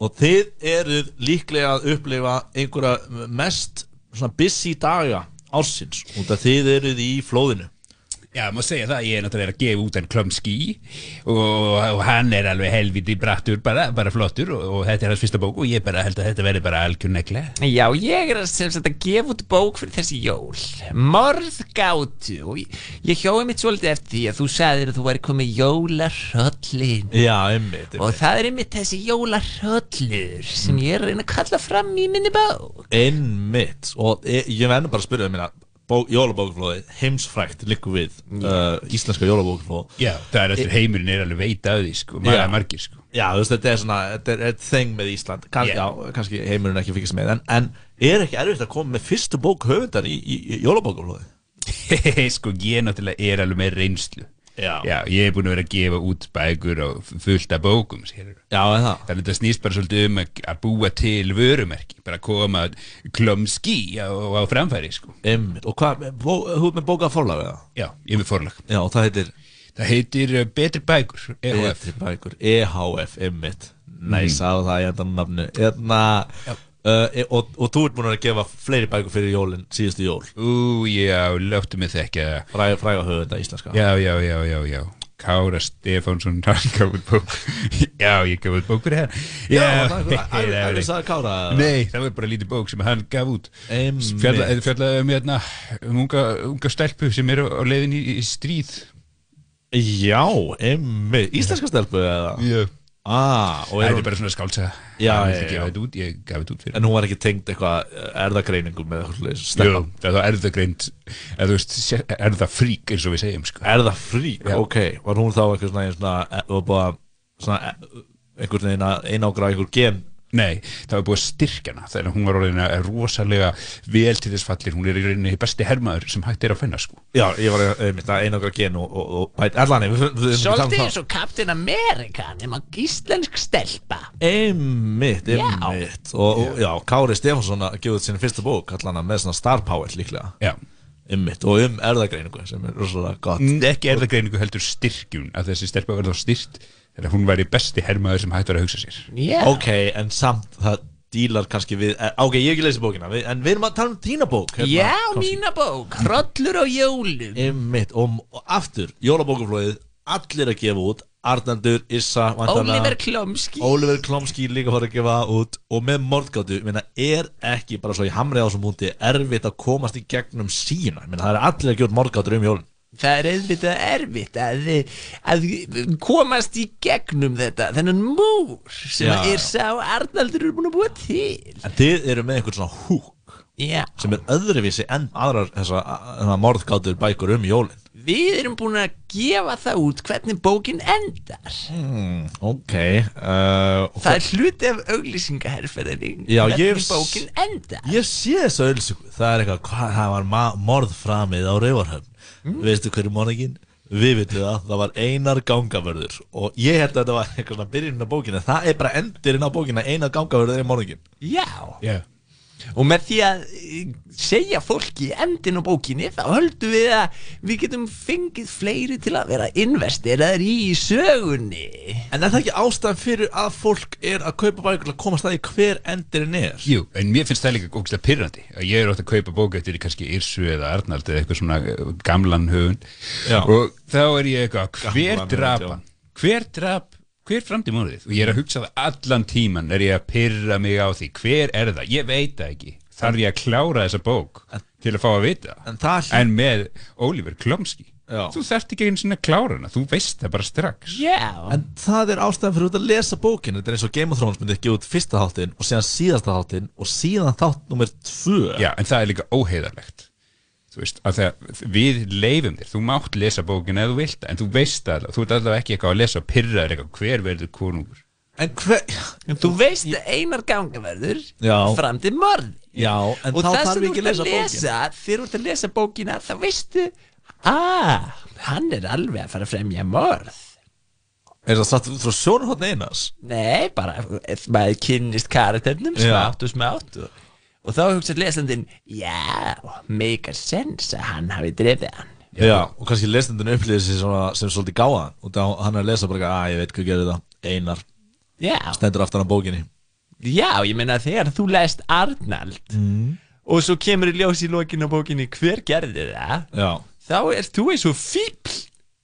[SPEAKER 25] Og þið eruð líklega að upplifa einhverja mest svona busy daga ársins út að þið eruð í flóðinu
[SPEAKER 26] Já, má segja það, ég er náttúrulega að gefa út en Klomski og, og hann er alveg helviti brattur, bara, bara flottur og, og þetta er hans fyrsta bók og ég bara held að þetta verði bara algjör negla.
[SPEAKER 19] Já, ég er sem sagt, að gefa út bók fyrir þessi jól. Morðgátu og ég, ég hjóði mitt svolítið eftir því að þú sagðir að þú væri komið jólarhöllin
[SPEAKER 25] Já, einmitt,
[SPEAKER 19] Og það er einmitt þessi jólarhöllur sem ég er að reyna að kalla fram í minni bók.
[SPEAKER 25] Einmitt. Og e, ég verður bara að spyrja það minna Jólabókaflóði, heimsfrækt liggur við uh, Íslenska jólabókaflóð.
[SPEAKER 26] Já, það er eftir heimurinn er alveg veit af því sko, maður er margir sko.
[SPEAKER 25] Já, þú veist, þetta er svona, þetta er, þeng með Ísland. Kann,
[SPEAKER 26] Já.
[SPEAKER 25] Já, kannski heimurinn ekki fyrkast með en, en er ekki erfitt að koma með fyrstu bók höfundar í, í, í jólabókaflóði?
[SPEAKER 26] sko, ég náttúrulega er alveg með reynslu
[SPEAKER 25] Já.
[SPEAKER 26] ég er búin að vera að gefa út bækur og f- fullt af bókum.
[SPEAKER 25] Já, það?
[SPEAKER 26] Þannig að þetta snýst bara svolítið um að, búa til vörumerki bara að koma klomski á, á framfæri sko.
[SPEAKER 25] Einmitt, og hvað, þú með bókað forlag eða?
[SPEAKER 26] Já, ég með forlag.
[SPEAKER 25] Já, það heitir?
[SPEAKER 26] Það heitir uh, Betri bækur EHF
[SPEAKER 25] bækur, EHF, Næs á það í endan nafnu Eðna, uh, og, og þú ert búin að gefa fleiri bækur fyrir jólin síðustu jól.
[SPEAKER 26] Ú, já, löftu mig þekka
[SPEAKER 25] Fræga, fræga höfunda íslenska.
[SPEAKER 26] Já, já, já, já, já. Kára Stefánsson, hann gaf út bók. Já, ég gaf út bók fyrir hann.
[SPEAKER 25] Já, það er- það Kára?
[SPEAKER 26] Nei, það var bara lítið bók sem hann gaf út. Fjallaði fjalla um, hérna, um unga, unga stelpu sem er á, leiðin í, í stríð.
[SPEAKER 25] Já, einmitt. Íslenska stelpu eða?
[SPEAKER 26] Já
[SPEAKER 25] Ah,
[SPEAKER 26] Það
[SPEAKER 25] er hún-
[SPEAKER 26] bara svona út, Ég gaf þetta út fyrir
[SPEAKER 25] En hún var ekki tengd eitthvað eh, erðagreiningum
[SPEAKER 26] Jú, það er það greint eða þú veist, er það frík eins og við segjum sko.
[SPEAKER 25] Er það frík?
[SPEAKER 26] Já.
[SPEAKER 25] Ok, var hún þá eitthvað svona, svona, eh, bara, svona eh, einhvern veginn að einágra einhver gen
[SPEAKER 26] Nei, það var búið að styrkja hana þegar hún var orðin að rosalega vel til þess fallir, hún er í rauninni besti hermaður sem hægt er að finna sko.
[SPEAKER 25] Já, ég var einmitt að einogra gen og, og, og allan,
[SPEAKER 27] Svolítið eins og Captain America nema íslensk stelpa.
[SPEAKER 25] Einmitt, einmitt. Og, og já, Kári Stefánsson að gefa út sinni fyrsta bók allan að með svona star power líklega.
[SPEAKER 26] Já.
[SPEAKER 25] Einmitt, og um erðagreiningu sem er rosalega gott.
[SPEAKER 26] Ekki erðagreiningu heldur styrkjun. Að þessi stelpa verður þá þegar hún væri besti hermaður sem hægt var að hugsa sér.
[SPEAKER 27] Já.
[SPEAKER 25] Ok, en samt það dílar kannski við eh, Ok, ég hef ekki lesið bókina, við, en við erum að tala um þína bók hérna,
[SPEAKER 27] Já, mína bók, Hrollur á jólum.
[SPEAKER 25] Einmitt, og, og aftur, jólabókaflóðið Allir að gefa út Arnaldur, Issa væntanlega-
[SPEAKER 27] Oliver Klomski.
[SPEAKER 25] Oliver Klomski líka fara að gefa út Og með mordgáttu, ég meina, er ekki bara svo í hamri á þessum múti Erfitt að komast í gegnum sína? Ég meina, það er allir að gefa út mordgáttur um jólun
[SPEAKER 27] Það er auðvitað erfitt að, að komast í gegnum þetta þennan múr sem
[SPEAKER 25] Já.
[SPEAKER 27] er sá Arnaldur er búin að búa til.
[SPEAKER 25] En þið eru með einhvern svona húk
[SPEAKER 27] Já.
[SPEAKER 25] Sem er öðruvísi en aðrar þessar þessa mordgáttur bækur um jólin.
[SPEAKER 27] Við erum búin að gefa það út hvernig bókin endar.
[SPEAKER 25] Hmm, Ok uh,
[SPEAKER 27] Það er hluti af auglýsingaherferðinni
[SPEAKER 25] Já,
[SPEAKER 27] hvernig bókin endar.
[SPEAKER 25] Ég sé þessu ölsingu Það er eitthvað, hvað, það var morð framið á Rauvarhöfn Veistu hverju morgin? Við veitum það, það var einar gangavörður. Og ég held að þetta var eitthvað svona byrjunin á bókina. Það er bara endurinn á bókina, einar gangavörður er morgin
[SPEAKER 27] Já.
[SPEAKER 26] Yeah.
[SPEAKER 27] Og með því að eh, segja fólki endin á bókinni þá höldum við að við getum fengið fleiri til að vera investeraðir í sögunni.
[SPEAKER 25] En er það ekki ástæðan fyrir að fólk er að kaupa bækur til að komast að því hver endurinn er?
[SPEAKER 26] Jú, en mér finnst það líka ógæslega pyrrandi að ég er ótt að kaupa bók eftir kannski Irsu eða Arnald eða eitthvað svona eh, gamlan höfund.
[SPEAKER 25] Já.
[SPEAKER 26] og þá er ég eitthvað hver
[SPEAKER 25] Gamlan
[SPEAKER 26] drap
[SPEAKER 25] höfund,
[SPEAKER 26] hann, hver drap hver framdi morðið og ég er að hugsa það allan tíman er ég að pyrra mig á því. Hver er það, ég veit það ekki. Þarf ég að klára þessa bók til að fá að vita?
[SPEAKER 25] en, það...
[SPEAKER 26] en með Oliver Klomski.
[SPEAKER 25] Já.
[SPEAKER 26] þú þarft ekki einu svona klára hana. Þú veist það bara strax.
[SPEAKER 27] Já.
[SPEAKER 25] En það er ástæðan fyrir að lesa bókinu Þetta er eins og Game of Thrones myndi ekki út fyrsta þáttinn Og síðan síðasta þáttinn Og síðan þátt nummer tvö.
[SPEAKER 26] Já, en það er líka óheiðarlegt veist, að þegar við leifum þér Þú mátt lesa bókina ef þú vilt En þú veist alveg, þú ert allavega ekki eitthvað að lesa Pyrraður eitthvað, hver verður konungur?
[SPEAKER 25] En hver
[SPEAKER 27] Þú veist að einar gangaverður
[SPEAKER 25] Já.
[SPEAKER 27] fram til morð
[SPEAKER 25] Já, en
[SPEAKER 27] og
[SPEAKER 25] þá
[SPEAKER 27] það
[SPEAKER 25] þarf
[SPEAKER 27] sem þú
[SPEAKER 25] ekki
[SPEAKER 27] ert
[SPEAKER 25] að lesa
[SPEAKER 27] þegar þú ert að lesa bókina þá veistu að hann er alveg að fara að fremja morð.
[SPEAKER 25] Er það satt frá sjónhóttn einas?
[SPEAKER 27] Nei, bara ef maður kynnist karakternum smátt og smátt og, og þá hugsa lesandinn já, make a sense að hann hafi drefið hann
[SPEAKER 25] Já, og kannski lesnendun upplýðir sig svona, sem svolítið gáðan og þá hann er að lesa bara að ég veit hvað gerir það Einar
[SPEAKER 27] Já.
[SPEAKER 25] stendur aftan á bókinni
[SPEAKER 27] Já, ég meina þegar þú lest Arnald
[SPEAKER 25] mm.
[SPEAKER 27] og svo kemur í ljós í lokinu á bókinni hver gerði það
[SPEAKER 25] Já.
[SPEAKER 27] þá ert þú eins og fíbl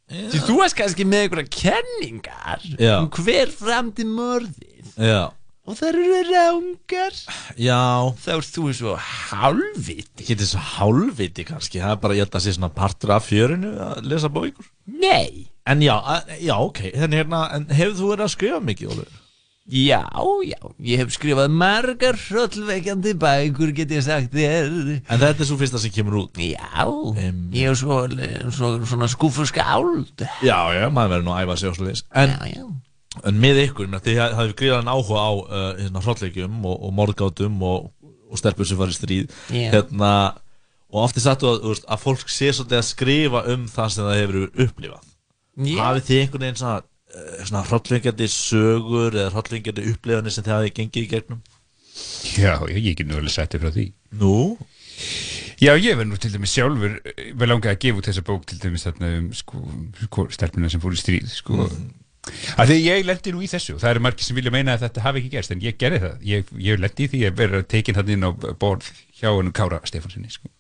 [SPEAKER 27] því þú varst kannski með einhverja kenningar
[SPEAKER 25] Já.
[SPEAKER 27] um hver framdi morðið
[SPEAKER 25] Já,
[SPEAKER 27] og það eru rángar
[SPEAKER 25] já.
[SPEAKER 27] Þá ert þú eins og hálfviti.
[SPEAKER 25] Ekki þessu hálfviti kannski. Það er bara, ég held að sé svona partur af fjörinu að lesa bókur
[SPEAKER 27] Nei.
[SPEAKER 25] En já, já, ok. Þannig hérna, en hefur þú verið að skrifa mikið, Ólfur?
[SPEAKER 27] Já, já, ég hef skrifað margar hrollveikjandi bækur get ég sagt þér.
[SPEAKER 25] En þetta er svo fyrsta sem kemur út.
[SPEAKER 27] Já, ég hef svo, svo, svona skúfuskáld
[SPEAKER 25] Já, já, maður verður nú að æfa sig á svo En,
[SPEAKER 27] já, já.
[SPEAKER 25] En með ykkur, menn, þið hafið gríðan áhuga á uh, hérna, hrollleikjum og, og morgátum og, og stelpur sem farið stríð
[SPEAKER 27] Já.
[SPEAKER 25] hérna, Og oft er sagt að, veist, að fólk sé svolítið að skrifa um það sem það hefur upplifað
[SPEAKER 27] Já.
[SPEAKER 25] Hafið þið einhvern veginn svona, uh, svona hrollvekjandi sögur eða hrollvekjandi upplifanir sem þið hafið gengið í gegnum?
[SPEAKER 26] Já, ég, get nú alveg sett þér frá því
[SPEAKER 25] Nú?
[SPEAKER 26] Já, ég verð nú til dæmis sjálfur eh, vel langað að gefa út þessa bók til dæmis þarna um sko, sko stelpuna sem fór í stríð sko.
[SPEAKER 25] Mhm.
[SPEAKER 26] Að því ég lendi nú í þessu. Það eru margir sem vilja meina að þetta hafi ekki gerst en ég gerði það, ég, ég lendi í því að vera tekin hann inn á borð hjá hann Kára Stefánsinni sko.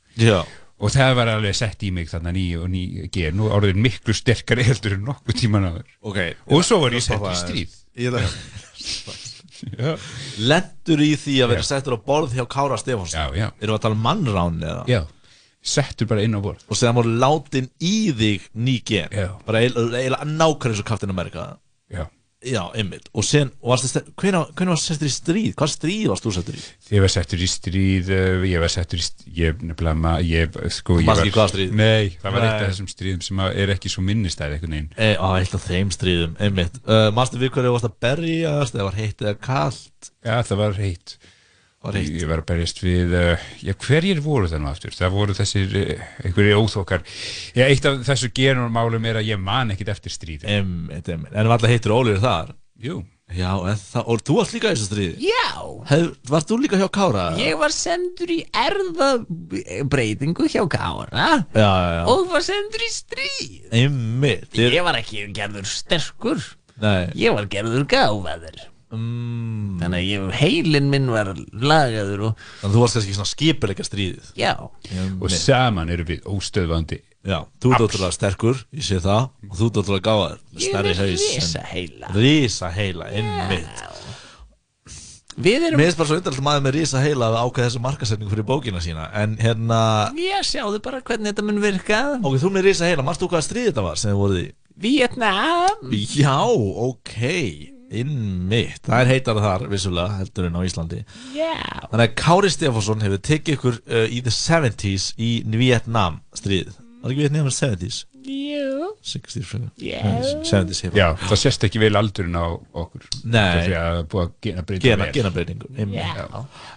[SPEAKER 26] Og það var alveg sett í mig þarna ný og ný gen. Og orðin miklu sterkari heldur en nokkuð tíman áður.
[SPEAKER 25] Okay.
[SPEAKER 26] og svo var ég sett í stríð.
[SPEAKER 25] Lendur í því að vera settur á borð hjá Kára
[SPEAKER 26] já.
[SPEAKER 25] Erum við að tala um mannrán eða?
[SPEAKER 26] Já, settur bara inn á borð
[SPEAKER 25] Og segðan voru látin í þig ný gen. Bara eiginlega nákvæmlega eins og Captain America
[SPEAKER 26] Já
[SPEAKER 25] Já, einmitt Og sen, hvenær varstu settur í stríð? Hvað stríð varst þú settur í?
[SPEAKER 26] Ég var settur í stríð, uh, ég var settur í stríð, ég nefnilega, ég, sko, ég var... Nei, það var eitt af þessum stríðum sem er ekki svo minnistæð einhvern veginn.
[SPEAKER 25] E, á, eitt af þeim stríðum, einmitt uh, Manstu við hverju varst að berjast eða var heitt eða kalt
[SPEAKER 26] Já, það var heitt. Ég var að berjast við, uh, já, hverjir voru það nú aftur? Það voru þessir, uh, einhverjir óþokkar. Já, eitt af þessu genumálum er að ég man ekkit eftir stríð.
[SPEAKER 25] Einmitt, einmitt En var alltaf heitir Ólíður þar?
[SPEAKER 26] Jú.
[SPEAKER 25] Já, en það, og þú varst líka í þessu stríði?
[SPEAKER 27] Já
[SPEAKER 25] Hef, Varst þú líka hjá Kára?
[SPEAKER 27] Ég var sendur í erðabreytingu hjá Kára
[SPEAKER 25] Já, já, já
[SPEAKER 27] og var sendur í stríð
[SPEAKER 25] Einmitt
[SPEAKER 27] Ég var ekki gerður sterkur
[SPEAKER 25] Nei
[SPEAKER 27] Ég var gerður gáfaður
[SPEAKER 25] mm.
[SPEAKER 27] Þannig að ég, heilin minn var lagaður og
[SPEAKER 25] Þannig að þú varst kannski svona skipuleika stríðið
[SPEAKER 27] Já
[SPEAKER 26] Og saman eru við óstöðvandi.
[SPEAKER 25] Já, þú ert ótrúlega sterkur, ég sé það og þú ert ótrúlega gáðar
[SPEAKER 27] er
[SPEAKER 25] stærri haus en-
[SPEAKER 27] risaheila.
[SPEAKER 25] Risaheila, einmitt
[SPEAKER 27] Við erum
[SPEAKER 25] Mér finnst bara svo undarlega maður með risaheila að ákveða þessu markasetningu fyrir bókina sína en hérna
[SPEAKER 27] Já, sjáðu bara hvernig þetta mun virka
[SPEAKER 25] Ok, þú með risaheila, marstu hvað stríð þetta var sem þið voruð í?
[SPEAKER 27] Vietnam
[SPEAKER 25] Já, ok, innmitt Það er heitara þar, vissulega, heldur en á Íslandi.
[SPEAKER 27] Já.
[SPEAKER 25] Þannig að Kári Stefánsson hefur tekið ykkur uh, í the 70s í Vietnam stríð Var ekki Vietnam í 70s?
[SPEAKER 27] Jú
[SPEAKER 25] 60s, frekar.
[SPEAKER 27] Já.
[SPEAKER 25] 70s hefur
[SPEAKER 26] Já, það sést ekki vel aldurinn á okkur.
[SPEAKER 25] Nei.
[SPEAKER 26] Gena
[SPEAKER 25] einmitt.
[SPEAKER 27] Já.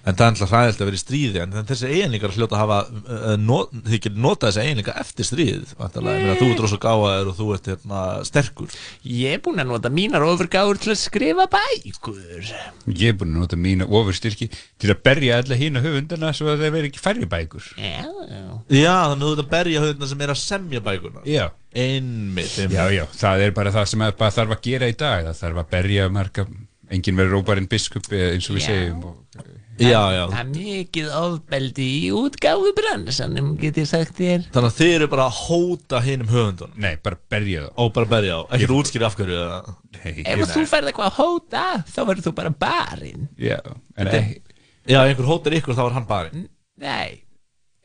[SPEAKER 25] En það er alltaf hræðilt að vera í stríði En þessi eiginleikar hljóta að hafa uh, not, Þið getur notað þessi eiginleika eftir stríð væntanlega. Ég meina, Þú ert rosa gáðaður og þú ert hérna, sterkur
[SPEAKER 27] Ég er búinn að nota mínar ofurgáður til að skrifa bækur
[SPEAKER 26] Ég er búin að nota mína ofurstyrki til að berja alla hína höfundana svo að það veri ekki færri bækur.
[SPEAKER 27] Já, já
[SPEAKER 25] Já, þannig að þú ert að berja höfundna sem er að semja bækuna
[SPEAKER 26] Já.
[SPEAKER 25] Einmitt, einmitt.
[SPEAKER 26] Já, já, það er bara það sem að bara þarf að gera í dag. Það þarf að berja marga, enginn verður róparinn biskup eh, eins og við
[SPEAKER 27] Já.
[SPEAKER 26] segjum. Og,
[SPEAKER 25] Já, já
[SPEAKER 27] Það er mikið ofbeldi í útgáfu bransanum, get ég sagt þér
[SPEAKER 25] Þannig að þið eru bara að hóta hinum höfundunum
[SPEAKER 26] Nei, bara berja þá
[SPEAKER 25] Og bara berja á, ekki ég... útskýri af hverju?
[SPEAKER 26] Nei,
[SPEAKER 27] Ef þú ferð eitthvað að hóta, þá verður þú bara barinn
[SPEAKER 26] Já, en
[SPEAKER 27] Þetta-
[SPEAKER 26] ekki
[SPEAKER 25] Já, ef einhver hótar ykkur þá er hann barinn
[SPEAKER 27] Nei,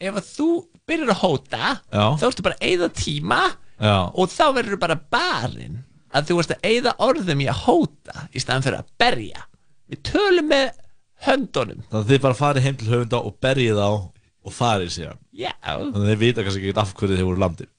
[SPEAKER 27] ef að þú byrjar að hóta
[SPEAKER 25] Já.
[SPEAKER 27] þá ertu bara að eyða tíma
[SPEAKER 25] Já.
[SPEAKER 27] og þá verður bara barinn að þú varst að eyða orðum í að hóta í staðan fyrir að berja. Við tölum með höndunum.
[SPEAKER 25] Þannig að þið bara farið heim til höfunda og berjið á og farið síðan.
[SPEAKER 27] Já,
[SPEAKER 25] Þannig að þið vita kannski ekki af hverju þið voru landir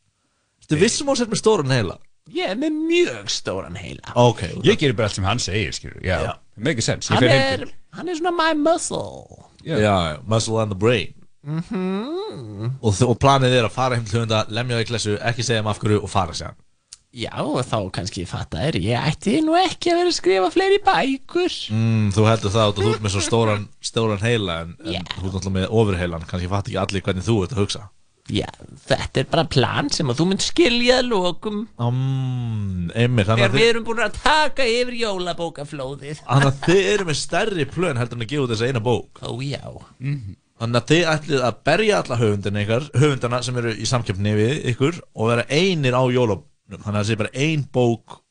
[SPEAKER 25] Þú vissum á sér með stórun heila?
[SPEAKER 27] Ég er með mjög stóran heila.
[SPEAKER 25] Ok,
[SPEAKER 26] Ég gerir bara allt sem hann segir, skilur Já,
[SPEAKER 25] Já.
[SPEAKER 26] make a sense. Ég
[SPEAKER 27] Hann
[SPEAKER 26] fer heim
[SPEAKER 27] er,
[SPEAKER 26] til
[SPEAKER 27] hann er svona my muscle.
[SPEAKER 25] Já, já, muscle and the brain
[SPEAKER 27] mm
[SPEAKER 25] og, þ- og planið er að fara heim til höfunda, lemja í klessu, ekki segja þeim af hverju og fara síðan
[SPEAKER 27] Já, og þá kannski fatta er ég ætti nú ekki að vera að skrifa fleiri bækur.
[SPEAKER 25] Mm, Þú heldur það og þú ert með svo stóran, stóran heila en, en þú ert náttúrulega með ofurheilan. Kannski fatt ekki allir hvernig þú ert að hugsa.
[SPEAKER 27] Já, þetta er bara plan sem að þú mynd skilja að lokum.
[SPEAKER 25] Mm, Einmitt,
[SPEAKER 27] Þegar við erum búin að taka yfir jólabókaflóðið.
[SPEAKER 25] Þannig að þið eru með stærri plön heldur en að gefa út þessi eina bók.
[SPEAKER 27] Ó já
[SPEAKER 25] Þannig að þið ætlið að berja alla höfundina ykkar, höfundana sem eru í samkeppni við ykkur og vera einir á jólabnum Þannig að það sé bara ein bók.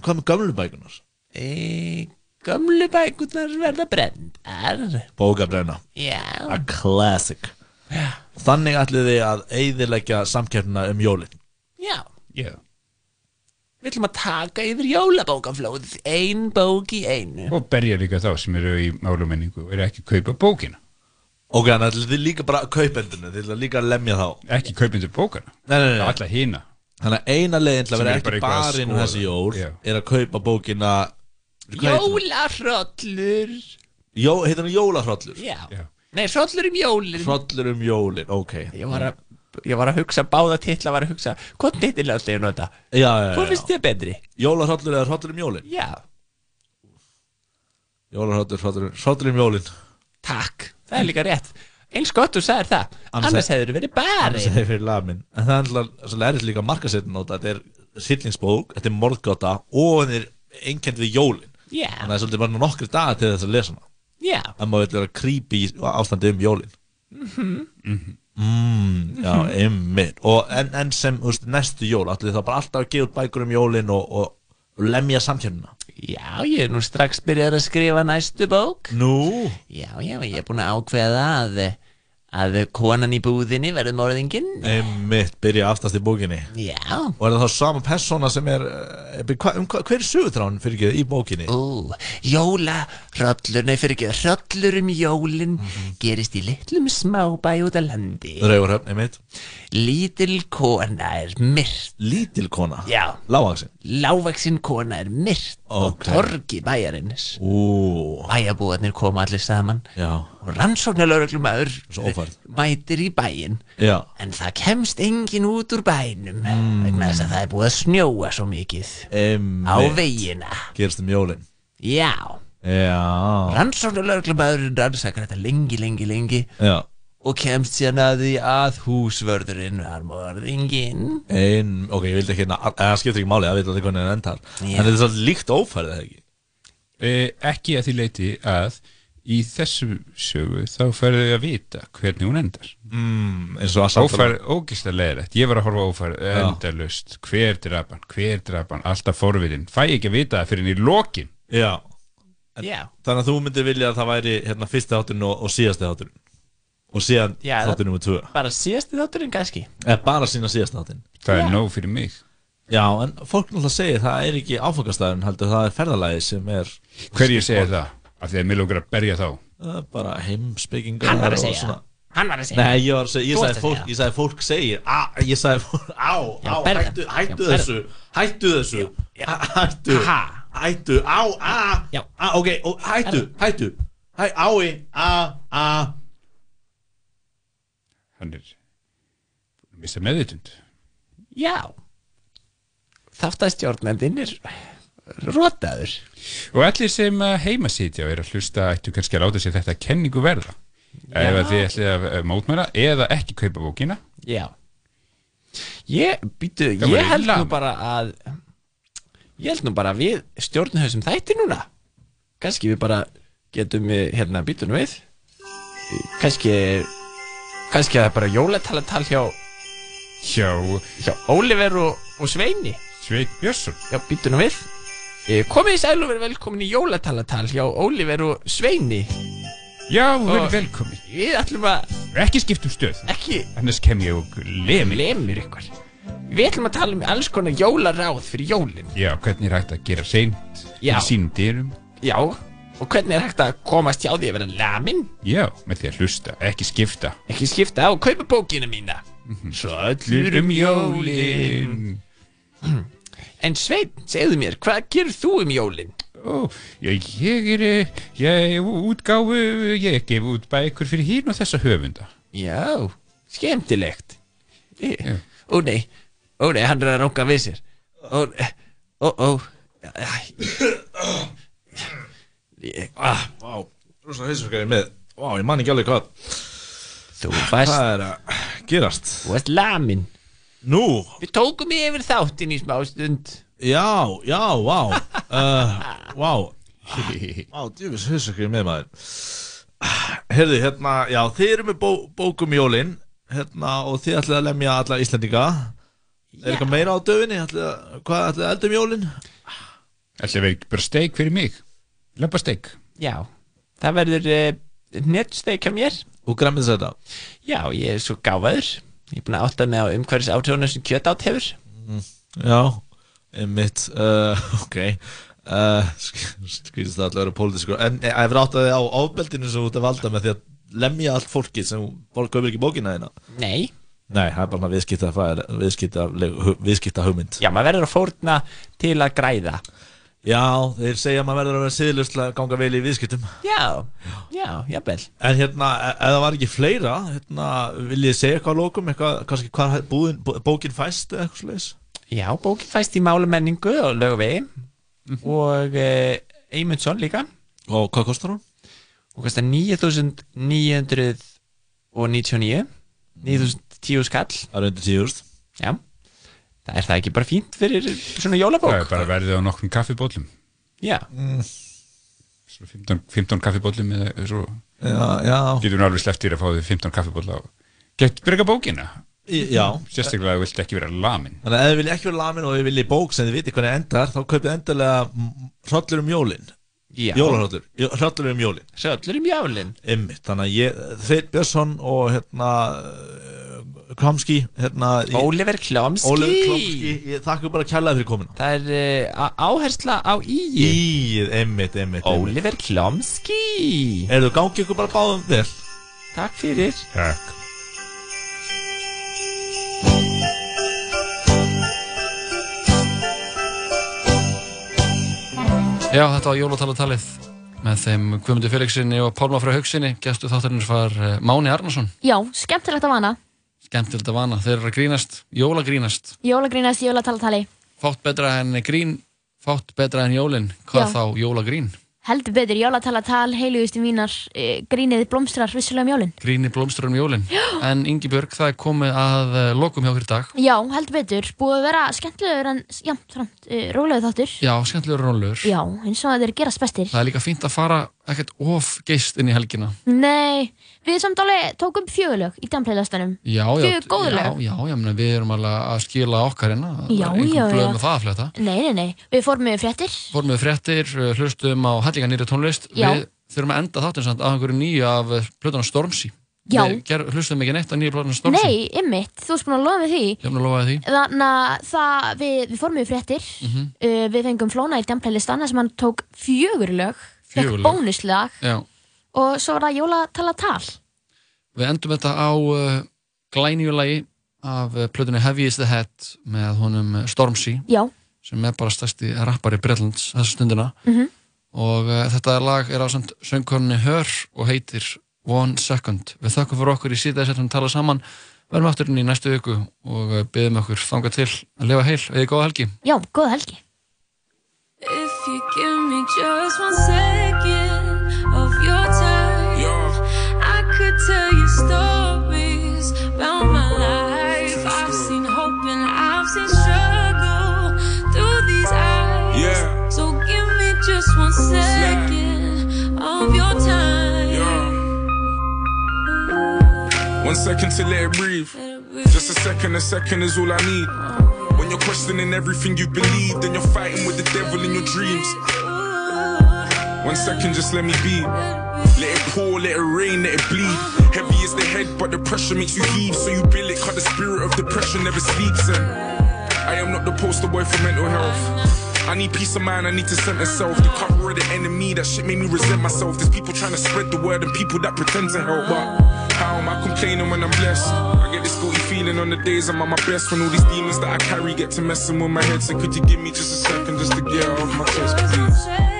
[SPEAKER 25] Hvað með gamlu bækunar?
[SPEAKER 27] e, Gömlu bækurnar verða brendar
[SPEAKER 25] Bókabrenna
[SPEAKER 27] Já.
[SPEAKER 25] A classic. Þannig ætlið þið að eyðileggja samkeppnina um jólin.
[SPEAKER 27] Já.
[SPEAKER 26] Já.
[SPEAKER 27] Við ætlum að taka yfir jólabókaflóðið. Ein bók í einu.
[SPEAKER 26] Og berja líka þá sem eru í málumenningu og eru ekki að kaupa bókina
[SPEAKER 25] Ok, þannig að þið líka bara kaupendinu, þið ætlið líka að lemja þá
[SPEAKER 26] Ekki kaupendur bókana
[SPEAKER 25] Nei, nei, nei.
[SPEAKER 26] Alla hina
[SPEAKER 25] Þannig að eina leiðin til að
[SPEAKER 26] Sem
[SPEAKER 25] vera
[SPEAKER 26] er bara
[SPEAKER 25] ekki
[SPEAKER 26] eitthvað að
[SPEAKER 25] barinn um
[SPEAKER 26] skoða.
[SPEAKER 25] þessi jól
[SPEAKER 26] Já.
[SPEAKER 25] er að kaupa bókina?
[SPEAKER 27] Jólahrollur
[SPEAKER 25] Jó, heitir hann Jólahrollur?
[SPEAKER 27] Já. Nei, hrollur um jólin
[SPEAKER 25] Hrollur um jólin, ok
[SPEAKER 27] Ég var að Ég var að hugsa, báða titla var að hugsa Hvort titla ætla ég að nota?
[SPEAKER 25] Já, já, já
[SPEAKER 27] Hvað finnst þér betri?
[SPEAKER 25] Jólahrollur eða hrollur um jólin?
[SPEAKER 27] Já,
[SPEAKER 25] Jólahrollur, hrollur, hrollur um jólin
[SPEAKER 27] takk, það er líka rétt. Eins gott þú sagðir það.
[SPEAKER 25] Annars
[SPEAKER 27] Annars,
[SPEAKER 25] hef-
[SPEAKER 27] hefur verið
[SPEAKER 25] Annars
[SPEAKER 27] barinn
[SPEAKER 25] hefur fyrir lamin En það er alltaf, svo lærið líka markasettin á þetta Þetta er hryllingsbók, þetta er morðgáta Og hann er einkend við jólin.
[SPEAKER 27] Já.
[SPEAKER 25] Þannig að það er svolítið bara nokkri dagar til þess að lesa hana.
[SPEAKER 27] Já.
[SPEAKER 25] En maður vil vera creepy ástandi um jólin.
[SPEAKER 27] Mhm.
[SPEAKER 25] mm, Já, einmitt. Og en, en sem, þú veist, næstu jól Allir það bara alltaf að gefa út bækur um jólin Og, og, lemja samkjörnina
[SPEAKER 27] Já, ég er nú strax byrjað að skrifa næstu bók
[SPEAKER 25] Nú?
[SPEAKER 27] Já, já, ég er búin að ákveða að að konan í búðinni verður morðingin
[SPEAKER 25] Einmitt, byrja aftast í bókinni.
[SPEAKER 27] Já.
[SPEAKER 25] Og er það þá sama persóna sem er eh, hva, um, hva, Hver er sögutráin fyrir ekki í bókinni?
[SPEAKER 27] Ú, jóla, hrollur, nei fyrir ekki hrollur um jólin gerist í litlum smábæ út af landi.
[SPEAKER 25] Rauvarhöfn, einmitt.
[SPEAKER 27] Lítil kona er myrt.
[SPEAKER 25] Lítil kona?
[SPEAKER 27] Já.
[SPEAKER 25] Lágvaxin?
[SPEAKER 27] Lágvaxin kona er myrt
[SPEAKER 25] Ok.
[SPEAKER 27] og torgi bæjarins.
[SPEAKER 25] Ú.
[SPEAKER 27] Bæjarbúarnir koma allir saman.
[SPEAKER 25] Já
[SPEAKER 27] og rannsóknarlauruglumæður mætir í bæinn.
[SPEAKER 25] Já.
[SPEAKER 27] En það kemst engin út úr bænum. Vegna þess að það er búið að snjóa svo mikið.
[SPEAKER 25] Einmitt.
[SPEAKER 27] á vegina.
[SPEAKER 25] Gerst um jólin.
[SPEAKER 27] Já.
[SPEAKER 25] Já.
[SPEAKER 27] Rannsóknarlauruglumæðurinn rannsakar þetta lengi, lengi, lengi.
[SPEAKER 25] Já.
[SPEAKER 27] Og kemst síðan að því að húsvörðurinn var morðingin
[SPEAKER 25] Ein, ok, ég vildi ekki, það skiptir ekki máli, það veit allir hvernig það endar.
[SPEAKER 27] Já.
[SPEAKER 25] En þetta er svolítið líkt ófærið, eða ekki?
[SPEAKER 26] Eh, ekki að því leiti að í þessu sögu þá færðu að vita hvernig hún endar.
[SPEAKER 25] Mm, eins og að samtala-
[SPEAKER 26] Ófærð, ógislega leðilegt, ég var að horfa
[SPEAKER 25] Já.
[SPEAKER 26] endalust, hver drapan, hver drapan alltaf forvitin, fæ ekki að vita það fyrir í lokin?
[SPEAKER 25] Já. En-
[SPEAKER 27] Já.
[SPEAKER 25] Þannig að þú myndir vilja að það væri hérna fyrsti þátturinn og, og síðasti þátturinn. Og síðan
[SPEAKER 27] Já,
[SPEAKER 25] þátturinn nummer tvö.
[SPEAKER 27] bara síðasti þátturinn kannski.
[SPEAKER 25] Eða bara sína síðasti þáttinn
[SPEAKER 26] Það
[SPEAKER 27] Já.
[SPEAKER 26] er nóg fyrir mig.
[SPEAKER 25] Já, en fólk náttúrulega segir það er ekki áfangastæðun heldur það er ferðalagi sem er
[SPEAKER 26] Hverjir segir það? Af því að mér lókar að berja þá.
[SPEAKER 25] Bara heimspekingar
[SPEAKER 27] Hann var að
[SPEAKER 25] og
[SPEAKER 27] segja. Hann var að segja.
[SPEAKER 25] Nei, ég var að segja, ég sagði fólk, ég sagði fólk segir á, Ég sagði fólk, á, á, hættu,
[SPEAKER 27] Já,
[SPEAKER 25] hættu þessu Hættu þessu. Hættu,
[SPEAKER 27] Ha.
[SPEAKER 25] hættu, á, á Ok, og hættu, hættu. Hæ, ái, á, á
[SPEAKER 26] Hann er missa meðvitund.
[SPEAKER 27] Já. Þáttastjórnendin er rotaður
[SPEAKER 26] Og allir sem að heima sitja og er að hlusta ættu kannski að láta sér þetta kenningu verða. Ef að þið ætlið að eh, mótmæla eða ekki kaupa bókina.
[SPEAKER 27] Já. Ég, býtu, ég held nú bara að Ég held nú bara að við stjórnum þessum þætti núna. Kannski við bara getum við, hérna, býtu nú við. Kannski Kannski að það er bara jólatalatal hjá
[SPEAKER 26] Hjá
[SPEAKER 27] Hjá Óliver og, og Sveini.
[SPEAKER 26] Svein Björnsson.
[SPEAKER 27] Já, býtu nú við. Eh, Komið í sæl og verið velkomin í jólatalatal hjá Óliver og Sveini.
[SPEAKER 26] Já, erum velkomin.
[SPEAKER 27] Við ætlum að
[SPEAKER 26] Ekki skiptum stöð.
[SPEAKER 27] Ekki
[SPEAKER 26] Annars kem ég og lemi
[SPEAKER 27] Lemir ykkur. Við ætlum að tala um alls konar jólaráð fyrir jólin.
[SPEAKER 26] Já, hvernig er hægt að gera seint
[SPEAKER 27] Já.
[SPEAKER 26] í sínum dyrum?
[SPEAKER 27] Já, og hvernig er hægt að komast hjá því að vera lamin?
[SPEAKER 26] Já, með því að hlusta, ekki skipta.
[SPEAKER 27] Ekki skipta og kaupa bókina mína.
[SPEAKER 26] Svo allir um jólin
[SPEAKER 27] En Sveinn, segðu mér, hvað gerur þú um jólin?
[SPEAKER 26] Ó, ég, ég er eh, ég er útgáfu, ég gef út bækur fyrir hín og þessa höfunda.
[SPEAKER 27] Já, skemmtilegt. Ég- Ó nei, ó nei, hann er að ránka við sér. Ó, ó, ó Ég-
[SPEAKER 25] ah, Vá, rosa hausverkari með. Vá, ég man ekki alveg hvað
[SPEAKER 27] Þú varst
[SPEAKER 25] Hvað er að gerast?
[SPEAKER 27] Þú varst lamin
[SPEAKER 25] Nú,
[SPEAKER 27] Við tókum yfir þáttin í smá stund.
[SPEAKER 25] Já, já, vá. Uh, Vá. Vá, djúfis hausverkari með maður. Herði, hérna, já, þið eru með bó, bókum jólin Hérna, og þið ætlið að lemja alla Íslendinga. Er eitthvað meira á döfinni? Ætlið að, hvað ætlið að eldum jólin?
[SPEAKER 26] Ætli að vera bara steik fyrir mig? Lempa steik.
[SPEAKER 27] Já, það verður uh, nettsteik hjá mér.
[SPEAKER 25] Og græmið þetta?
[SPEAKER 27] Já, ég er svo gáfaður Ég er búin að átta mig á umhverfis átrjónu sem kjöt átt hefur
[SPEAKER 25] Já, einmitt uh, Ok. Uh, Skrýðist það allir að vera pólitískur. En eh, ef ráttaði á ofbeldinu sem þú ert að valda með því að lemja allt fólki sem fólk kaupir ekki bókina þína?
[SPEAKER 27] Nei.
[SPEAKER 25] Nei, það er bara viðskipta, viðskipta hugmynd
[SPEAKER 27] Já, maður verður að fórna til að græða
[SPEAKER 25] Já, þeir segja að maður verður að vera siðlust að ganga vel í viðskiptum.
[SPEAKER 27] Já, já, jafnvel.
[SPEAKER 25] En hérna, e- það var ekki fleira hérna, vil ég segja eitthvað á lókum eitthvað, kannski hvað búin, bó- bókin fæst eða eitthvað slags
[SPEAKER 27] Já, bókin fæst í málamenningu og lögvegi og uh, Eymundsson líka.
[SPEAKER 25] Og hvað kostar hún?
[SPEAKER 27] Hún kostar 9.999 9.010 skall.
[SPEAKER 25] Það er undir 10.000
[SPEAKER 27] Já, það er það ekki bara fínt fyrir svona jólabók?
[SPEAKER 26] Það er bara verðið á nokkrum kaffibóllum.
[SPEAKER 27] Já,
[SPEAKER 26] Svo 15, 15 kaffibóllum eða svo
[SPEAKER 25] Já, já.
[SPEAKER 26] Getur nú alveg sleftir að fá því 15 kaffibólla og Gett breyka bókina
[SPEAKER 25] já.
[SPEAKER 26] Sérstaklega að þú vilt ekki vera lamin.
[SPEAKER 25] Þannig að ef þið vilja ekki vera lamin og þið vilja bók sem þið viti hvernig endar þá kaupið endarlega hrollur um jólin
[SPEAKER 27] Já.
[SPEAKER 25] Jólahrollur, hrollur um jólin.
[SPEAKER 27] Hrollur um jólin.
[SPEAKER 25] Einmitt, þannig að ég, Þeir Björnsson og hérna uh, Klomski hérna,
[SPEAKER 27] Klomski
[SPEAKER 25] Oliver Klomski, ég þakka bara kærlega fyrir komuna.
[SPEAKER 27] Það er uh, áhersla á íið.
[SPEAKER 25] Íið, einmitt, einmitt
[SPEAKER 27] Oliver Klomski
[SPEAKER 25] Er þú gangi ykkur bara báðum vel?
[SPEAKER 27] Takk fyrir.
[SPEAKER 25] Takk
[SPEAKER 1] Já, þetta var jólatalatalið með þeim Guðmundur Felixinni og Pálma frá Haugsinni Gæstu þáttarins var eh, Máni Arnason
[SPEAKER 2] Já, skemmtilegt að vana.
[SPEAKER 1] Skemmtilegt að vana, þeir eru grínast, jólagrínast
[SPEAKER 2] Jólagrínast, jólatalatali.
[SPEAKER 1] Fátt betra en grín, fátt betra en jólin Hvað
[SPEAKER 2] Já.
[SPEAKER 1] þá jólagrín?
[SPEAKER 2] Heldur betur, jólatalatal, heilugustu mínar, e, grínið blómstrar vissulega um jólin.
[SPEAKER 1] Gríni blómstur um jólin En Ingi Björg, það er komið að eh, lokum hjá okkur í dag
[SPEAKER 2] Já, heldur betur, búið að vera skemmtilegur en jamt framt, e, rólegu þáttur.
[SPEAKER 1] Já, skemmtilegur rólegur
[SPEAKER 2] Já, eins og að þeir gerast bestir.
[SPEAKER 1] Það er líka fínt að fara ekkert of geist inn í helgina
[SPEAKER 2] Nei, við samt alveg tókum fjögulög í
[SPEAKER 1] já,
[SPEAKER 2] Fjögur góð
[SPEAKER 1] já, já, já, meni, við erum alveg að skila okkar hérna
[SPEAKER 2] Já, já, já.
[SPEAKER 1] með að
[SPEAKER 2] Nei, nei, nei, við fórum með fréttir.
[SPEAKER 1] Fórum við fréttir, uh, hlustum á hellinga nýri tónlist
[SPEAKER 2] Já.
[SPEAKER 1] Við þurfum að enda þáttinn samt á einhverju nýju af uh, plötuna Stormzy
[SPEAKER 2] Já.
[SPEAKER 1] Við hlustum ekki neitt á nýju plötuna Stormzy
[SPEAKER 2] Nei, ymmit, þú erst búin að lofa með því.
[SPEAKER 1] Ég hef nú lofaði því
[SPEAKER 2] Þannig að við, við fórum með fréttir,
[SPEAKER 1] Mhm.
[SPEAKER 2] uh, við fengum Flóna í damplaylistan hann fekk bónuslag og svo var það jólatalatal.
[SPEAKER 1] Við endum þetta á uh, glænjulagi af uh, plötunni Heavy is the Head með honum uh, Stormzy
[SPEAKER 2] Já.
[SPEAKER 1] sem er bara stærsti rappari Bretlands þessa stundina
[SPEAKER 2] Mhm.
[SPEAKER 1] og uh, þetta lag er á samt söngkonni Hör og heitir One Second Við þakkum fyrir okkur í síðan setjum tala saman verðum aftur inn í næstu viku og uh, byggðum okkur þanga til að lifa heil eða góða helgi
[SPEAKER 2] Já, góða helgi.
[SPEAKER 9] If you give me just one second of your time, I could tell you stories about my life. I've seen hope and I've seen struggle through these eyes.
[SPEAKER 28] Yeah.
[SPEAKER 9] So give me just one second of your time.
[SPEAKER 28] One second to let it breathe. Just a second, a second is all I need. Uh-huh. When you're questioning everything you believe, then you're fighting with the devil in your dreams. One second, just let me be. Let it pour, let it rain, let it bleed. Heavy is the head, but the pressure makes you heave. So you bill it, cause the spirit of depression never sleeps. And I am not the poster boy for mental health. I need peace of mind, I need to center self. The cover of the enemy, that shit made me resent myself. There's people trying to spread the word and people that pretend to help. But how am I complaining when I'm blessed? Get this guilty feeling on the days I'm at my best when all these demons that I carry get to messing with my head. So could you give me just a second just to get off my chest, please?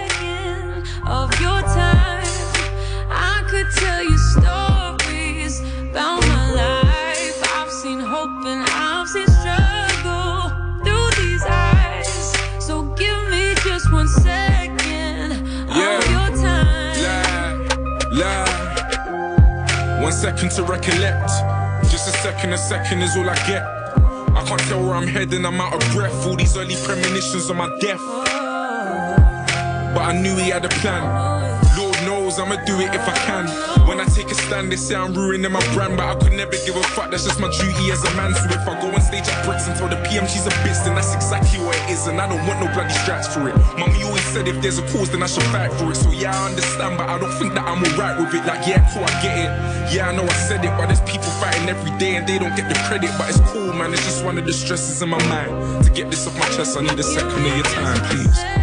[SPEAKER 9] of your time. I could tell you stories about my life. I've seen hope and I've seen struggle through these eyes. So give me just one second of your time.
[SPEAKER 28] Lie, lie. One second to recollect. Second, a second is all I get. I can't tell where I'm heading, I'm out of breath. All these early premonitions of my death. But I knew he had a plan. Knows I'ma do it if I can. When I take a stand, they say I'm ruining my brand, but I could never give a fuck. That's just my duty as a man. So if I go on stage at Brits and tell the PM she's a bitch, then that's exactly what it is, and I don't want no bloody straps for it. Mummy always said if there's a cause, then I should fight for it. So yeah, I understand, but I don't think that I'm alright with it. Like yeah, cool, I get it. Yeah, I know I said it, but there's people fighting every day and they don't get the credit. But it's cool, man. It's just one of the stresses in my mind. To get this off my chest, I need a second of your time, please.